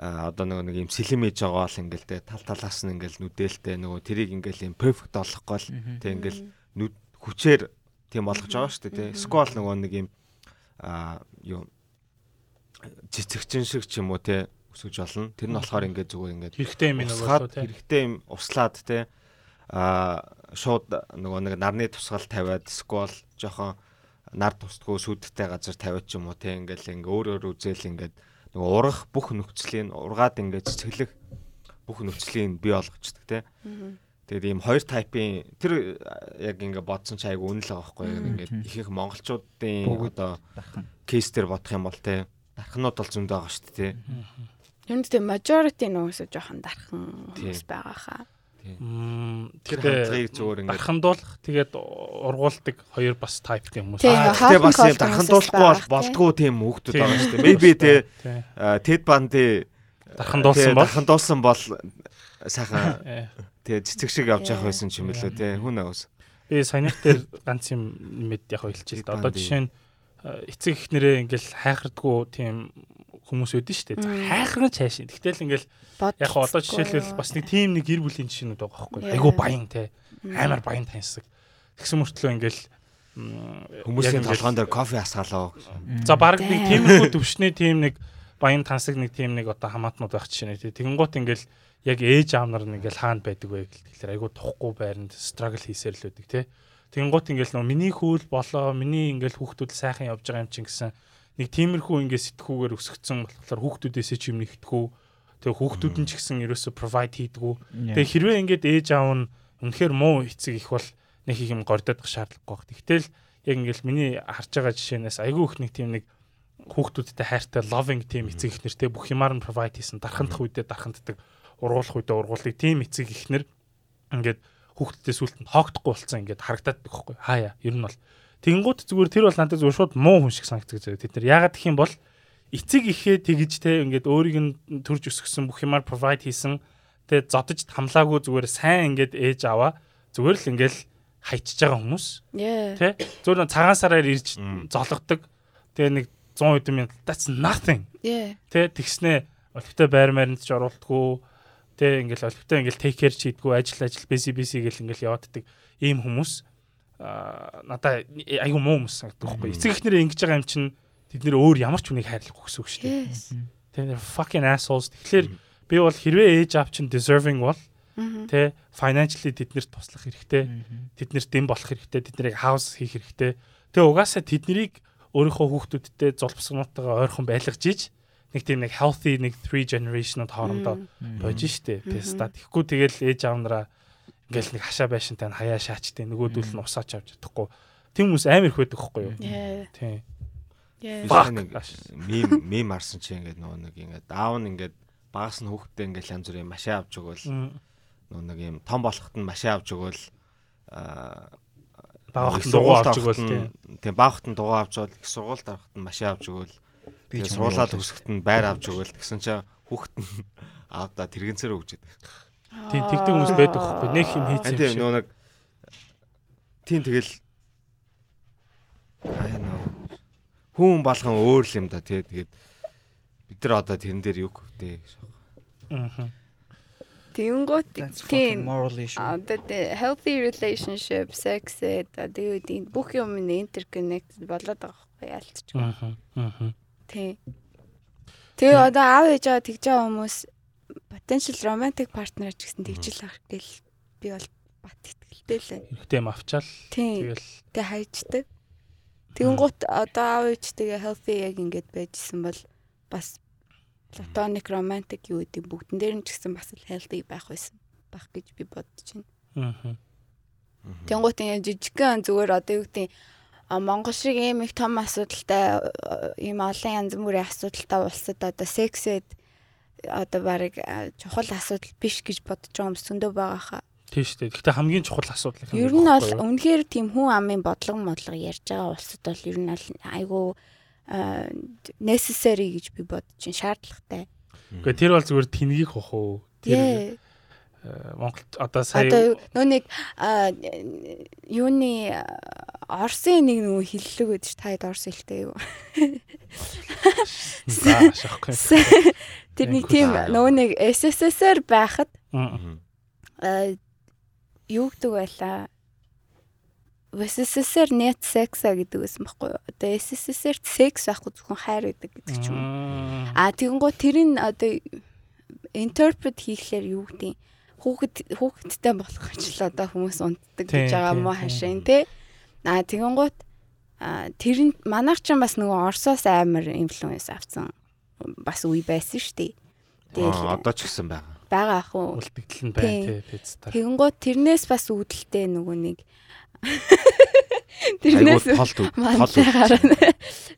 аа, одоо нөгөө нэг юм сэлэм ээж байгаа бол ингээл те тал талаас нь ингээл нүдэлтэй нөгөө тэрийг ингээл юм perfect болохгүй л те ингээл нүд хүчээр тийм болгож байгаа шүү дээ тий. Сквал нөгөө нэг юм аа юу цэцэгчин шиг ч юм уу тий өсөж болно. Тэр нь болохоор ингээд зүгээр ингээд Хэрэгтэй юм болоо тий. хэрэгтэй юм услаад тий аа шууд нөгөө нэг нарны тусгал тавиад сквал жоохон нар тусдгүй сүдтэй газар тавиад ч юм уу тий ингээд ингээ өөр өөр үзэл ингээд нөгөө урах бүх нөхцөлийн ургаад ингээд цэцэглэх бүх нөхцөлийн бий болгочдөг тий Тэгээд ийм хоёр тайпын тэр яг ингээ бодсон чи айгу үнэл байгаа байхгүй яг ингээд их их монголчуудын одоо кейс дээр бодох юм бол те дархнууд бол зөндөө байгаа шүү дээ те. Нь тэгээ majority нөөсөө жоохон дархан хүмүүс байгаа хаа. Тэр хандлагыг зүгээр ингээд дархандуулах тэгээд ургуулдаг хоёр бас type-тэй хүмүүс. Ингээ гэтээ бас юм дархандуулахгүй бол болдгоо тийм Тийм. байгаа шүү дээ. Maybe те. Тед банди Дархандуулсан бол дархандуулсан бол сайхан Э, те цэцэг шиг явж явах байсан ч юм лөө те хүн өөс. би саяных дээр ганц юм мэд яг хэлчихээ л да. Одоо жишээ нь э, эцэг ихнэрээ ингээл хайхардггүй тийм хүмүүс үүдэн штэ. За Мм. хайхраж хайшин. Тэгтэл ингээл яг одоо жишээлбэл бас нэг тийм нэг гэр бүлийн жишээнүүд байгаа байхгүй. Айгу баян те. Амар баян таньсаг. Тэгсэн мөртлөө ингээл Хүмүүсийн толгоон дээр кофе асгаалаа. За баг нэг тиймэрхүү төвшний тийм нэг баян тансаг нэг тийм нэг одоо хамаатнууд байх жишээ нэ. Тэгэнгუთ ингээл яг ээж аав нар нэг ингээл хаанд байдаг вэ гэл тэгэхээр айгу тухгүй байранд struggle хийсээр л үүдэг те. Тэгэнгуთ ингээл нөө миний хүүл болоо миний ингээл хүүхдүүд сайхан явж байгаа юм чинь гэсэн нэг тиймэрхүү ингээд сэтгүүгээр өсгцэн болохоор хүүхдүүдээсээ ч юм нэгтгэв. Тэгээ хүүхдүүд нь ч гэсэн ерөөсө provide хийдгүү. Тэгээ хэрвээ ингээд ээж аав нь үнэхээр муу эцэг их бол нэг их юм гордодох шаардлагагүй баг. Тэгтэл яг ингээл миний харж байгаа жишээнээс айгүй их нэг тийм нэг хүүхдүүдтэй хайртай loving team эцэг их нэртэй бүх юмар нь provide хийсэн дархандах үедээ дарханддаг ургуулах үедээ ургуулдаг team эцэг их нэр ингээд хүүхдүүдээ сүултэнд хоогдохгүй болсон ингээд харагдаад байхгүй. Хаяа ер нь бол. Тэгэнгუთ зүгээр тэр бол надад зүгээр шууд муу хүн шиг санагддаг тэд нар яагаад гэх юм бол эцэг ихээ тэгж те ингээд өөрийг нь төрж өсгсөн бүх юмар provide хийсэн тэгээ зодож хамлаагүй зүгээр сайн ингээд ээж аваа зүгээр л ингээд хайчиж байгаа хүмүүс. Тий зүгээр цагаан сараар ирж зологдог. Тэгээ нэг 100 хэдэн минут that's nothing. Тий тэгснэ олигтой байр маринд ч оруулдаггүй тий ингээл олигтой ингээл take care чийдгүү ажил ажил busy busy гэл ингээл явааддаг ийм хүмүүс. Аа надаа айгу муу хүмүүс санагддаг байхгүй. Эцэг эхнэрээ ингэж байгаа юм чинь тэд нэр өөр ямар ч хүнийг хайрлахгүй гэсэн үг шүү дээ. Тий fucking assholes. Тэгэхээр би бол хэрвээ ээж аав чинь deserving бол тий financially тэднэрт туслах хэрэгтэй тэднэрт дэм болох хэрэгтэй тэднийг хаус хийх хэрэгтэй. Тэгээ угаасаа тэднийг өөрийнхөө хүүхдүүдтэй зулбсгнуудтайгаа ойрхон байлгаж иж нэг тийм нэг healthy нэг 3 generation-ууд хоорондоо болж штэ теста тэгэхгүй тэгэл ээж аавнараа ингээл нэг хашаа байшинтай нь хаяа шаачтай нөгөөдөл нь усаач авч чадахгүй. Тийм хүмүүс амар их байдаг хгүй юу? Yeah. тий. Yeah. Би Fuck. сайн нэг мим мим арсан чи ингээд нөгөө нэг ингээд аав нь ингээд багаас нь хүүхдээ ингээл янз бүрийн машин авч өгөөл нөө нэг юм том болоход нь машин авч өгөөл аа Багахт дугуй сургуульд авч өгөөл тийм. нь- тийм багахт нь дугуй авч өгөөл их сургуульд авахт нь машин авч өгөөл Би тэгээ суулаад өсөхт нь байр авч өгөөл гэсэн чинь хүүхэд нь аавда тэрэгэнцээр өгч идэг. Тийм тэгдэг хүмүүс байдаг байхгүй. Нэг юм хийсэн юм шиг. нөө нэг тийм тэгэл аа нөө хүн болгон өөр л юм да тий тэгээд бид нар одоо тэрэн дээр юу хөвтэй гэж байна. Аа. Тэнгүүт тийм одоо healthy relationship sex одоо тийм бүх юм нь interconnected болоод байгаа байхгүй ялцчих. Аа. Аа. Тийм. Тэгээ одоо аав ээж аваа тэгж байгаа хүмүүс potential romantic partner ч гэсэн тэгж л ах гэл би бол бат итгэлтэй л байна. Хэрэгтэй юм авчаал. Тэгэл Тэг хайждаг. Тэнгуут одоо аав ээжтэйгээ healthy яг ингэж байжсэн бол бас platonic romantic юу гэдэг бүгдэн дээр нь ч гэсэн бас л healthy байх байсан байх гэж би бодож байна. Аа. Тэнгуут ингэ жижигхэн зүгээр одоо юу гэдэг Монгол шиг ийм их том асуудалтай э, ийм олон янз бүрийн асуудалтай улсад одоо сексэд одоо баг чухал асуудал биш гэж бодож байгаа хүмүүс зөндөө байгаа хаа. Тийм шүү дээ. Гэхдээ хамгийн чухал асуудал юм Ер нь бол үнэхээр тийм хүн амын бодлого модлого ярьж байгаа улсад бол ер нь айгүй э, necessary гэж би бодож байна шаардлагатай. Гэхдээ тэр бол зүгээр тэнгийг хох уу? Тэр э, Монголд одоо сая одоо нөө нэг юуны Орсын нэг нөгөө хиллэг гэдэг чи таад Орс хэлтэй юу? Тэр нэг тийм нөгөө нэг SSSR байхад Аа. юу гэдэг байлаа? SSSR net sexa гэдэг байсан байхгүй юу? Одоо SSSR секс байхгүй зөвхөн хайр гэдэг гэдэг ч юм уу. А тэгэнгუთ тэр нь одоо интерпрет хийхлээр юу гэдэг хүүхэд хүүхэдтэй болох ч л одоо хүмүүс унтдаг гэж байгаа мó хашийн тий. Аа тэгэн гут тэр нь манайх ч бас нөгөө Оросоос амар инфлюенс авсан бас үе байсан шүү дээ. Тэгэл одоо ч гэсэн байгаа. Бага ах уу. Үлтгэл нь байна тий пецтар. Тэгэн гоо тэрнээс бас үүдэлтэй нөгөө нэг Тэрнээс тол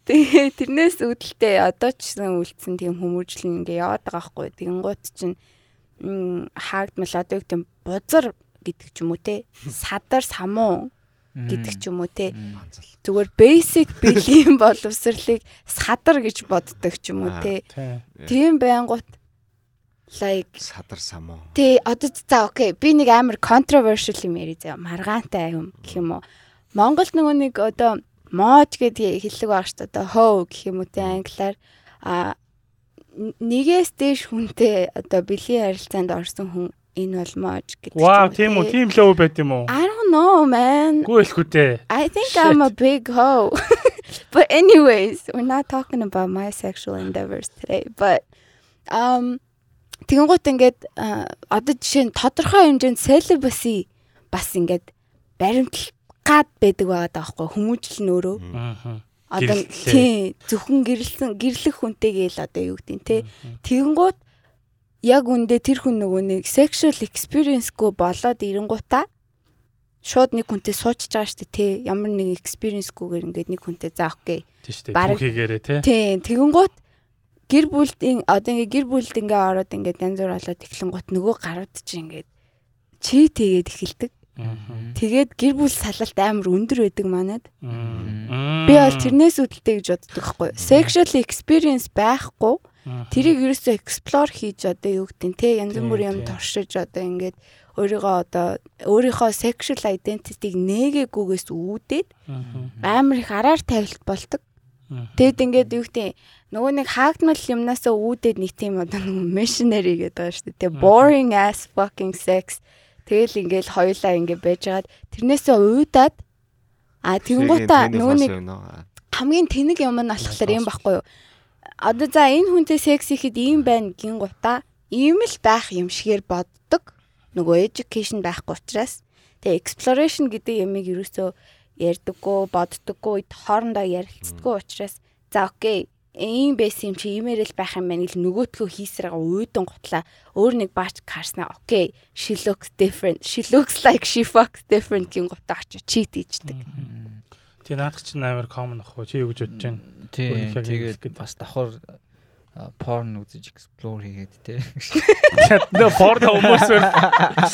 Тэгээ тэрнээс үүдэлтэй одоо ч гэсэн үлдсэн тийм хүмүүжлэн ингээ яваад байгаа хгүй. Тэгэн гут чинь хаагдмал одоо гэдэг бузар гэдэг ч юм уу те. Садар самуу гэдэг ч юм уу те. Зүгээр basic бэлгийн боловсрлыг садар гэж боддог ч юм уу те. Тий. Тийм байнгут like Садар самуу. Тэ одоо за окей би нэг амар controversial юм ярий заа маргаантай юм гэх юм уу. Монголд нөгөө нэг одоо мод гэдэг хэллэг баг шүү дээ. Одоо хоо гэх юм уу те англиар а нэгээс дээш хүнтэй одоо бэлгийн харилцаанд орсон хүн энэ бол мож гэдэг. Вау, тийм үү? те. Тийм л өө байт юм уу? I don't know man. Гүү хэлэхгүй дээ. I think I'm a big hoe. but anyways, we're not talking about my sexual endeavors today. But um тэгэнгუთ ингээд одоо жишээ нь тодорхой хэмжээнд celibacy бас ингээд баримтлах гад байдаг байгаа даахгүй хүмүүжил нь өөрөө Аа одоо тий зөвхөн гэрэлсэн гэрлэх хүнтэй гээл одоо юу гэдэг нь тий. Тэгэнгუთ яг үндэ тэр хүн нөгөө нэг sexual experience-гөө болоод ирэнгуутаа шууд нэг хүнтэй суучж байгаа шүү дээ тий. Ямар нэг experience-гүйгээр ингээд нэг хүнтэй заа окей тий баг хийгээрээ тий. тий тэгэнгуут гэр бүлийн одоо ингээд гэр бүлд ингээд ороод ингээд янз бүр болоод эхлэн гот нөгөө гарууд чи ингээд чи тэгээд эхэлдэг тэгээд гэр бүл салалт амар өндөр байдаг манад би бол тэрнээс үүдэлтэй гэж боддог юу. sexual experience байхгүй тэрийг ерөөсөө explore хийж одоо юу гэдэг нь те янз бүрийн юм тийм. туршиж одоо ингээд өөрийгөө одоо өөрийнхөө sexual identity-г нээгээгүйгээс үүдээд амар их араар тавилт болдог. Аа. Тэгэд ингээд юу гэдэг нөгөө нэг хаагдмал юмнасаа үүдээд нэг тийм одоо missionary гэдэг байгаа шүү дээ. Boring ass fucking sex. Тэгэл ингээд хоёулаа ингээд байжгаад тэрнээсээ уйдаад а тэгэнгуутаа нөгөө нэг хамгийн тэнэг юм нь болохоор юм байхгүй юу? Одоо за энэ хүнтэй секс хийхэд ийм байна гин гутаа ийм л байх юм шигээр боддог. Нөгөө education байхгүй учраас тэгээ exploration гэдэг ямиг юусоо ярьдаггүй, боддоггүй, хоорондоо ярилцдаггүй учраас за окей ийм байсан юм чи иймэр л байх юм байна гэл нөгөөтгөө хийсрэгээ уудан гутлаа өөр нэг баач харснаа окей she looks different she looks like she fucks different гин гутаа очиж cheat хийждэг. Тий наадах чинь амар common ахгүй чи юу гэж бодож байна? Өөрийнхөө тэгээд бас давхар porn үзэж explore хийгээд те. Нөө порно хүмүүс байна.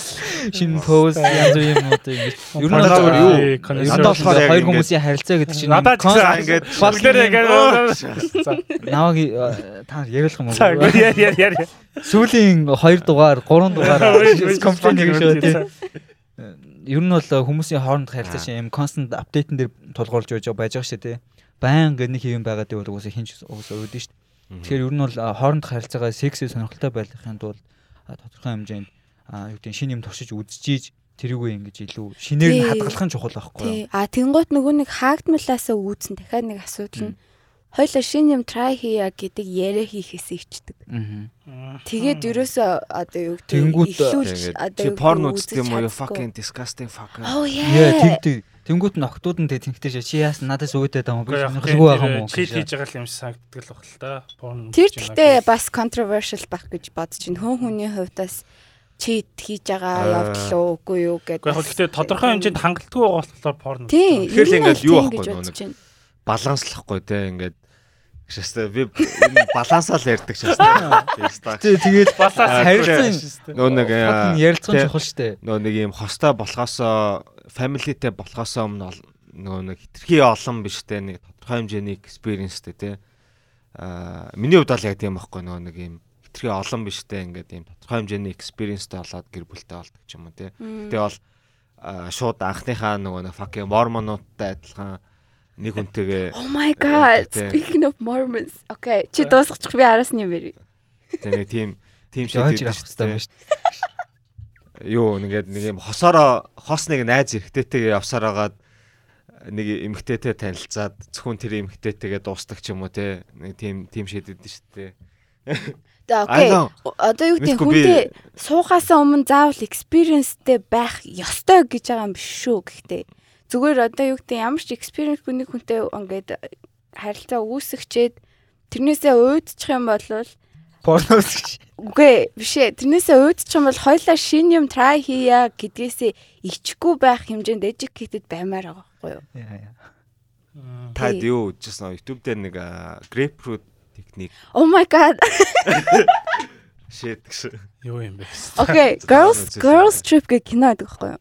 Шинэ пост янз бүрийн юмнууд ингэж ер нь бол юу? Надад болохоор хоёр хүмүүсийн харилцаа гэдэг чинь Надад ингээд бүгдээрээ ингээд Наваг э, та яриулах юм уу? яа яа яа. Сүүлийн 2 дугаар, 3 дугаар компани гэж шүү тий. Ер нь бол хүмүүсийн хооронд харилцаа чинь юм constant update-н дээр тулгуурлаж байж байгаа байж байгаа шүү тий. Баян нэг хэвэн байгаа дээ бол угсаа хинч угсаа өөдөн шүү. Тэгэхээр ер нь бол а, хооронд харилцаагаа секси сонирхолтой байлгахын тулд тодорхой хэмжээнд юу гэдэг нь шинэ юм туршиж үзчихийж тэрүүгээ ингэж илүү шинээр нь хадгалах нь чухал байхгүй юу? А тэнгуут нөгөө нэг хаагдмалаасаа үүдсэн дахиад нэг асуудал нь хоёлаа шинэ юм try хийя гэдэг яриа хийхээс ичдэг. Тэгээд ерөөсөө одоо юу гэдэг ихлүүлж одоо порно үздэг юм уу? Fucking disgusting fucker. Oh Яа тэгдэг. Тэнгүүт нь октууд нь тэг тэнхтэй. Чи яасан надаас өөдөөд байгаа юм би сонирхолгүй байгаа юм уу? чит гэж. хийж байгаа юм шиг санагддаг л баг л та. Тэр гэхдээ бас controversial байх гэж бодож байна. Хүн хүний хувьдас чит хийж байгаа Аа. явдал уу үгүй юу гэдэг. Гэхдээ яг гэхдээ тодорхой хэмжээнд хангалтгүй байгаа болохоор порно. Тэгэхээр л ингээд юу бодож байна. баланслахгүй те ингээд шээстэй би балансаа л ярьдаг шээстэй. Тий тэгээд Балаас харилцан Нөө нэг э, ярилцсан тий. чухал штэ. нөө нэг юм хостой болохоосоо фамилитэй болохоосоо өмнө нөгөө нэг хитрхи олон биш те нэг тодорхой хэмжээний экспириенстэй те аа миний хувьд бол яг тийм байхгүй нөгөө нэг юм хитрхи олон биш те ингээд юм тодорхой хэмжээний экспириенстэй болоод гэр бүлтэй болдог ч юм уу те. Тэгээ бол шууд анхныхаа нөгөө нэг fucking мормонуудтай адилхан нэг хүнтэйгээ Oh my god. Speaking of Mormons. Okay, чи дуусгачих би араас нь бэрээ. тэгээ нэг тийм тийм шиг байдаг шүү дээ. юу нэгээд нэг юм хосороо хос нэг найз эргэтэйгээ явсаар агаад нэг эмгтээтэй танилцаад зөвхөн тэр эмгтээтэйгээ дуустдаг ч юм уу те нэг тийм тийм шийдэд шүү дээ. За окей. Одоо юу гэдэг хүнтэй суугаасаа өмнө заавал experienceтэй байх ёстой гэж байгаа юм биш шүү гэхдээ зүгээр одоо юу гэдэг ямар ч experience хүний хүнтэй ингээд харилцаа үүсгчээд тэрнээсээ уйдчих юм бол Порно үзэж. үгүй биш ээ тэрнээсээ уйдчих юм бол хоёлаа шин юм try хийя гэдгээсээ ичгүй байх хэмжээнд educated баймаар байгаа байхгүй юу? Яа яа. Тад юу үзчихсэн YouTube дээр нэг grapefruit техник Oh my god. гэсэн. Юу юм бэ? Okay, girls girls trip гэх кино байдаг байхгүй юу?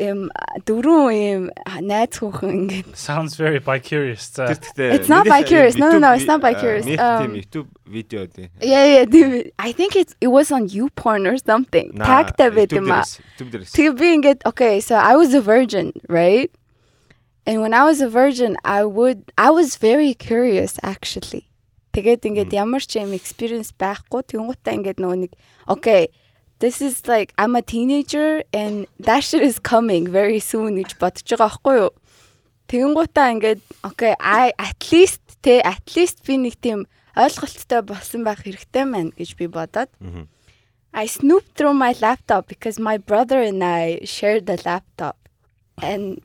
Эм дөрөв эм найз хүүхэн ингээд Sounds very bi curious. За. Тэр гэхдээ It's not миний bi-curious. No, no, no, YouTube it's not ви- bi-curious. аа, Нэг Um, тийм YouTube видео дээ. Yeah, yeah, тийм. I think it's it was on YouPorn or something. Tagтай байт юм аа. YouTube дээр. Тэгээ би ингээд okay, so I was a virgin, right? And when I was a virgin, I would I was very curious actually. Тэгээд ингээд ямар ч юм experience байхгүй тэнгуутаа ингээд нөгөө нэг okay, this is like I'm a teenager and that shit is coming very soon гэж бодож байгаа байхгүй юу? Тэнгуутаа ингээд okay, I at least те at least би нэг тийм ойлголттой болсон байх хэрэгтэй маань гэж би бодоод. I snooped through my laptop because my brother and I shared the laptop. And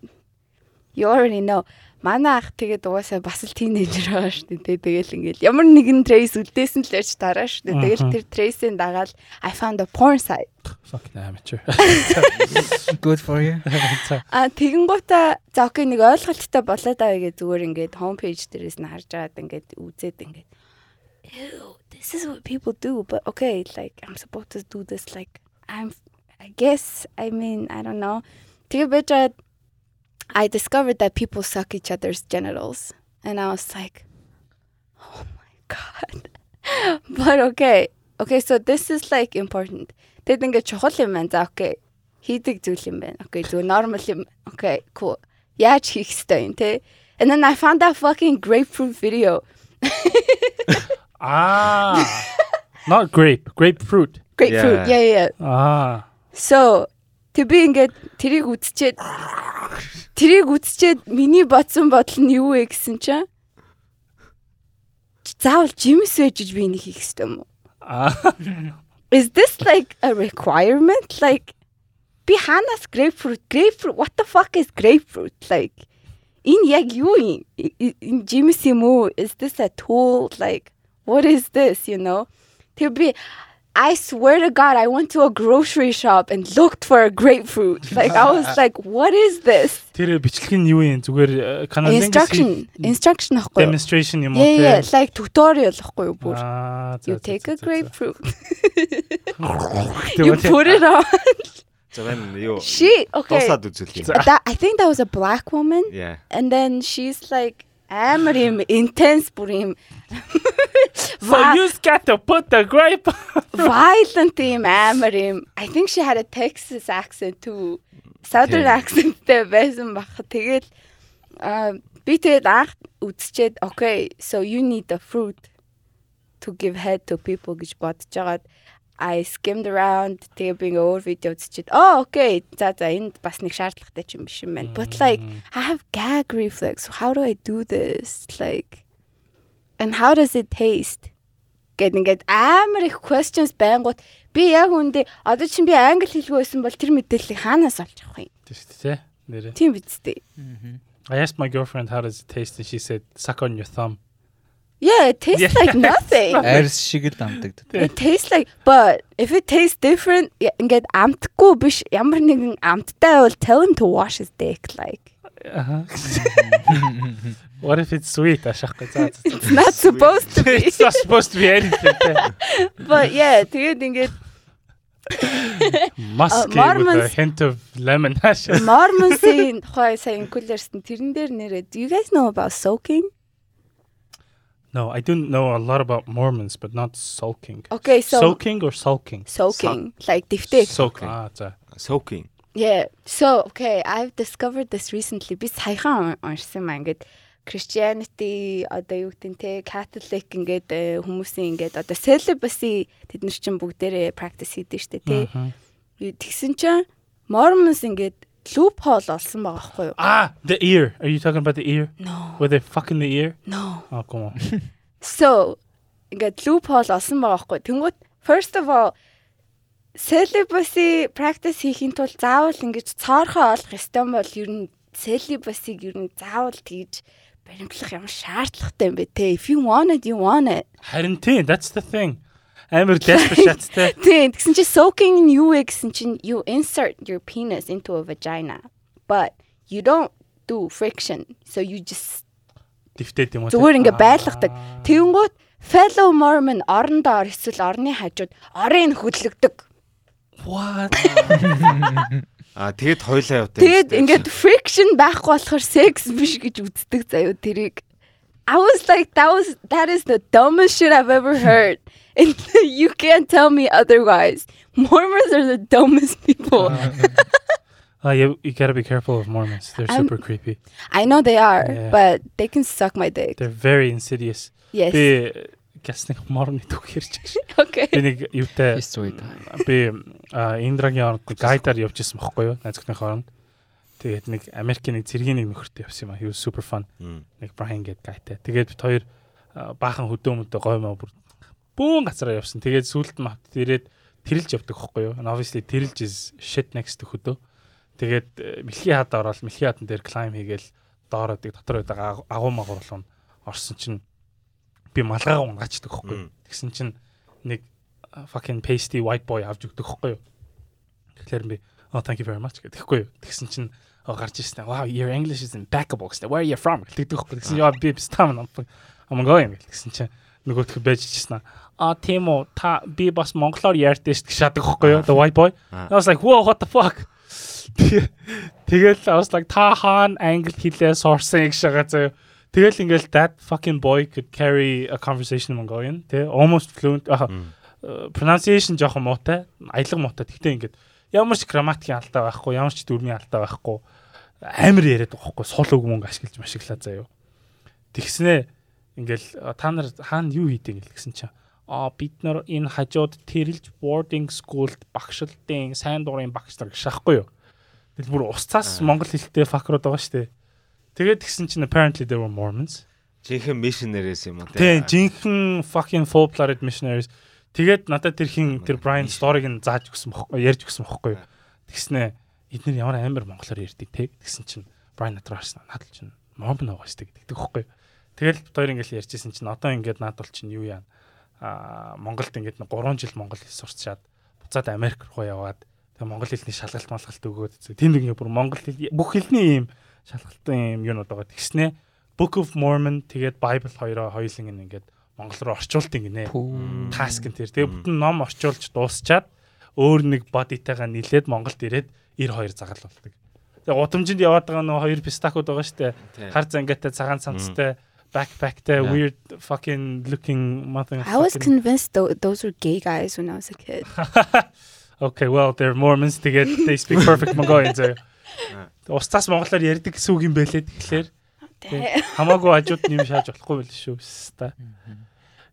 you already know. Манай ах тэгээд угаасаа бас л тийнейжер байгаа шүү дээ. Тэгэл ингээл ямар нэгэн trace үлдээсэн л ярьж дараа шүү дээ. Тэгэл тэр trace-ийн дагаал I found a porn site. Fucking amateur. Good for you. А тэгэн гута за окей нэг ойлголттой болоод авъя гэж зүгээр ингээд homepage дээрээс нь харж аваад ингээд үзээд ингээд Ew, this is what people do but okay like I'm supposed to do this like I'm I guess I mean I don't know. Тэгээ бежаад I discovered that people suck each other's genitals and I was like oh my god. but okay. Okay, so this is like important. Тэгэд ингээд чухал юм байна. За окей хийдэг зүйл юм байна. Окей, зүгээр normal юм. Окей, cool. Яаж хийх ёстой юм те? And then I found that fucking grapefruit video. Аа. Not grape, grapefruit. Grapefruit. Yeah. Yeah, yeah. yeah. Аа. So, тэг би ингээд тэрийг үзчихэд тэрийг үзчихэд миний бодсон бодол нь юу вэ гэсэн чинь заавал жимс байж би энийг хийх ёстой юм уу? Is this like a requirement? Like би ханаас grapefruit grapefruit what the fuck is grapefruit? Like энэ яг юу юм? Энэ жимс юм уу? Is this a tool? Like what is this you know? Тэг би I swear to God, I went to a grocery shop and looked for a grapefruit. Like I was like, what is this? Тэр бичлэг нь юу юм? Зүгээр каналын Instruction, instruction ахгүй юу? demonstration юм уу Yeah, yeah, те? like tutorial ахгүй юу бүр. Аа, за, You за, take за, a за, за. grapefruit, Тэгвэл you put it on. За байна юу? She okay. Дуусаад үзүүлээ. That I think that was a black woman, Yeah. and then she's like амар юм intense бүр юм So you just got to put the grape. violent юм амар юм. I think she had a Texas accent too. Southern Тийм. accentтэй байсан бах. Тэгээд аа би тэгээд анх үзчихэд okay, so you need the fruit to give head to people гэж бодож байгаад I skimmed around тэгээ би ингээ өөр видео үзчихэд oh okay за за энд бас нэг шаардлагатай ч юм биш юм байна. But like I have gag reflex. How do I do this? Like and how does it taste? гэд ингээд амар их questions байнгут би яг үндэ одоо чинь би англи хэлгүй байсан бол тэр мэдээллийг хаанаас олж авах юм? Тийм шүү дээ. Нэрээ. Тийм биз дээ. I asked my girlfriend how does it taste and she said suck on your thumb. Yeah, it tastes like nothing. Арьс шиг л амтагддаг. It tastes like but if it tastes different я- ингээд амтгүй биш ямар нэгэн амттай бол tell him to wash his dick like. Аха. What if it's sweet? Ашаахгүй. За за. за. It's not supposed to be. It's not supposed to be anything. But yeah, тэгээд ингээд Musky with a hint of lemon. Mormons-ийн тухай сайн инкулерсэн тэрэн дээр нэрээ. Do you guys know about soaking? No, I do know a lot about Mormons, but not sulking. Okay, so Soaking or sulking? soaking like дэвтээ. Soaking. Ah, за. Soaking. Yeah. So, okay, I've discovered this recently. Би саяхан un- уншсан маа ингээд Christianity одоо юу гэдэг нь те Catholic ингээд э, хүмүүсийн ингээд одоо celibacy тэд нар чинь бүгдээрээ practice хийдэг штэ те. Мгм. Юу Тэгсэн чинь Mormons ингээд loophole олсон байгаа байхгүй юу? Ah, the ear. Are you talking about the ear? No. Were they fucking the ear? No. Oh, come on. So, ингээд loophole олсон байгаа байхгүй. Тэнгүүт first of all celibacy practice хийхин тулд заавал ингэж цоорхоо олох ёстой бол ер нь celibacy-г ер нь заавал тэгж баримтлах ямар шаардлагатай юм бэ те. If you want it, you want it. Харин тийм, that's the thing. Амар desperate шаттай. Тийм. Тэгсэн чинь soaking нь юу вэ гэсэн чинь you insert your penis into a vagina. But you don't do friction. So you just Дэвтээд юм уу? зүгээр ингээ байлгадаг. Тэгэнгүүт fellow Mormon орондоо ор эсвэл орны хажууд орын хөдлөгдөг. What? Аа тэгэд хоёлаа явтай. Тэгээд ингээд friction байхгүй болохоор sex биш гэж үздэг заяо тэрийг. I was like that was that is the dumbest shit I've ever heard. And you can't tell me otherwise. Mormons are the dumbest people. Ah, you, you gotta be careful of Mormons. They're I'm- super creepy. I know they are, Yeah. but they can suck my dick. They're very insidious. Yes. Би гас нэг Mormon түүх ярьж гэж. Okay. Би нэг юутай History. би а, Индрагийн оронд гайдаар явж исэн бохгүй юу? Найзгтны хооронд. Тэгээд нэг Америкийн нэг цэргийн нэг нөхөртэй явсан юм а. He was super fun. Мм. Нэг Brian гээд гайтай. Тэгээд бид хоёр а, баахан хөдөө мөдөө гой маа бүр бүүн газараа явсан. Тэгээд нь мат ирээд тэрэлж явдаг бохгүй юу? Obviously тэрэлж is shit next хөдөө. Тэгээд э, мэлхий хаад ороод мэлхий хаадан дээр climb хийгээл доороо дэг дотор байдаг агуу- агуу магуур болон орсон чинь би бохгүй юу? Мм. Тэгсэн чинь нэг а, fucking pasty white boy авч өгдөг байхгүй юу? Тэгэхээр би oh thank you very much гэхгүй юу? Тэгсэн чинь oh, гарч ирсэн. Wow, your English is impeccable. Where are you from? гэдэг байхгүй. Тэгсэн яа би стам I'm going гэсэн чинь нөгөөх байж чижсэн. А тийм үү та би бас монголоор ярьдээ шүү гэж шатдаг байхгүй юу? The white boy. I was like, "Whoa, what the fuck?" Тэгэл I was like, "Та хаан англи хэлээ сурсан гэж шагаа заяа." Тэгэл ингээл that fucking boy could carry a conversation in Mongolian. Тэ almost fluent. Мм. э, pronunciation жоохон муутай, аялга муутай. Гэхдээ ингээд ямар ч грамматикийн алдаа байхгүй, ямар ч дүрмийн алдаа байхгүй. Амар яриад байгаа байхгүй, сул үг мөнгө ашиглаж машиглаа заяа. Тэгснээ ингээл «А, та нар хаана юу хийдэг гэсэн чинь бид нар энэ хажууд тэрэлж boarding school-д багшлалтын сайн дурын багш нар гэж шахгүй юу. Тэгэл бүр усцаас Аа. монгол хэлтэй факрууд байгаа штэ. Тэгээд тэгсэн чинь apparently they were Mormons. Жинхэнэ missionaries юм уу Тийм, жинхэнэ fucking full blooded missionaries. Тэгээд надад тэр хин тэр Brian story-г нь зааж өгсөн бохгүй, ярьж өгсөн бохгүй. Тэгснэ эднэр ямар амар монголоор ярьдаг те. Тэгсэн чинь Brian надад харсан. Надад чинь Mormon байгаа штэ гэдэг бохгүй. Тэгэл бид хоёр ингээл ярьжсэн чинь одоо ингээд надад бол чинь юу яа. Монголд ингээд 3 жил монгол хэл сурчаад буцаад Америк руу яваад тэгээ монгол хэлний шалгалт малгалт өгөөд тийм нэг бүр монгол хэл бүх хэлний юм шалгалтын юм юунууд байгаа. Тэгснэ Book of Mormon тэгээд Bible хоёроо хоёуланг нь ингээд монгол руу орчуулт ингэнэ. Нь тэр. Тэгээ бүтэн ном орчуулж дуусчаад өөр нэг бодитайгаа нийлээд Монголд ирээд 92 заgal болдог. Тэгээ гудамжинд яваад байгаа нөө хоёр пистакууд байгаа штэ. Хар зангаатай цагаан цамцтай backpackтэй weird fucking looking mother I was convinced tho- those were gay guys when I was a kid. Okay, well, they're Mormons тэгээд they speak perfect Mongolian зөө. Устаас монголоор ярьдаг гэсэн үг юм байлээ тэгэхээр Damn. хамаагүй хажууд нэм шааж болохгүй байл шүү. Ста.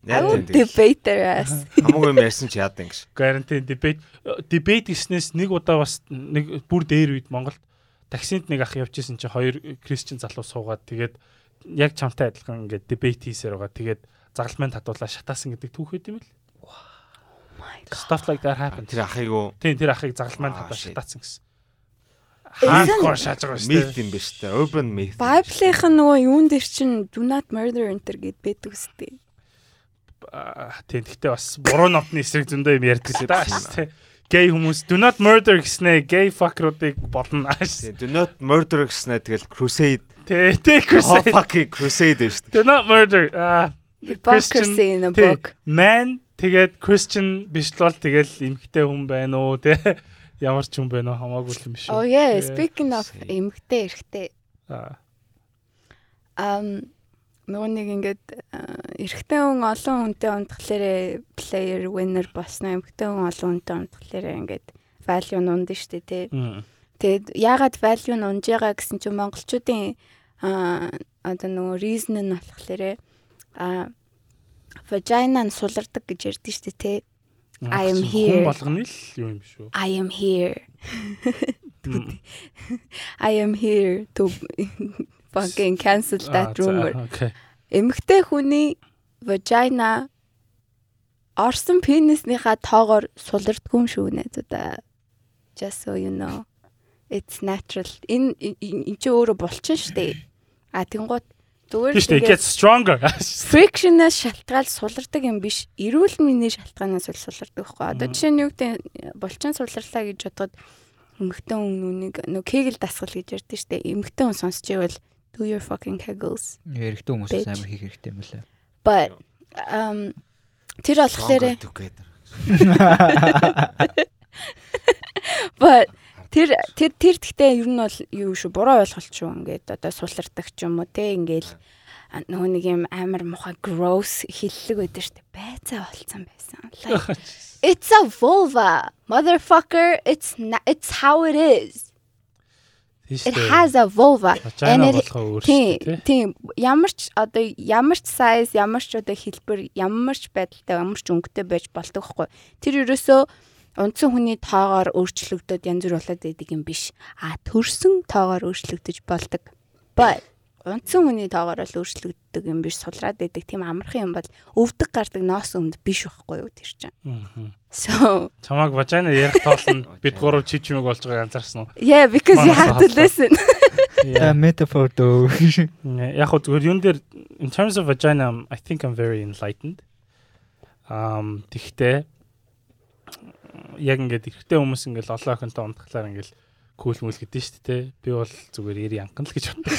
I would debate their ass. Хамаагүй юм ярьсан чи яадаг ингэж. Guarantee debate debate гэснээс нэг удаа бас нэг бүр дээр үед Монголд таксинд нэг ах явж исэн чи хоёр кристиан залуу суугаад тэгээд яг чамтай адилхан ингээд debate хийсээр байгаа. Тэгээд загалмайн татуулаа шатаасан гэдэг түүхэд юм л. My God. Stuff like that happen. Тэр ахыг уу Тийм тэр ахыг загалмайн Аа, татаа shit. шатаасан гэсэн. Hardcore шааж байгаа шүү дээ. юм биш үү? Urban myth. Bible-ийнх нь нөгөө юун дээр чин do not murder enter гэд байдаг үстэй. Аа, Тийм гэхдээ бас буруу нотны эсрэг зөндөө юм ярьдаг л да. Тэ. Гей хүмүүс do not murder гэснээ gay fucker-уудыг болно ааш. Do not murder гэснээр тэгэл crusade. Тэ тэ Oh crusade. fuck crusade биш үү? Do not murder. Аа Hypocrisy in a Тэ, book. Man тэгээд Christian биш л бол тэгэл эмгтэй хүн байна уу те ямар ч хүн байна уу хамаагүй л юм шүү. Oh yeah, Тэ. speaking of эмгтэй эрэгтэй. Аа, Um нөгөө нэг ингээд а, эрэгтэй хүн олон хүнтэй унтахлаарэ player winner босно эмэгтэй хүн олон хүнтэй унтахлаарэ ингээд value нь унд штэ мм. Тэгээд яагаад value нь унж байгаа гэсэн чинь монголчуудын а одоо нөгөө reason нь болохоор а vagina нь сулардаг гэж ярьдэн штэ тий. I am Хүн here. болгоны л юм юм шүү. I am here. I am here to fucking cancel that rumor. Эмэгтэй хүний vagina орсон пениснийхаа тоогоор сулардгүй юм шүү найзуудаа. Just so you know. It's natural. Энэ энэ чи өөрөө булчин штэ. А тэнгууд зүгээр Тийш үү get stronger. frictionаас шалтгаал сулардаг юм биш. Эрүүл мэндийн шалтгаанаас бол сулардаг байхгүй. Одоо жишээ нь юу гэдэг булчин суларлаа гэж бодоход эмэгтэй хүн нүг нөө кегл дасгал гэж ярьдэн штэ. Эмэгтэй хүн сонсч ивэл do your fucking kegels. Эрэгтэй хүмүүс амар хийх хэрэгтэй юм лээ. But um тэр болохоор but тэр тэр тэр гэхдээ ер нь бол юу шүү буруу ойлголт шүү ингээд одоо сулардаг ч юм уу те ингээл нөгөө нэг юм амар муха gross хиллэг байдаг штэ байцаа болцсон байсан. It's a vulva motherfucker it's na- it's how it is. It has a vulva. Тийм, тийм. Ямар ч одоо ямар ч size, ямар ч одоо хэлбэр, ямар ч байдалтай, ямар ч өнгөтэй байж болдог хгүй. Тэр ерөөсөө унтсан хүний тоогоор өөрчлөгдөд янз бүр болоод байдаг юм биш. А төрсөн тоогоор өөрчлөгдөж болдог. But унтсан хүний тоогоор л өөрчлөгддөг юм биш сулраад байдаг. Тийм амархан юм бол өвдөг гардаг ноос өмд биш байхгүй юу тэр чинь. Мгм. So, Чамайг vagina ярих тоолно бид гурав чив чимэг болж байгааг анзаарсан уу? yeah, because you have to listen. Та метафор дөө. Яг зүгээр юун дээр in terms of vagina I think I'm very enlightened. Um тэгтээ яг ингээд эрэгтэй хүмүүс ингээд олон охинтой унтахлаар ингээд кул мүл гэдэг шүү дээ. Би бол зүгээр эр янхан л гэж боддог.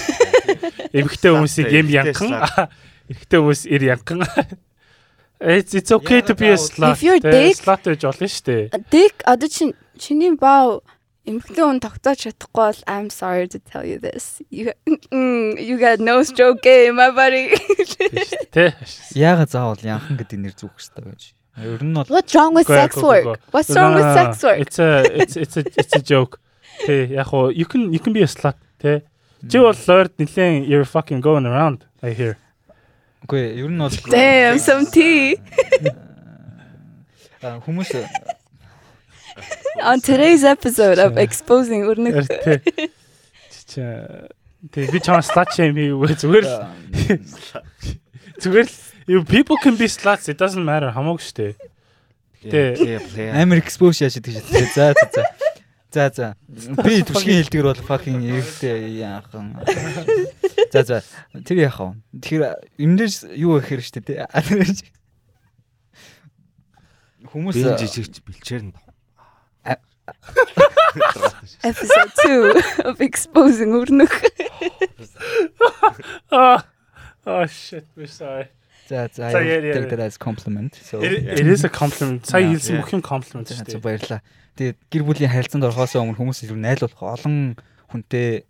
Эмэгтэй хүмүүсийг эм янхан. Эрэгтэй хүмүүс эр янхан. It's it's okay to be a slut. If you're dick- slut гэж болно шүү дээ. Дэг одоо чин чиний баа эмхтэн хүн тогтоож чадахгүй бол I'm sorry to tell you this. You mm, you got no stroke game my buddy. Тийш дээ. Яагаад заавал янхан гэдэг нэр зүгх хэрэгтэй гэж. Ер нь бол What's wrong with sex work? What's wrong with sex work? It's a it's it's a it's a joke. Тэ яг хоо you can you can be a slut тэ. Чи бол лорд нилээн you're fucking going around I hear. үгүй ер нь бол Damn, some tea. А, хүмүүс On today's episode of exposing өрнөг. Тэ. Чи тэ би чам slut shame хийвээ зүгээр л зүгээр л people can be sluts it doesn't matter хамаагүй штэ. Тэ. Плей плей. амар expose яаж гэдэг шээ. За за за. За за. Би түшгийн хэлдгэр бол fucking эрэгтэй яахан. За за. Тэр яах вэ? Тэгэхээр энэ дээр юу гэхээр штэ тий. хүмүүс жижигч бэлчээр нь. Episode 2 of exposing өрнөх. Аа. Oh shit, we're sorry. За за take that as compliment. So It, is a compliment. Сая хэлсэн бүх юм compliment шүү дээ. баярлаа. Тэгээд гэр бүлийн харилцаанд орохоос өмнө хүмүүс илүү найлуулах олон хүнтэй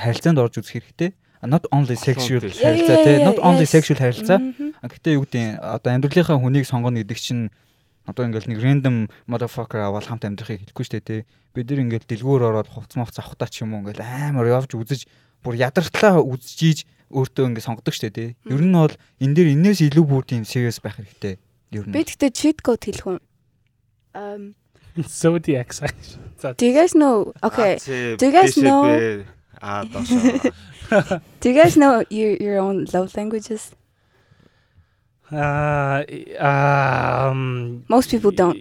харилцаанд орж үзэх хэрэгтэй. Not only sexual харилцаа yeah, тий, yeah, not only sexual харилцаа. Гэтэ юу гэдэг одоо амьдралынхаа хүнийг сонгоно гэдэг чинь одоо ингээл нэг random motherfucker аваад хамт амьдрахыг хэлэхгүй шүү дээ тий. Бид нар ингээл дэлгүүр ороод хувц мовц авахтаа ч юм уу ингээл амар явж үзэж бүр ядартлаа үзжиж өөртөө ингээд сонгодог шүү дээ тий. Ер нь бол энэ дээр энээс илүү бүр тийм serious байх хэрэгтэй. Ер нь. Би тэгтээ cheat code хэлэх юм. Um Zodiac sign. Do you guys know? Okay. Do you guys know- дошоо. Do you guys know your your own love languages? Uh, um, Most people don't.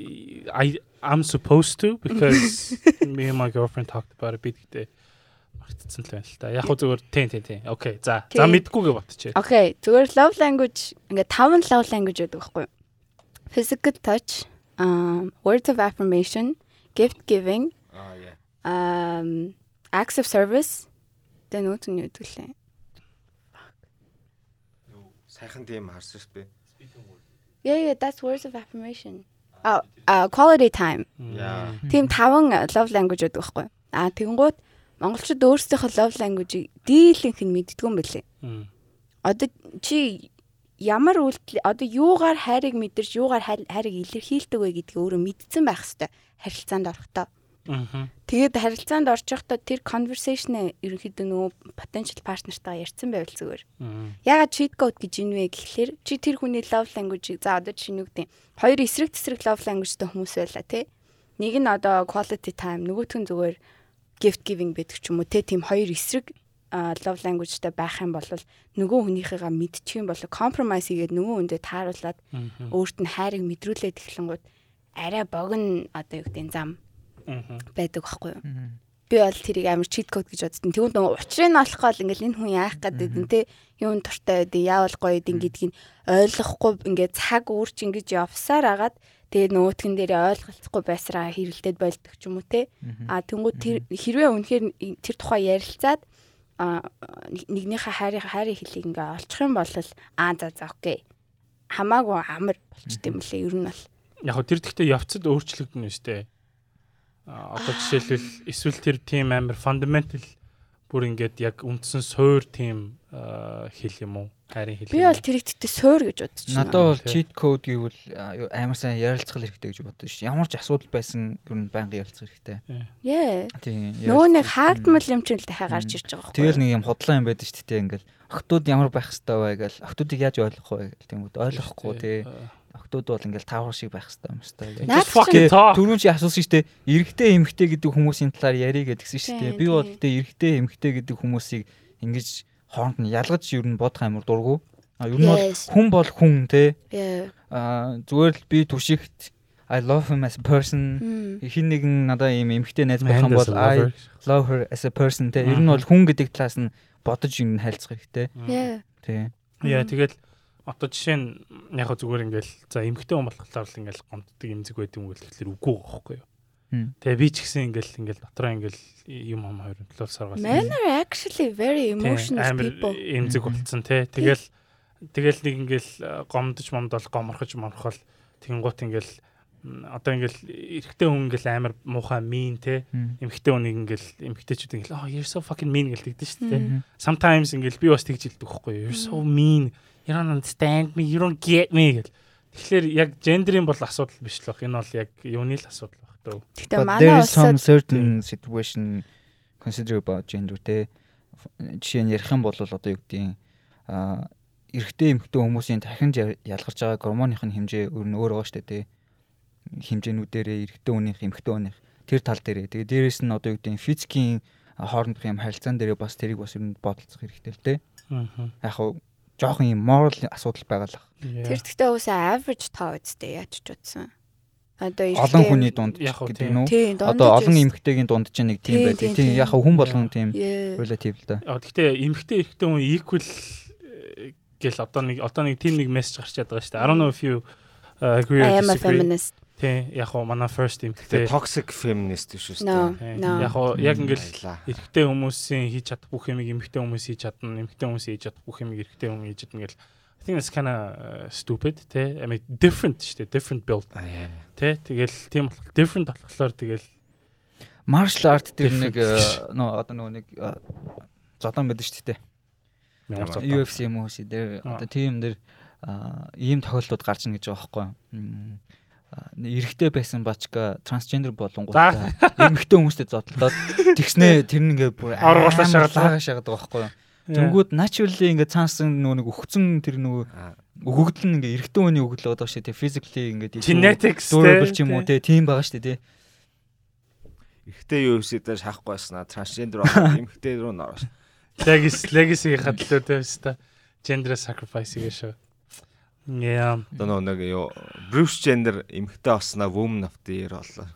I I'm supposed to because me and my girlfriend talked about it мартцсан л байна л та. Яг хөө зүгээр тийм тийм тийм. Окей. За. За мэдгүйгээ ботчих. Okay, зүгээр love language ингээд таван love language байдаг байхгүй юу? Physical touch, um words of affirmation, gift giving, Аа яа. um acts of service. Тэ нүүт нь юу гэвэл Сайхан тийм харсан шүү дээ. Yeah, yeah, that's words of affirmation. Oh, uh, quality time. Яа. Тийм таван love language байдаг байхгүй юу? А тэгэнгუთ монголчууд өөрсдийнхөө love language-ийг дийлэнх нь мэддэг юм бэлээ. Одоо чи ямар үйлдэл одоо юугаар хайрыг мэдэрч юугаар хайр- хайрыг илэрхийлдэг вэ гэдгийг өөрөө мэдсэн байх хэвээр харилцаанд орохдоо. Мгм. Тэгээд харилцаанд явахдаа тэр conversation ерөнхийдөө нөгөө potential partner-тайгаа ярьсан байвал зүгээр. Ягаад cheat code гэж юм вэ гэхлээр чи тэр хүний love language-ийг за одоо чи гэдэг хоёр эсрэг тесрэг love language-тэй хүмүүс байла тий. Нэг нь одоо quality time, нөгөөх нь зүгээр gift giving байдаг ч юм уу тий. Тийм хоёр эсрэг love language-тэй байх юм бол нөгөө хүнийхээ мэдчих юм бол compromise хийгээд нөгөө хүндээ тааруулаад өөрт нь хайрыг мэдрүүлээд эхлэнгууд арай богино одоо юу гэдэг зам байдаг байхгүй юу? би бол тэрийг амар cheat code гэж бодсон. Тэгвэл нөгөө учрыг нь олох гол ингээл энэ хүн яах гэдэг нь те юун дуртай байдیں۔ Яавал гоё гэдэг гэдгийг ойлгохгүй ингээд цаг үрч ингэж явсаар агаад тэгээ нөгөөтгөн дээр ойлголцохгүй байсараа хэрэлдээд болдог ч юм уу те. А тэнгууд тэр хэрвээ үнэхээр тэр тухай ярилцаад а нэгнийхээ хайрыг хайрыг хэлийг ингээ олчих юм бол аа за за окей. Хамаагүй амар болчт юм лээ ер нь бол. Яг тэр гэхдээ явцад өөрчлөгдөн шүү дээ. А одоо жишээлбэл эсвэл тэр тийм амар fundamental бүр ингээд яг үндсэн суур тийм хэл юм уу? Хайрын хэл. Би бол тэр ихтэй суур гэж бодож байна. Надад бол cheat code гэвэл амар сайн ярилцгал хэрэгтэй гэж боддог шүү. Ямар ч асуудал байсан ер нь байнга ярилцах хэрэгтэй. Яа. Тийм. Нөгөө нэг ярилцах. хаагдмал юм чинь л дахиад гарч ирж байгаа байхгүй. Тэгэл нэг юм хотлоо юм байдаг шүү дээ ингээл охтууд ямар байх хэвээр вэ гээл охтуудыг яаж ойлгох вэ тийм үү ойлгохгүй тий охтууд бол ингээл таавар шиг байх хэвээр юм talk. түрүүн чи асуусан шүү дээ эрэгтэй эмэгтэй гэдэг хүмүүсийн талаар ярих гэдгсэн шүү дээ би бол тийм. тэгээ эрэгтэй эмэгтэй гэдэг хүмүүсийг ингэж хооронд нь ялгаж ер нь бодох амар дургу. А ер нь бол хүн бол хүн тий Яа. а зүгээр л би түшигт I love him as a person. Мм. хин нэгэн надаа ийм эмэгтэй найз байх юм бол I love her as a person тий ер нь бол хүн гэдэг талаас нь бодож юм харилцах хэрэгтэй. Яа. тий Яа тэгэл одоо жишээ нь яг зүгээр ингээл за эмгтэй хүн болохоор л ингээл гомддаг эмзэг байд юм бол тэгэхээр үгүй байхгүй юу. Мм. Тэгээ би ч гэсэн ингээл ингээл дотроо ингээл юм ам хоёр төлөв саргаас. Men are actually very emotional people. эмзэг болцсон тий. Тэгэл тэгэл нэг ингээл э, гомдож момдол гоморхож моморхол тэгэнгуут ингээл одоо ингээл эрэгтэй хүн ингээл амар муухай мин тий. Мм. Эмгтэй хүнийг ингээл эмгтэйчүүд ингээл oh you're so fucking mean гэлдэг шүү дээ. Sometimes ингээл би бас тэгж хэлдэг байхгүй юу. You're so mean. You don't understand me. You don't get me гэл. Тэгэхээр яг гендерийн бол асуудал биш л баг. Энэ бол яг юуны л асуудал дөө. Гэтэ манай улсад certain situation consider about gender те жишээ нь ярих юм бол одоо юу гэдгийг а эрэгтэй эмэгтэй хүмүүсийн дахин ялгарч байгаа гормоных нь хэмжээ өөр нь өөр байгаа шүү дээ те хэмжээнүүдээрээ эрэгтэй хүнийх эмэгтэй хүнийх тэр тал дээрээ тэгээ дээрэс нь одоо юу гэдгийг физикийн хоорондох юм харилцаан дээрээ бас тэрийг бас ер нь бодолцох хэрэгтэй л те Аа. яг хав жоохон юм moral асуудал байгаа л ах. тэр гэхдээ уусаа average тоо үстэй яаж ч утсан. Одоо олон хүний дунд гэдэг тийм. нь үү Тийм одоо олон эмэгтэйгийн дунд ч нэг тийм Тийм, байдаг тийм, тийм тийм. яг хүн болгон тийм relative л да гэхдээ эмгтэй эрэгтэй хүн equal э, гэл одоо нэг одоо нэг team нэг мессеж гарч чаддаг шүү дээ. I don't know if you uh, agree I or am a feminist. Тэ яг хоо манай first эмэгтэй toxic feminist шүү No. дээ. Тэ, No. яг хоо яг ингээл эрэгтэй хүмүүсийн хийж чадах бүх юмыг эмэгтэй хүмүүс хийж чадна, эмэгтэй хүмүүс хийж чадах бүх юмыг эрэгтэй хүмүүс хийж чадна гэл I think that's kind of stupid тэ. I mean different шүү дээ, different build тэ. Тэгэл тийм болох different болохоор тэгэл Martial art тэр нэг э, нөө одоо нөгөө нэг э, зодон байдаг шүү дээ. UFC юм уу дээр Аа. одоо тийм дээр а, ийм тохиолдлууд гарч ийн гэж байгаа байхгүй Эрэгтэй байсан бачка трансгендер болонгууд За. эмэгтэй хүмүүстэй зодлоод тэгснээ тэр нь ингээ бүр шагаад. лагаа шагаад байгаа байхгүй юу. Тэнгүүд naturally ингээ цаансан нөгөө нэг өгцөн тэр нөгөө өгөгдөл нь ингээ эрэгтэй хүний өгөгдөл байгаа шүү дээ. Physically ингээ genetics durable ч юм уу тийм байгаа шүү дээ. те. Ихтэй UFC дээр шахахгүй байснаа болоод эмэгтэй рүү н ороош. legacy legacy хадлаа тэ өста gender sacrifice гэж шүү. Yeah. Одоо нөгөө нэг юу Bruce Jenner эмэгтэй болсноо woman of the year боллоо.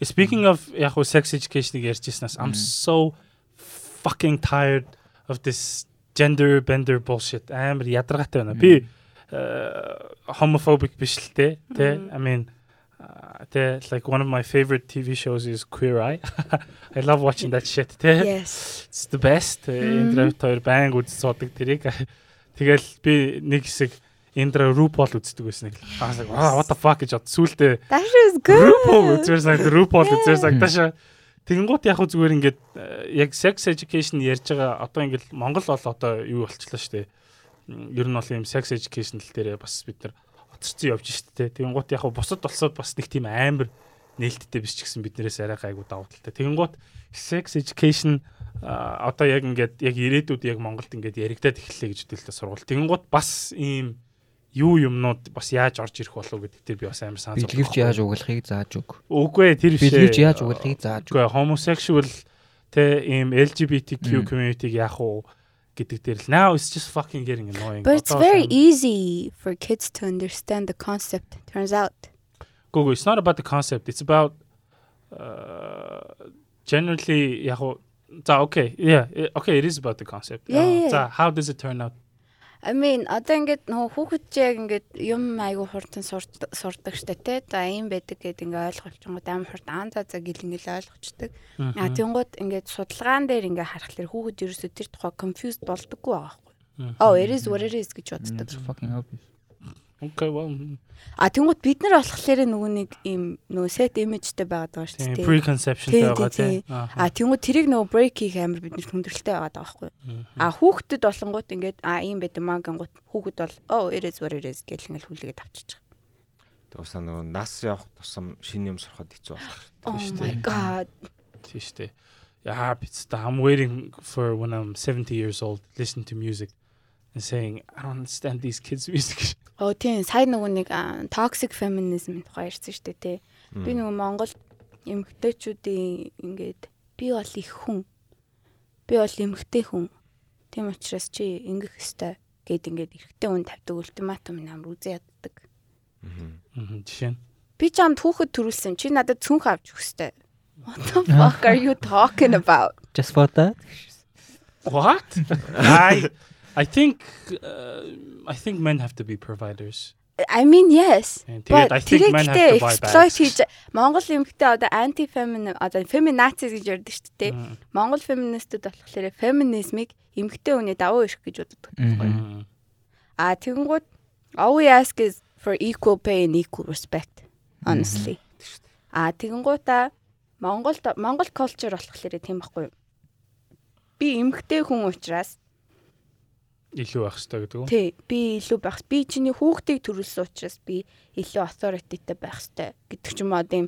Speaking of яг хуу sex education-ыг ярьжсэнаас I'm Mm. so fucking tired of this gender bender bullshit. Амар ядаргаатай байна. Би э, homophobic биш л те. Тэ. I mean тэ like one of my favorite TV shows is Queer Eye. I love watching that shit тэ. Yes. It's the best. Mhm. Эндрэвт хоёр байнг үз суудаг тэрийг. Тэгэл би нэг хэсэг Эндра RuPaul үздэг байсан нэг. Аа like, "Ah, what the fuck гэж бод. Сүултээ That is good. RuPaul үзэр санагд RuPaul үзэр Yeah. Тэгэнгუთ яг зүгээр ингээд э, яг sex education ярьж байгаа одоо ингээд Монгол бол одоо юу болчихлоо шүү дээ. Ер нь бол юм sex education дээр бас бид нар хоцорсон явж шүү дээ. Тэгэнгуთ яг бусад болсод бас нэг тийм амар нээлттэй биш ч гэсэн биднээс арай гайгүй давуу талтай. Тэгэнгуთ sex education одоо яг ингээд яг ирээдүйд яг Монголд ингээд яригадаад эхэллээ гэж хэлдэг сургууль. Тэгэнгуთ бас ийм юу юмнууд бас яаж орж ирэх болов гэдэг дээр би бас амар санаа Бидлэгч яаж угалахыг зааж өг. Үгүй ээ, тэр биш. Бидлэгч яаж угалахыг зааж өг. Үгүй ээ, homosexual тэ ийм LGBTQ Mm. community-г яах уу гэдэг дээр л now it's just fucking getting annoying. But it's Одоо very сайн- easy for kids to understand the concept. Turns out. Үгүй ээ, it's not about the concept. It's about uh generally яг уу за okay. Yeah, eh, okay, it is about the concept. Yeah, Аа, yeah. За how does it turn out? I mean, одоо ингээд нөгөө хүүхэд чи яг ингээд юм айгу хурдан сурд- сурдаг штэ тий. За ийм байдаг гэд ингээд ойлголчонгод амар хурд аан за за гэл ингээд ойлгочдөг. А тэнгууд ингээд судалгаан дээр ингээд харахаар хүүхэд ерөөсөө тэр тухай confused болдоггүй байгаа байхгүй. Oh, it is what it is гэж боддог. Fucking obvious. Okay, well, mm, А тэнгууд бид нар болохоор нөгөө нэг ийм нөгөө set imageтэй байгаад байгаа шүү дээ. preconception Тийм, байгаа тийм. А тэнгууд тэрийг нөгөө break хийх амар бид нар хүндрэлтэй байгаад байгаа байхгүй. А хүүхдэд болонгууд ингээд а ийм байт маа гингууд хүүхэд бол oh it is what it is гэл ингээд хүлээгээд авчиж байгаа. Тэгээс нөгөө нас явах тусам шинэ юм сурахад хэцүү болох Oh шүү my дээ. god. Тийм шүү дээ. Yeah, it's the, I'm waiting for when I'm 70 years old listen to music and saying I don't understand these kids music. Оо тийм сая нөгөө нэг toxic feminism тухай ярьсан шүү дээ тий. Би нөгөө Монгол эмэгтэйчүүдийн ингээд би бол их хүн. Би бол эмэгтэй хүн. Тийм учраас чи ингэх ёстой гэд ингээд эрэгтэй хүн тавьдаг ультиматум амар үзээ яддаг. Мгм, Жишээ нь. Би ч амд хүүхэд төрүүлсэн. Чи надад цүнх авч өгөх ёстой. What the fuck are you talking about? Just for that. What? I I think uh, I think men have to be providers. I mean yes. Тэгээд I think men have to buy bags. хийж Монгол эмэгтэй одоо anti feminine одоо feminazi гэж ярьдаг шүү дээ. Монгол феминистүүд болохоор феминизмыг эмэгтэй хүний давуу эрх гэж боддог. мм. А тэгэнгүүт all we ask is for equal pay and equal respect honestly. А тэгэнгүүта Монгол Монгол culture болохоор тийм байхгүй юу? Би эмэгтэй хүн учраас илүү байх хэрэгтэй гэдэг үү? тий би илүү байх. Би чиний хүүхдийг төрүүлсэн учраас би илүү authorityтэй байх хэрэгтэй гэдэг ч юм уу тийм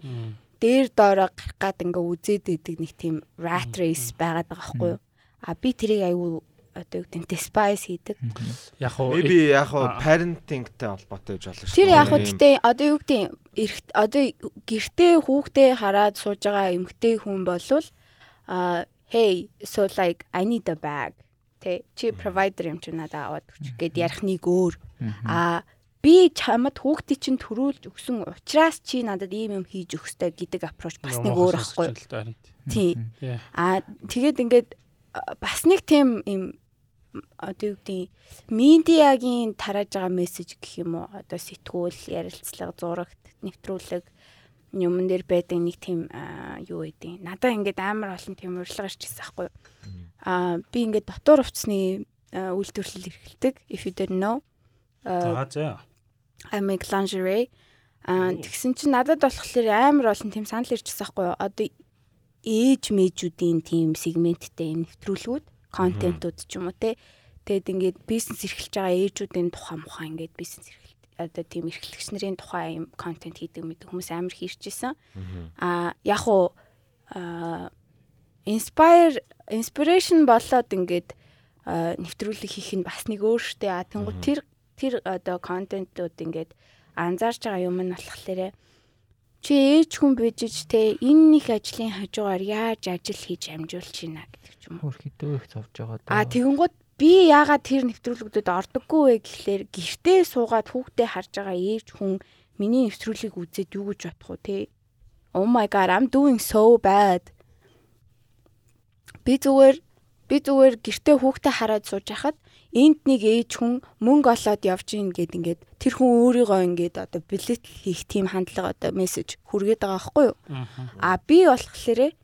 дээр доороо гарах гад ингээ үзээд идэг нэг тийм rat race байгаад байгаа байхгүй юу? А би тэрийг аюу одоо юу гэдэг despise хийдэг. Яг уу Maybe яг Аа. хуу parentingтэй холбоотой гэж болно шүү. Тэр яг хөө гэтээ одоо юу гэдэг эрт одоо гэртээ хүүхдээ хараад сууж байгаа эмэгтэй хүн болвол а hey so like I need a bag тэ чи provider юм чи надад аваад өгч. Гэд ярих нэг өөр. А би чамд хүүхдээ чинь төрүүлж өгсөн учраас чи надад ийм юм хийж өгөхтэй гэдэг approach бас нэг өөр ахгүй тий. Yeah. а тэгээд ингээд бас нэг тийм юм одоо юу гэдэг медиагийн тарааж байгаа мессеж гэх юм уу? Одоо сэтгүүл ярилцлага зурагт нэвтрүүлэг юмн дээр байдаг нэг тийм юу гэдэг надаа ингээд амар олон тийм урилга ирж ирсэн байхгүй юу? Аа би ингээд дотор хувцсны үйлдвэрлэл эрхэлдэг if you didn't know. За за. I make lingerie. Аа тэгсэн чинь надад болохоор амар олон тийм санал ирчихсэн байхгүй юу? Одоо ээж мэжүүдийн тийм сегменттэй нэвтрүүлгүүд контентууд ч юм уу те. Тэгэд ингээд бизнес эрхэлж байгаа ээжүүдийн тухай мухаа ингээд бизнес одоо тийм эрхлэгч нарын тухай юм контент хийдэг мэт хүмүүс амар хийрчээсэн а яг уу inspire inspiration болоод ингээд нэвтрүүлэг хийх нь бас нэг өөр штэ а тэнгуү тэр тэр одоо контентууд ингээд анзаарч байгаа юм нь болохоор чи ээж хүн бижиж те энэ нэг ажлын хажуугаар яаж ажил хийж амжуулж байна гэдэг ч юм уу. Хөрхидөө их зовж байгаа даа. А тэгэнгუთ би яагаад тэр нэвтрүүлгүүдэд ордоггүй вэ гэхлээр гэртээ суугаад хүүхдээ харж байгаа ээж хүн миний нэвтрүүлгийг үзээд юу гэж бодох вэ те? Oh my god, I'm doing so bad. Би зүгээр би зүгээр гэртээ хүүхдээ хараад сууж хахад энд нэг ээж хүн мөнгө олоод явж ийн гэд ингээд тэр хүн өөрийгөө ингээд одоо билет хийх тийм хандлага одоо мессеж хүргээд байгаа байхгүй юу? А би болохоор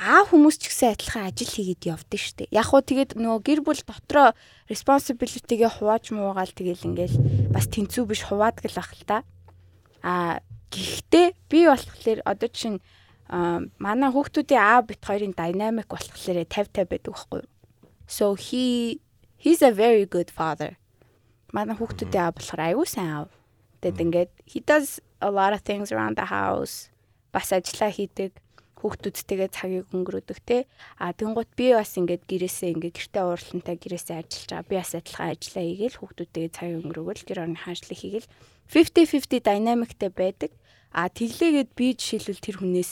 аа хүмүүс ч гэсэн адилхан ажил хийгээд явдсан шүү дээ. Яг уу тэгээд нөгөө гэр бүл дотроо responsibility-гээ хувааж муугаал тэгэл ингээл бас тэнцүү биш хуваадаг л ах л та. А гэхдээ би болохоор одоо чинь манай хүүхдүүдийн аа бит хоёрын dynamic болохоор 50 50 байдаг байхгүй юу? So he he's a very good father. Манай хүүхдүүдээ аа болохоор аюу сайн аав. Тэгэд ингээд he does a lot of things around the house. Бас ажиллаа хийдэг хүүхдүүдтэйгээ цагийг өнгөрөөдөг те. А тэнгуут би бас ингээд гэрээсээ ингээд гэртээ уурлантай гэрээсээ ажиллаж байгаа. Би бас адилхан ажиллаа хийгээл хүүхдүүдтэйгээ цагийг өнгөрөөгөл гэр орны хаанчлал хийгээл 50-50 dynamicтэй байдаг. А тэглээгээд би жишээлбэл тэр хүнээс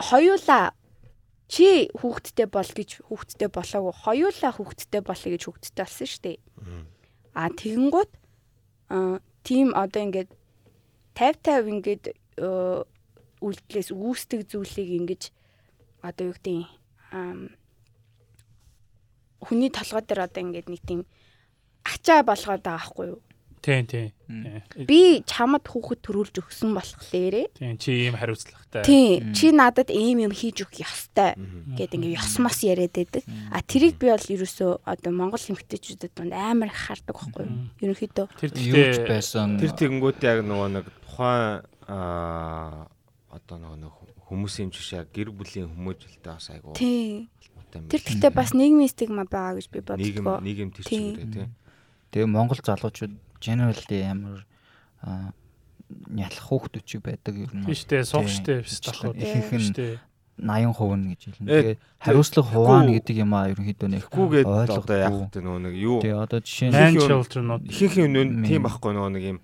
хоёулаа чи хүүхдтэй бол гэж хүүхдтэй болоогүй хоёулаа хүүхдтэй болъё гэж хүүхдтэй болсон шүү дээ. А тэгэнгუთ а тийм одоо ингээд 50 50 ингээд үйлдэлээс үүсдэг зүйлийг ингэж одоо юу гэдэг хүний толгой дээр одоо ингээд нэг тийм ачаа болгоод байгаа байхгүй юу? Тийм тийм. Би чамд хүүхэд төрүүлж өгсөн болохоор Тийм чи ийм хариуцлагатай. Тийм чи надад ийм юм хийж өгөх ёстой гэдэг ингээ ёс мос яриад байдаг. А тэрийг би бол ерөөсөө одоо Монгол эмэгтэйчүүдэд донд амар их хардаг байхгүй юу? Ерөнхийдөө Тэр тэгтээ байсан. Тэр тэгэнгүүт яг нөгөө нэг тухайн аа одоо нөгөө нэг хүмүүсийн жишээ гэр бүлийн хүмүүжлэлтэй бас айгуу. тийм тэр байна. гэхдээ бас нийгмийн стигма байгаа гэж би нийгэм боддог. нийгэм тэр Тийм. чиглэлээ тийм. Тэгээ Монгол залуучууд generally амар аа, нялх хөөхтөч байдаг юм. Тийм штэ сух штэ биш талхууд. Ихэнх нь штэ. 80% нь гэж хэлнэ. Э, Тэгээ хариуцлага хуваана гэдэг юм аа ерөнхийдөө нэг Гүүгээд одоо ойлгохгүй. яг тэ нөгөө нэг юу Тэгээ одоо жишээ нь children-ууд ихэнх нь тийм байхгүй нөгөө нэг юм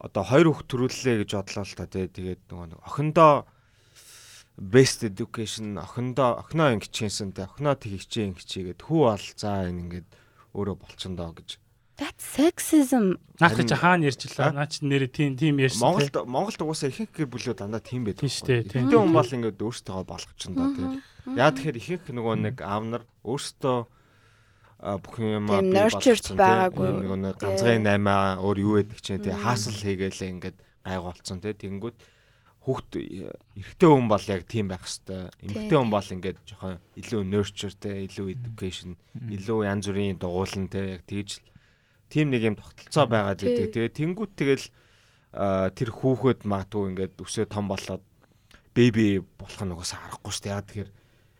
одоо хоёр хүүхд төрүүллээ гэж бодлоо л та тий тэгээд нөгөө нэг охиндоо best education охиндоо охиноо ингэчээсэн тий охиноо тэг хичээ ингэчээгээд хүү бол за энэ ингээд өөрөө болчихондоо гэж That's sexism. наад чи хаана ярьж А? илаа. Наа чи нэрээ тийм тийм ярьсан. Монголд Монголд угаасаа ихэнх гэр бүлүүд дандаа тийм байдаг. Тийм штэ, тийм. Ихэнх хүн бол ингээд өөрсдөө болгочондоо тий Яа тэгэхээр ихэнх нөгөө нэг аав нар өөрсдөө бүх юм Тийм, nurtured байгаагүй. нэг ганцхан наймаа өөр юу гэдэг чинь тий. Хаасал хийгээл ингээд гайгуулцсан тий. Тэнгүүд хүүхд эрэгтэй хүн бол яг тийм байх хэвээр эмэгтэй хүн бол ингээд жоохон илүү nurture тий илүү education илүү янз бүрийн дугуулan тий яг тэгж л тийм нэг юм тогтолцоо байгаад Тий. байдаг тэгээ тэнгүүд тэгэл тэр хүүхэд магадгүй ингээд өсөө том болоод бэби болох нь угаасаа аргагүй шүү дээ. Яа тэгэхээр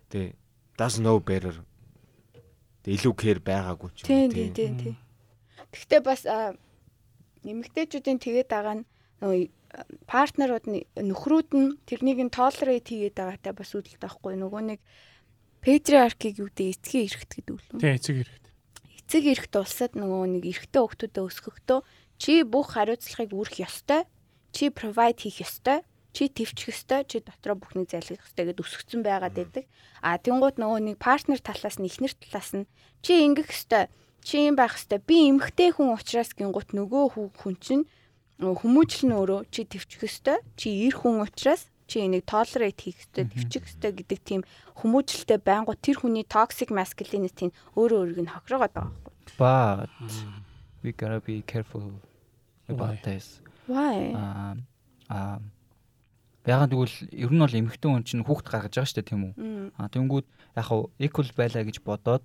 тий does know better илүү кэр байгаагүй ч Тийм юм тийм тийм тийм. Гэхдээ бас нэмэгтэйчүүдийн тэгээд байгаа нь нөгөө партнерууд нь нөхрүүд нь тэрнийг нь толерейт хийгээд байгаатай бас үүдэлтэй байхгүй нөгөө нэг патриаркийг юу гэдэг эцгийн эрхт гэдэг үү? Тийм эцэг хэрэгтэй. эцэг эрхт улсад нөгөө нэг эрэгтэй хүүхдүүдэд өсгөхдөө чи бүх хариуцлагыг үүрэх ёстой. Чи provide хийх ёстой. Чи твчих ёстой. Чи дотроо бүхнийг зайлшгах ёстой гэдээ өсгцэн байгаад байдаг. А тэнгууд нөгөө нэг партнер талаас нь эхнэр талаас нь чи ингэх ёстой. Чи юм байх ёстой. Би эмгтэй хүн учраас гингут нөгөө хүү- хүн чинь нь өөрөө чи твчих ёстой. Чи эр хүн учраас чи энийг tolerate хийх ёстой, төвчих ёстой гэдэг тийм хүмүүжлэлтэй байнгут тэр хүний toxic masculinity нь өөрөө өөрийг нь хохироод байгаа байхгүй. But we gotta be careful about Why? this. Why? Аа аа Ягаад гэвэл ер нь бол эмэгтэй хүн чинь хүүхд гаргаж байгаа шүү дээ тийм үү? А тэнгүүд яг хав equal байлаа гэж бодоод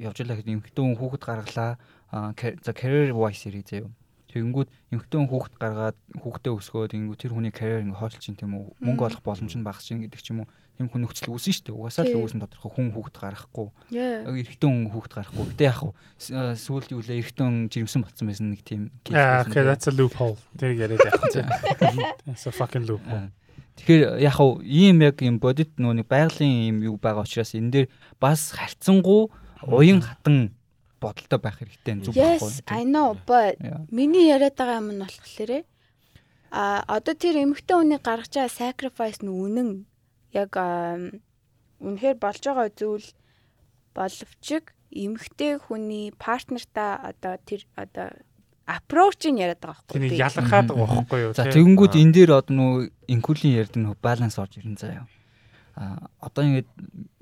явж байлаа гэхэд эмэгтэй хүн хүүхэд гаргалаа за career wise ирээ заяа. Тэнгүүд эмэгтэй хүн хүүхэд гаргаад хүүхдээ өсгөөд тэнгүүд тэр хүний career ингээ хоолч чинь тийм үү мөнгө олох боломж нь багасч ин гэдэг ч юм уу. Тийм хүн нөхцөл үүснэ шүү дээ. Угаасаа л үүсэн тодорхой хүн хүүхэд гарахгүй. Yeah. Эрэгтэй хүн хүүхэд гарахгүй. Гэтэ яг хав сүүлд юу лээ эрэгтэй хүн жирэмсэн болсон байсан нэг тийм байсан okay, that's a loophole. Тэр яриад явах чинь. That's a fucking loophole. Тэгэхээр яг хав ийм яг юм бодит нөөник байгалийн юм юу байгаа учраас энэ дээр бас харьцангуй уян хатан бодолтой байх хэрэгтэй зүг Yes, I know, but миний яриад байгаа юм нь болохоор а одоо тэр эмэгтэй хүний гаргаж байгаа sacrifice нь үнэн. Яг үнэхээр болж байгаа зүйл боловч эмэгтэй хүний партнертаа одоо тэр одоо approach-ыг яриад байгаа байхгүй Тэнийг би. ялархаад байгаа байхгүй юу? За тэгэнгүүт энэ дээр одоо нөө инкулийн ярд нөө баланс орж ирэн заяа. А одоо ингээд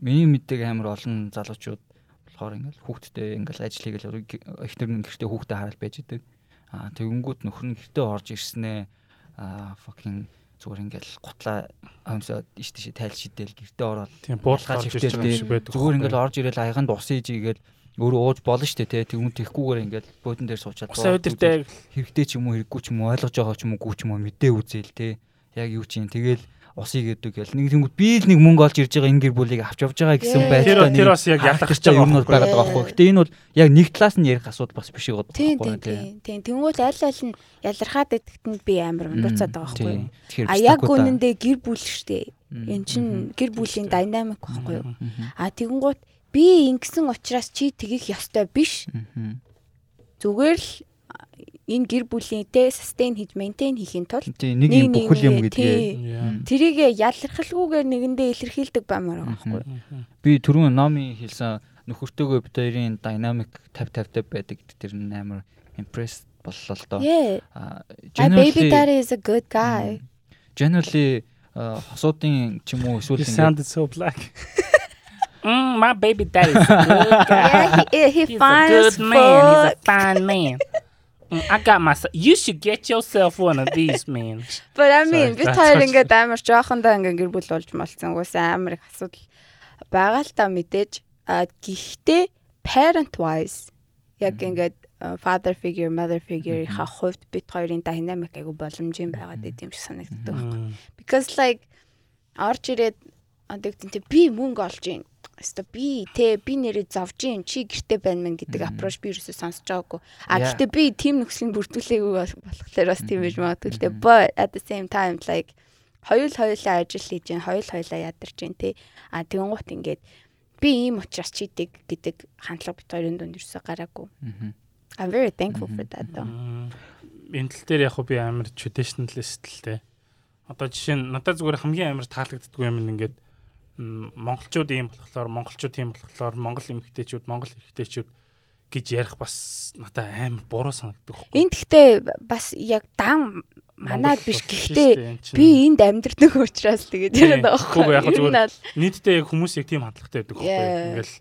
миний мэддэг амар олон залуучууд болохоор ингээд хүүхдтэй ингээд ажил хийгээл ихтер нь гэртээ хүүхдээ хараад байж идэг. А тэгэнгүүт нөхөр нь гэртээ орж ирснээ а fucking зүгээр ингээд гутлаа амсаад иш тийш тайл шидэл гэртээ ороод Тийм шиг байдаг. зүгээр ингээд орж ирэл аяганд ус ийж игээл өөрөө ууж болно штэ тий тэгүн тэхгүүгээр ингээд бөөдөн дээр суучаад Ус өдөртэй хэрэгтэй ч юм уу хэрэггүй ч юм уу ойлгож байгаа ч юм уу гүү ч юм уу мэдээ үзээл те яг юу чинь тэгэл усыг гэдэг ял нэг тэнгууд би л нэг мөнгө олж ирж байгаа энэ гэр бүлийг авч явж байгаа гэсэн байдлаа тэр бас яг ялах юм нь бол байгаад байгаа байхгүй. Гэтэ энэ бол яг нэг талаас нь ярих асуудал бас биш байгаа байхгүй тийм тийм. Тэнгуул аль аль нь ялархаад идэгт нь би амар ундууцаад байгаа байхгүй А яг үнэндээ гэр бүл штэ. Эн чин гэр бүлийн динамик байхгүй юу? А тэгэнгუთ би ингэсэн учраас чи тгийх ёстой биш. Зүгээр л энэ гэр бүлийнтэй sustain хийж maintain хийхин тулд нэг юм бүхэл юм гэдгээ тий. тэрийгэ ялархалгүйгээр нэгэндээ илэрхийлдэг баймаар байгаа байхгүй би түрүүн номи хэлсэн нөхөртөөгөө бид хоёрын dynamic 50 50 байдаг тэр нь амар impressed боллоо л доо. Yeah. А, My baby daddy is a good guy. Generally хосуудын ч юм уу эсвэл ингээд sounded so black. Mm, my baby daddy is a good guy. Yeah, he, he He's a fine as good man. He's a fuck. fine man. Mm, I got myself. You should get yourself one of these, man. But I mean, хоёр what- ингээд амар жоохондоо ингээд гэр бүл болж малцсан. Угсаа амар их асуудал байгаа л та мэдээж. А гэхдээ parent wise яг ингээд father figure, mother figure-ийн хувьд бид хоёрын dynamic айгу боломжийн байгаад идэм шиг санагддаг. Mm. Because like орж ирээд гэдэг нь би мөнгө олж ийн. Хаста би те би нэрээ зовж ийн чи гэрте байна мэн гэдэг approach би ерөөсөө сонсож байгаагүй. А гэхдээ би team нөхцөлийг бүрдүүлээгүй бол- болохоор бас тийм байж магадгүй л дээ. But at the same time like хоёул хоёулаа ажил хийж ийн, хоёул хоёулаа ядарч ийн те. А тэгэнгუთ ингээд би ийм учраас чийдэг гэдэг хандлага бит хоёрын дунд ерөөсөө гараагүй. I'm very thankful for that though. Энэ тал дээр яг хөө би амар traditionalist л те. Одоо жишээ нь надад зүгээр хамгийн амар таалагддаг юм ингээд монголчууд ийм болохоор монголчууд ийм болохоор монгол эмэгтэйчүүд монгол эрэгтэйчүүд гэж ярих бас надад амар буруу санагддаг хөхгүй. Энд гэхдээ бас яг дан манад биш гэхдээ би энд амьдрдаг учраас тэгээд Тийм. яриад байгаа Үгүй, яг зүгээр нийтдээ яг хүмүүс яг тийм хандлагатай байдаг. Yeah. Ингээл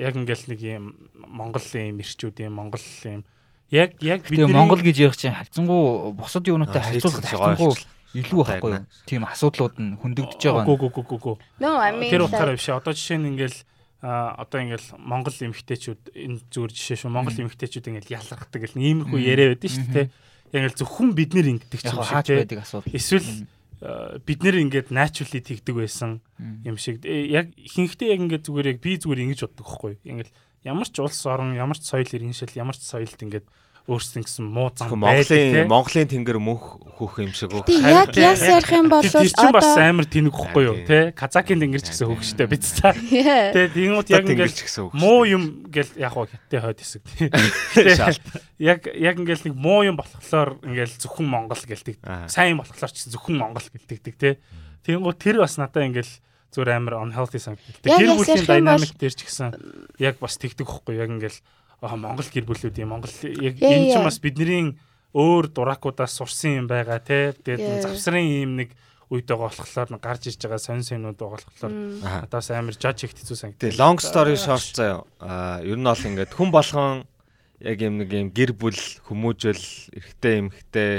яг ингээл нэг юм монгол юм ирчүүд юм монгол юм яг яг Тэгээ Монгол гэж ярих чинь хайцсангуу бусад юунуудтай хайцсангуу жоо илүү байхгүй юу? Тийм асуудлууд нь хөндөгдөж байгаа. Гү гү гү гү гү. No, I mean Тэр утгаараа биш. Одоо жишээ нь ингээл а одоо ингээл монгол эмэгтэйчүүд энэ зүгээр жишээ шүү. Монгол эмэгтэйчүүд ингээл ялгархдаг гэл иймэрхүү яриа байдаг шүү дээ. Яг ингээл зөвхөн бид нэр ингэдэг ч юм шиг те. байдаг асуудал. Эсвэл бид нэр ингээд naturally тэгдэг байсан юм шиг. Э, Яг ихэнхдээ яг ингээд зүгээр яг би зүгээр ингэж боддог байхгүй. Ингээл ямар ч улс орон, ямар ч соёл иргэншил, ямар ч соёлд ингээд өөрсдөө гэсэн муу зам байдаг те. Монголын Монголын тэнгэр мөнх хөөх юм шиг үү? Яг яс ярих юм бол Тэр чинь бас одоо амар тэнэг хөхгүй юу те. Казакийн тэнгэр ч гэсэн хөөхштэй биз та. Тэгээ тэгмүүд яг үг. муу юм гэл яг хоо хятад хойд хэсэг тий. Яг яг ингээл нэг муу юм болохоор ингээл зөвхөн Монгол гэлдэг. Сайн юм болохоор ч зөвхөн Монгол гэлдэгдэг тий. Тэнгүү тэр бас надаа ингээл зүгээр амар unhealthy санагддаг. Яг Гэр яг бүлийн dynamic дээр ч гэсэн яг бас тэгдэг хөхгүй яг ингээл Монгол гэр бүлүүд юм Монгол яг энэ yeah. бас бидний өөр дураакуудаас сурсан юм байгаа тий. Тэгээд завсрын юм нэг үед байгаа болохоор гарч ирж байгаа сонь соньнууд байгаа болохоор Аа. надаас амар жаж ихт хэцүү санагдав. Тэгээ long story short заяа. Аа ер нь бол ингээд хүн болгон яг юм нэг юм гэр бүл хүмүүжил эрэгтэй эмэгтэй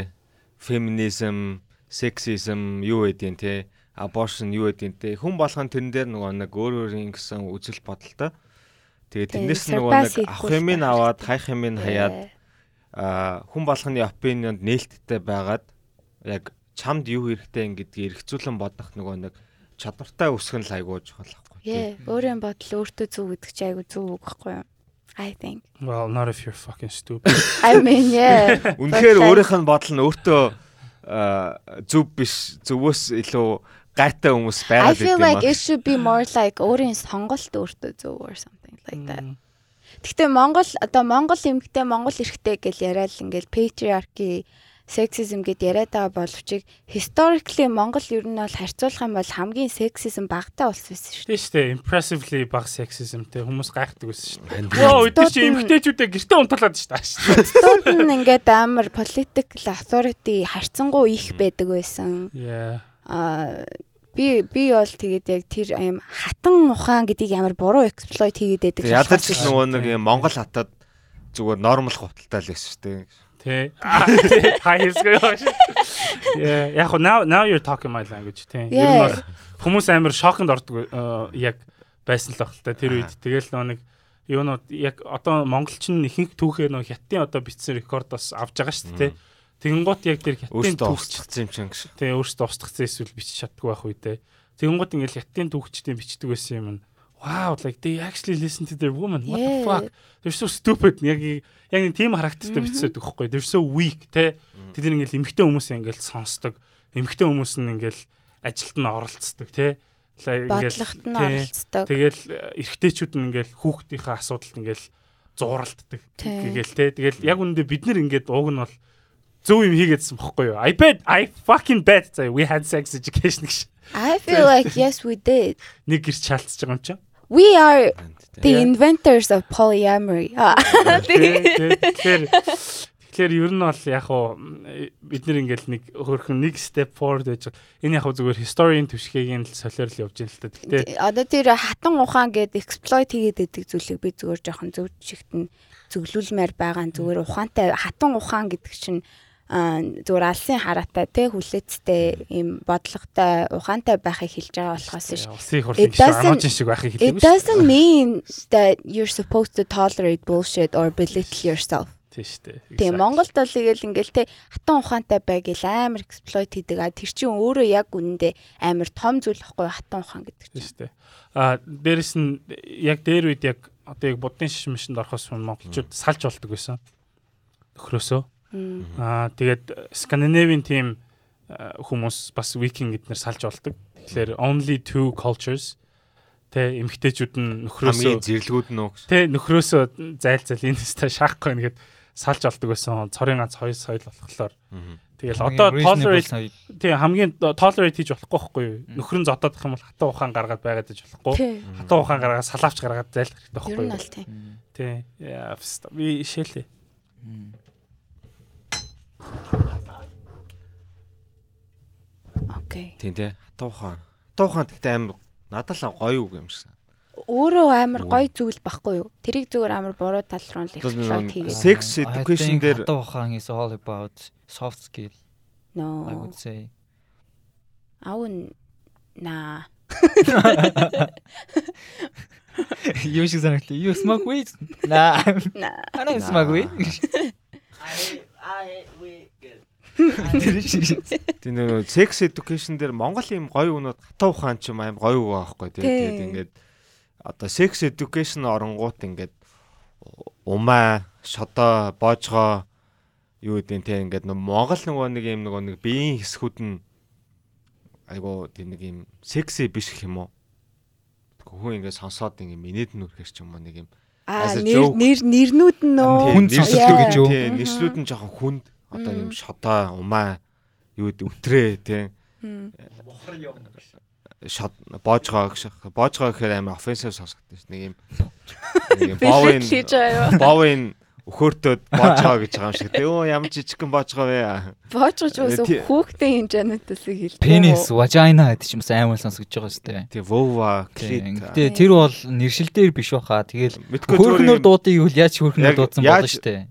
феминизм, сексизм юу гэдгийг те abortion юу гэдгийг те хүн болгон тэрэн дээр нөгөө нэг өөр өөрийн гэсэн үзэл бодолтой. Тэгээ тэрнээс нөгөө нэг авах юм ин аваад хайх юм ин хаяад аа хүн болгоны опинионд нээлттэй байгаад яг чамд юу хэрэгтэй гэдгийг эргцүүлэн бодох нөгөө нэг чадвартай өсгөн л айгуу чухал байхгүй Яа, өөрийн бодол өөртөө зөв гэдэг чи айгу зөв үг байхгүй юу? I think. Well, not if you're fucking stupid. I mean, yeah. Үнэхээр like- өөрийнх нь бодол нь өөртөө зөв биш зөвөөс илүү гайтай хүмүүс I байгаад feel идэв like юм it should be more like өөрийн сонголт өөртөө зөв or something like that. Гэхдээ Монгол одоо Монгол эмэгтэй Монгол эрэгтэй гэж яриад ингээл patriarchy sexism гэд яриад байгаа боловч historically Монгол ер нь бол харьцуулах юм бол хамгийн sexism багтаа улс байсан шүү дээ. Тийм шүү дээ. Impressively баг sexismтэй хүмүүс гайхдаг байсан шүү дээ. Воо, өдөр чи эмгтээчүүдээ гэртээ унтуулад шүү дээ. Тууд нь ингээд амар political authority харьцангуй их байдаг байсан. Yeah. Аа би би бол тэгээд яг тэр юм хатан ухаан гэдгийг амар буруу exploit хийгээд байдаг. Ядаж л нөгөө нэг юм Монгол хатад зүгээр нормал хуталтай л байсан шүү дээ. Тэ. Хай хэлсгүй яаш. Яг хөө now now you're talking my language тийм. Ер нь хүмүүс амар шоконд ордог э, яг байсан л баг л та тэр үед. Тэгэл нөө нэг юунууд яг одоо монголчин ихэнх түүхээр нөө хятадын одоо бичсэн рекордоос авч байгаа шүү дээ. Тэгэнгუთ яг тэр хятадын төвчлцсэн юм чинь гэж. Тий, өөрсдөө устгацсан эсвэл бичиж чаддгүй байх үедээ. Тэгэнгуთ ингээл хятадын төвчтэй бичдэг байсан юм нь. Wow like they actually listen to their woman. What yeah. the fuck? They're so stupid. Яг яг нэг тийм характертай бичсэд өгөхгүй they're so weak те тэд ингээл эмгтэй хүмүүс ингээл сонсдог. Эмгтэй хүмүүс нь ингээл ажилд нь оролцдог те ингээл тэгэл э, эрэгтэйчүүд нь ингээл хүүхдийнхээ асуудалд ингээл зууралддаг гээл те тэгэл яг үүндээ бид нар ингээд ууг нь бол зөв юм хийгээдсэн бохгүй юу? I bet I fucking bet заа we had sex education гэж I feel like yes we did. нэг гэрч чаалтж байгаа юм чинь. We are the inventors of polyamory. Тэ- Тэгэхээр ер нь бол яг уу бид нар ингээл нэг хөрхөн нэг step forward байгаа. Энэ яг уу зүгээр historian төвшгийг л солиор л явж байна л та. Гэтэ Одоо тэр хатан ухаан гэдэг exploit хийгээд байдаг зүйлийг би зүгээр жоохон зөв чигт нь зөвлүүлмээр байгаа зүгээр ухаантай хатан ухаан гэдэг чинь зүгээр алсын хараатай те хүлээцтэй юм бодлоготой ухаантай байхыг хэлж байгаа болохоос ш. Улсын It хурлын ануужин шиг байхыг It хэлээгүй шүү. doesn't mean that you're supposed to tolerate bullshit or belittle yourself. Тийм шүү дээ. Тийм Монголд бол тэгэл ингээл те хатан ухаантай байгил амар эксплойт хийдэг. Тэр чинь өөрөө яг үнэндээ амар том зүйл ихгүй хатан ухаан гэдэг чинь. шүү дээ. А дээрэс нь яг дээр үед яг одоо яг буддын шишмэшинд орохоос өмнө монголчууд салж болдог байсан. Нөхрөөсөө. Аа тэгээд Скандинавийн тим а, хүмүүс бас викинг гэднэр салж болдог. Тэгэхээр only two cultures тэ эмгтээчүүд нь хамгийн нөхрөөсөө зэрлгүүд нь гэж. тэ нөхрөөсөө зайлзал энэ тест шаахгүй нэгэд салж болдог байсан. Цорын ганц хоёр соёл болохоор тэгэл одоо tolerate тий хамгийн tolerate хийж болохгүй байхгүй юу? Нөхөр нь зодоод их юм бол хатан ухаан гаргаад байгаад иж болохгүй. Хатан ухаан гаргаад салаавч гаргаад зайлах хэрэгтэй байхгүй юу? Тий. Яа, би шилээ. Окей. Тийм тий. Хатуухан. Хатуухан гэхдээ амар надад л гоё үг юм шиг. Өөрөө амар гоё зүйл байхгүй юу? Тэрийг зүгээр амар буруу тал руу л нэг хийгээд. Sex education дээр- хатуу ухаан is all about soft skill I No. would say. Аун на. Юу шиг санагдлаа. You smoke weed? Nah. На. I don't smoke weed. Тэр шиг. Тийм нөө sex education дээр Монгол юм гоё үнүүд хатуу ухаан ч юм аим гоё үг байхгүй тий. Тэгээд ингээд одоо sex education оронгууд ингээд умаа, шодоо, боожгоо юу гэдэг тий ингээд нөө Монгол нөгөө нэг юм нөгөө нэг биеийн хэсгүүд нь айгуу тий нэг юм секси биш гэх юм уу? Хүн ингээд сонсоод ингээд минэд нүрхэж ч юм уу нэг юм Аа нэр нэр нэрнүүд нь нөө. Нэрслэлтүү сонсогддог гэж юу? Тий, нэрслүүд нь жоохон хүнд одоо юм шодоо, умаа юу гэдэг өтрээ тий Мм. шод боожгоо гэх. Боожгоо гэхээр амар offensive сонсогдсон ш. Нэг юм нэг юм бовын бовын өхөөртөд боож байгаа гэж байгаа юм шиг. Өө ямар жижигхэн боож байгаа вэ? Боожгож бас Тий- хүүхдээ хэмжээнээс хэлдэг. Penis, vagina гэдэг юм амар сонсогдож байгаа шүү дээ. Тэг вова, клит. Гэтэ тэр бол нэршилдээр биш баха. Тэгэл хөөхнөр дуудыг юу яаж хөөхнөр Яг дуудсан болно шүү дээ.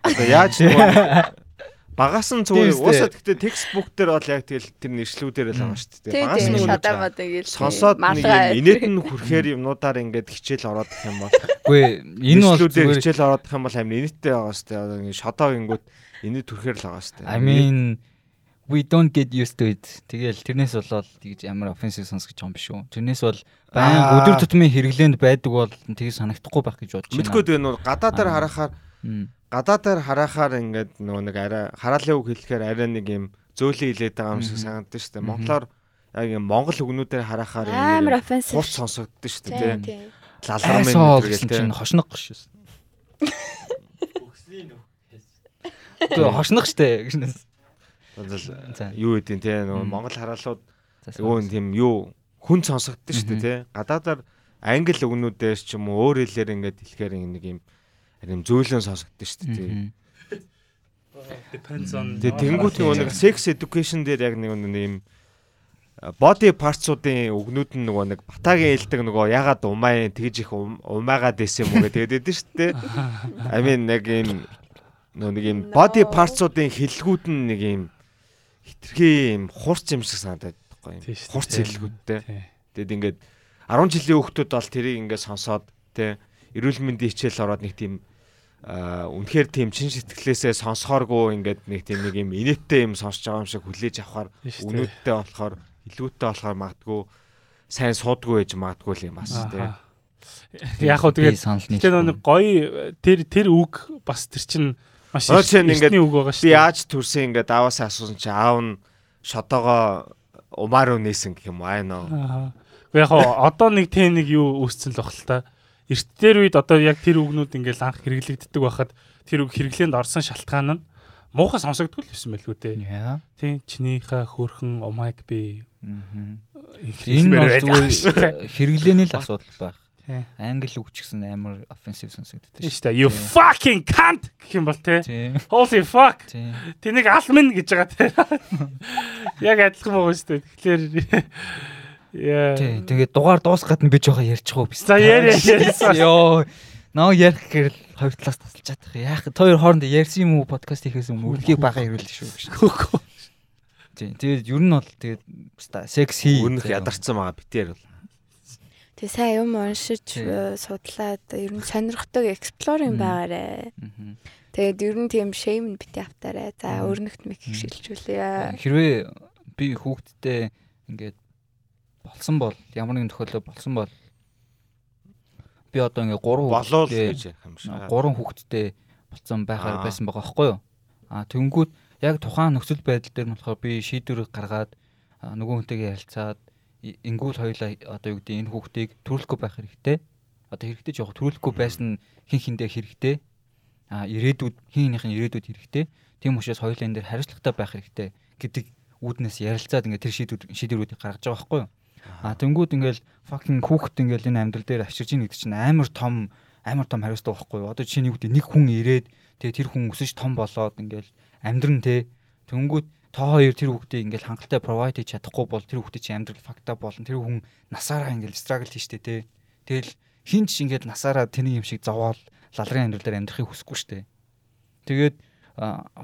Одоо яаж нөгөө багаас нь Тийм зүгээр уусаа гэхдээ текстбук дээр бол яг тэгэл тэр нэршлүүдээр л байгаа шүү дээ. Тий, Багаас тий, нь нөгөө шадамад ингээл сонсоод нэг юм инээд нь хүрхээр юмнуудаар ингээд хичээл ороод их юм бол Үгүй энэ бол зүгээр хичээл ороод их юм бол амин инээдтэй байгаа шүү дээ. Одоо ингээд шодоо гингүүд инээд түрхээр л байгаа шүү дээ. I mean we don't get used to it. Тэгэл тэрнээс болоод тэгж амар offensive сонсгож байгаа юм биш үү? Тэрнээс бол баян өдөр тутмын хэрэглээнд байдаг бол тэгж санагдахгүй байх гэж бодож байна. Мэдгүй дээ нөгөө гадаадаар Аа. харахаар Мм. гадаадаар харахаар ингээд нөгөө нэг арай хараалын үг хэлэхээр арай нэг юм зөөлөн хилээд байгаа юм шиг Мгм. санагдаж шүү дээ. Монголоор яг юм монгол үгнүүдээр харахаар амар юм offensive. хурц сонсогддог шүү дээ. Тий, тий. Лалрамын тий. чинь хошног шүү. Өгсний нүх. Үгүй хошног штэ гэж нэс. За. юу гэдэг те нөгөө монгол хараалууд нөгөө тийм юу хүн сонсогддог шүү дээ те гадаадаар англи үгнүүдээр ч юм уу өөр хэлээр ингээд хэлэхээр нэг юм юм зөөлөн сонсогддог шүү дээ. Depends on Тэгээ тэнгуут нөгөө нэг sex education дээр яг нэг юм body parts-уудын үгнүүд нь нөгөө нэг батагийн хэлдэг нөгөө ягаад умаа тэгж их ум- умаагаад байсан юм уу гэдэг байдаг шүү дээ. I mean нэг юм нөгөө нэг юм body parts-уудын хэллгүүд нь нэг юм хитрхи юм хурц юм шиг санагдаад байхгүй юм. Хурц. Тий. Тэгэд ингээд 10 жилийн хүүхдүүд бол тэрийг ингээд сонсоод тэ эрүүл мэндийн хичээл ороод нэг тийм үнэхээр тийм чин сэтгэлээсээ сонсохооргүй ингээд нэг тийм нэг юм инээдтэй юм сонсож байгаа юм шиг хүлээж авахаар Тийм өнөөдтэй болохоор илүүтэй болохоор магадгүй сайн суудгүй байж магадгүй л юм бас тэ. Аха. Яг хөө тэгээд тэр нэг гоё тэр тэр үг бас тэр чин маш чинь ингээд үг байгаа шүү Би яаж төрсөн ингээд ааваас асуусан чи аав нь шодоогоо умаар үнээсэн гэх юм аа нөө. Аа. Гэхдээ яг одоо нэг тийм нэг юу үүссэн л бахал та. Эрт дээр үед одоо яг тэр үгнүүд ингээл анх хэрэглэгддэг байхад тэр үг хэрэглээнд орсон шалтгаан нь муухай сонсогдгүй л байсан байлгүй дээ. Тийм чинийхээ хөөрхөн омайг би энэ бол хэрэглээний л асуудал байх. Англи үг ч гэсэн амар offensive сонсогддог шүү дээ. You fucking cunt гэх юм бол те. Holy fuck. Тэнийг ал минь гэж байгаа те. Яг адилхан байгаа шүү дээ. Тэгэхээр яа. Тэгээд дугаар дуусгаад нь би жоохон ярьчих уу биш. За яар яар. Йоо. Наа ярих гэхээр хоёр талаас тасалж чадах. Яах вэ? Хоёр хоорондоо ярьсан юм уу подкаст хийхээс өмнө үргэлжлэх бага ирүүлдэг шүү гэж. Тийм. Тэгээд ер нь бол тэгээд секси Өмнөх ядарсан байгаа битээр бол. Тэг сайн юм уншиж э, судлаад ер нь сонирхдаг exploring Мм. байгаарэ. Тэгээд ер нь тийм shame бити автаарай. За Мм. өрнөгт мэг Мм. шилжүүлээ. Хэрвээ би хүүхдтэй ингээд болсон бол ямар нэгэн тохиолдол болсон бол би одоо ингээд 3 Болоо л гэж юм шиг. 3 хүүхэдтэй болсон байхаар Аа. байсан байгаа байхгүй юу? А тэнгүүд яг тухайн нөхцөл байдал дээр нь болохоор би шийдвэр гаргаад нөгөө хүнтэйгээ ярилцаад ингүүл хоёлаа одоо юу гэдэг энэ хүүхдийг төрүүлэхгүй байх хэрэгтэй. Одоо хэрэгтэй жоох төрүүлэхгүй байсан хин хиндээ хэрэгтэй. А ирээдүйд хин хинийх нь ирээдүйд хэрэгтэй. Тийм учраас хоёулаа энэ дээр хариуцлагатай байх хэрэгтэй гэдэг үүднээс ярилцаад ингээд тэр шийдвэр шийдвэрүүдийг гаргаж байгаа байхгүй юу? А тэнгүүд ингээл fucking хүүхэд ингээл энэ амьдрал дээр авчирж ийн гэдэг чинь амар том амар том хариуцлага байхгүй юу? Одоо юу гэдэг нэг хүн ирээд тэгээ тэр хүн өсөж том болоод ингээл амьдран те тэнгүүд та хоёр тэр хүүхдийг ингээл хангалттай provide хийж чадахгүй бол тэр хүүхдийн чинь амьдрал up болно. Тэр хүн насаараа ингээл struggle хийжтэй те. Тэгэл хин ч ингээд насаараа тэний юм шиг зовоол лалрын амьдрал дээр амьдрахыг хүсэхгүй штэ. Тэгээд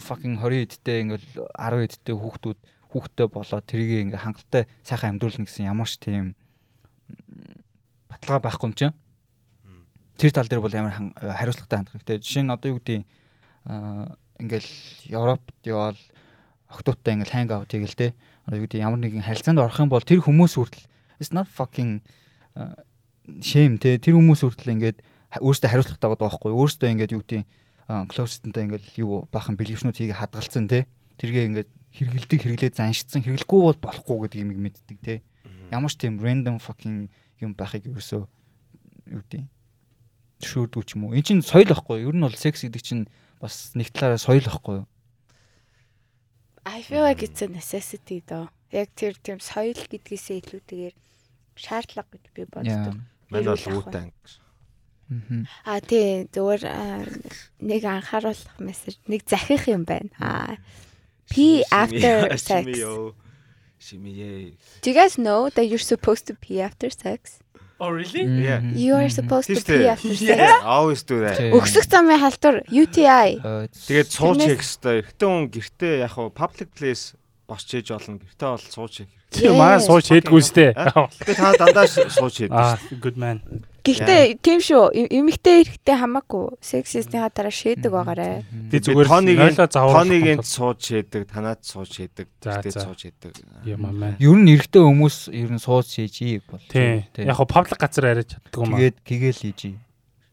fucking 20 эдтэй ингээл 10 эдтэй хүүхдүүд хүүхдтэй болоод тэрийг ингээ хангалттай сайхан амьдруулна гэсэн ямар ч тийм баталгаа байхгүй юм чинь. Тэр тал дээр бол амар хан- хариуцлагатай хандах хэрэгтэй. Жишээ нь одоо юу гэдэг ингээл Европт явал октоудтай ингээл ханг аут хийгээл те. Одоо юу гэдэг ямар нэгэн харилцаанд орох юм бол тэр хүмүүс хүртэл it's not fucking shame те. Тэр хүмүүс хүртэл ингээд өөрсдөө хариуцлагатай байгаа байхгүй. Өөрсдөө ингээд юу гэдэг closed-тай ингээд юу бахан бэлгэвчнүүд хийгээ хадгалсан те. Тэргээ ингээд хэрэгэлдэг хэрэглээ заншицсан хэрэглэхгүй бол болохгүй гэдэг юм мэддэг те. Ямар ч тийм random fucking юм байхыг ерөөсөө юу гэдэг төшөөрдгүү ч юм уу. Энд чинь соёл юу? Ер нь бол секс гэдэг чинь бас нэг талаараа соёл юу? I feel like it's a necessity доо. Яг тэр тийм соёл гэдгээсээ илүүтэйгээр шаардлага гэж би боддог. Мань бол үүтэн. Мгм. А тий зүгээр аа, нэг анхааруулах мессеж нэг захих юм байна. А pee after sex. Do you guys know that you're supposed to pee after sex? Oh really? Yeah. You are supposed to pee after sex. Yeah, always do that. Өксөх замын халдвар UTI. Э, Тэгээд сууж хийх хэвээр. Эртэн хүн гэртээ яг хуу public place босч хийж болно. Гэртээ бол сууж хийх. Манай Yes. сууж хийдгүй үстэй. Тэгээд та дандаа сууж хийдэг. Good man. Гэхдээ тийм шүү. эм- Эмэгтэй эрэхтэй хамаагүй. Сексистийн дараа шийдэг байгаарэ. Би зүгээр заавар. Тонийг энд сууж хийдэг, танаад сууж гэртээ за. сууж хийдэг. Юм аа. Ер нь эрэгтэй хүмүүс ер нь сууж хийж бол. Тий. Яг хоо паблик газар арайж чаддаг юм аа. тэгээд гэгэл хийж.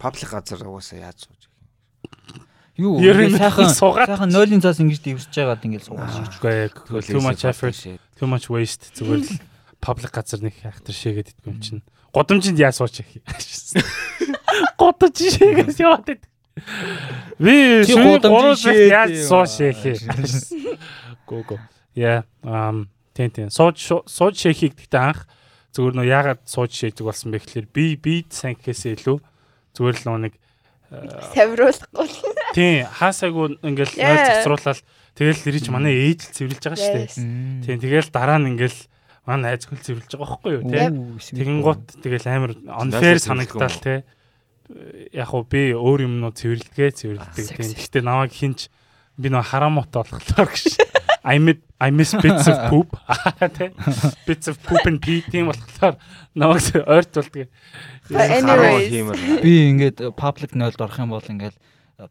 Public газар угаасаа яаж сууж. Юу Ер нь ингээд сайхан сайхан нойлын цаас ингэж дивсэж байгаад ингээд суугаад шийдэж. Үгүй too much effort, too much waste зүгээр л паблик газар нэг хайхтар шигээд идэх юм чинь. Годамжинд яа сууч их. Годамж шигээд яваад идэв. Би гурав шигээд яаж сууч их. Го го. Яа, ам тэн тэн. Сууж сууж шейхийг гэхдээ анх зүгээр нөө яагаад сууж шийдэг болсон бэ гэхэлэр би би сайн гэхээсээ илүү зүгээр л нэг Тавируулахгүй. тийм хаасаагүй ингээл нойл цацруулаад тэгэл ирэж манай ээж л цэвэрлж байгаа шүү дээ. Тийм тэгэл дараа нь ингээл найз хөл цэвэрлж байгаа байхгүй юу те. Тэгэн гут тэгэл амар unfair санагдтал те. Яг уу би өөр юмнууд цэвэрлэгээ цэвэрлдэг sexy. Гэхдээ намайг хинч би нөө харамуутай болохоор гэж. I miss I miss bits of poop те. Bits of poop and pee тийм болохоор намайг ойрт anyways. Би ингээд паблик нойлд орох юм бол ингээд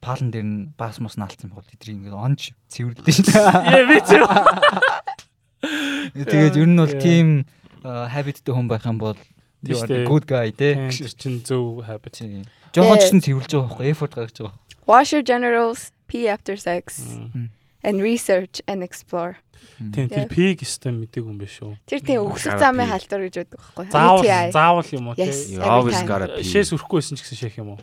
палан дээр нь бас мус наалцсан бол тэдний ингээд онж цэвэрлэдэг. Яа би зөв. Тэгээд ер нь бол тийм habitтэй хүн байх юм бол you are the good guy тий. Тэр чин зөв habit. Жохон ч гэсэн цэвэрлж байгаа байхгүй effort гаргаж байгаа. Wash your genitals, pee after sex. And research and explore. Тийм тэр пиг өстой мэдээг юм биш үү? Тэр тийм Gotta замын халдвар гэж байдаг байхгүй Заавал UTI. заавал юм уу Yes. тий? You Every always gotta pee. Шээс өрөхгүйсэн ч гэсэн шех юм уу?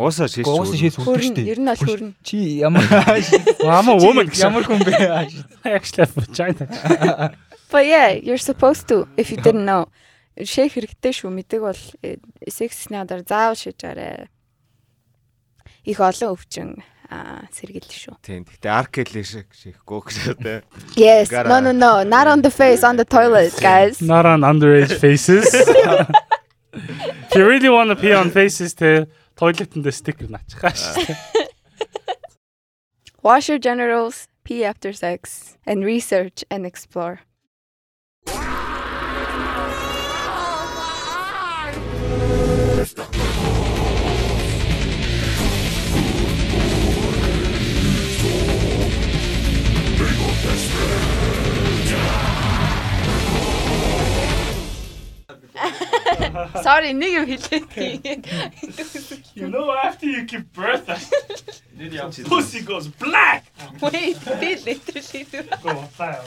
Уусаа шиш. Гоос шээс Хүрн, шүү ер дээ. нь бол хүрн. Чи ямар Ама woman гэж ямар хүн бэ? actually vagina. But yeah, you're supposed to if you didn't know. Шейх хэрэгтэй шүү. Мэдэг бол сексний адар заавал шийж арай. Их олон өвчин сэргийлж шүү. Тийм. Гэтэ аркели шиг шихгүй гэж тэ. Yes. Gotta- No no no. Not on the face, on the toilet, guys. Not on underage faces. If you really want to pee on faces те тойлетэн дээр стикер наачихаш. Wash your genitals, pee after sex, and research and explore. Sorry, нэг юм хэлээ. You know after you give birth pussy goes black. Wait, би literally Go on, fire.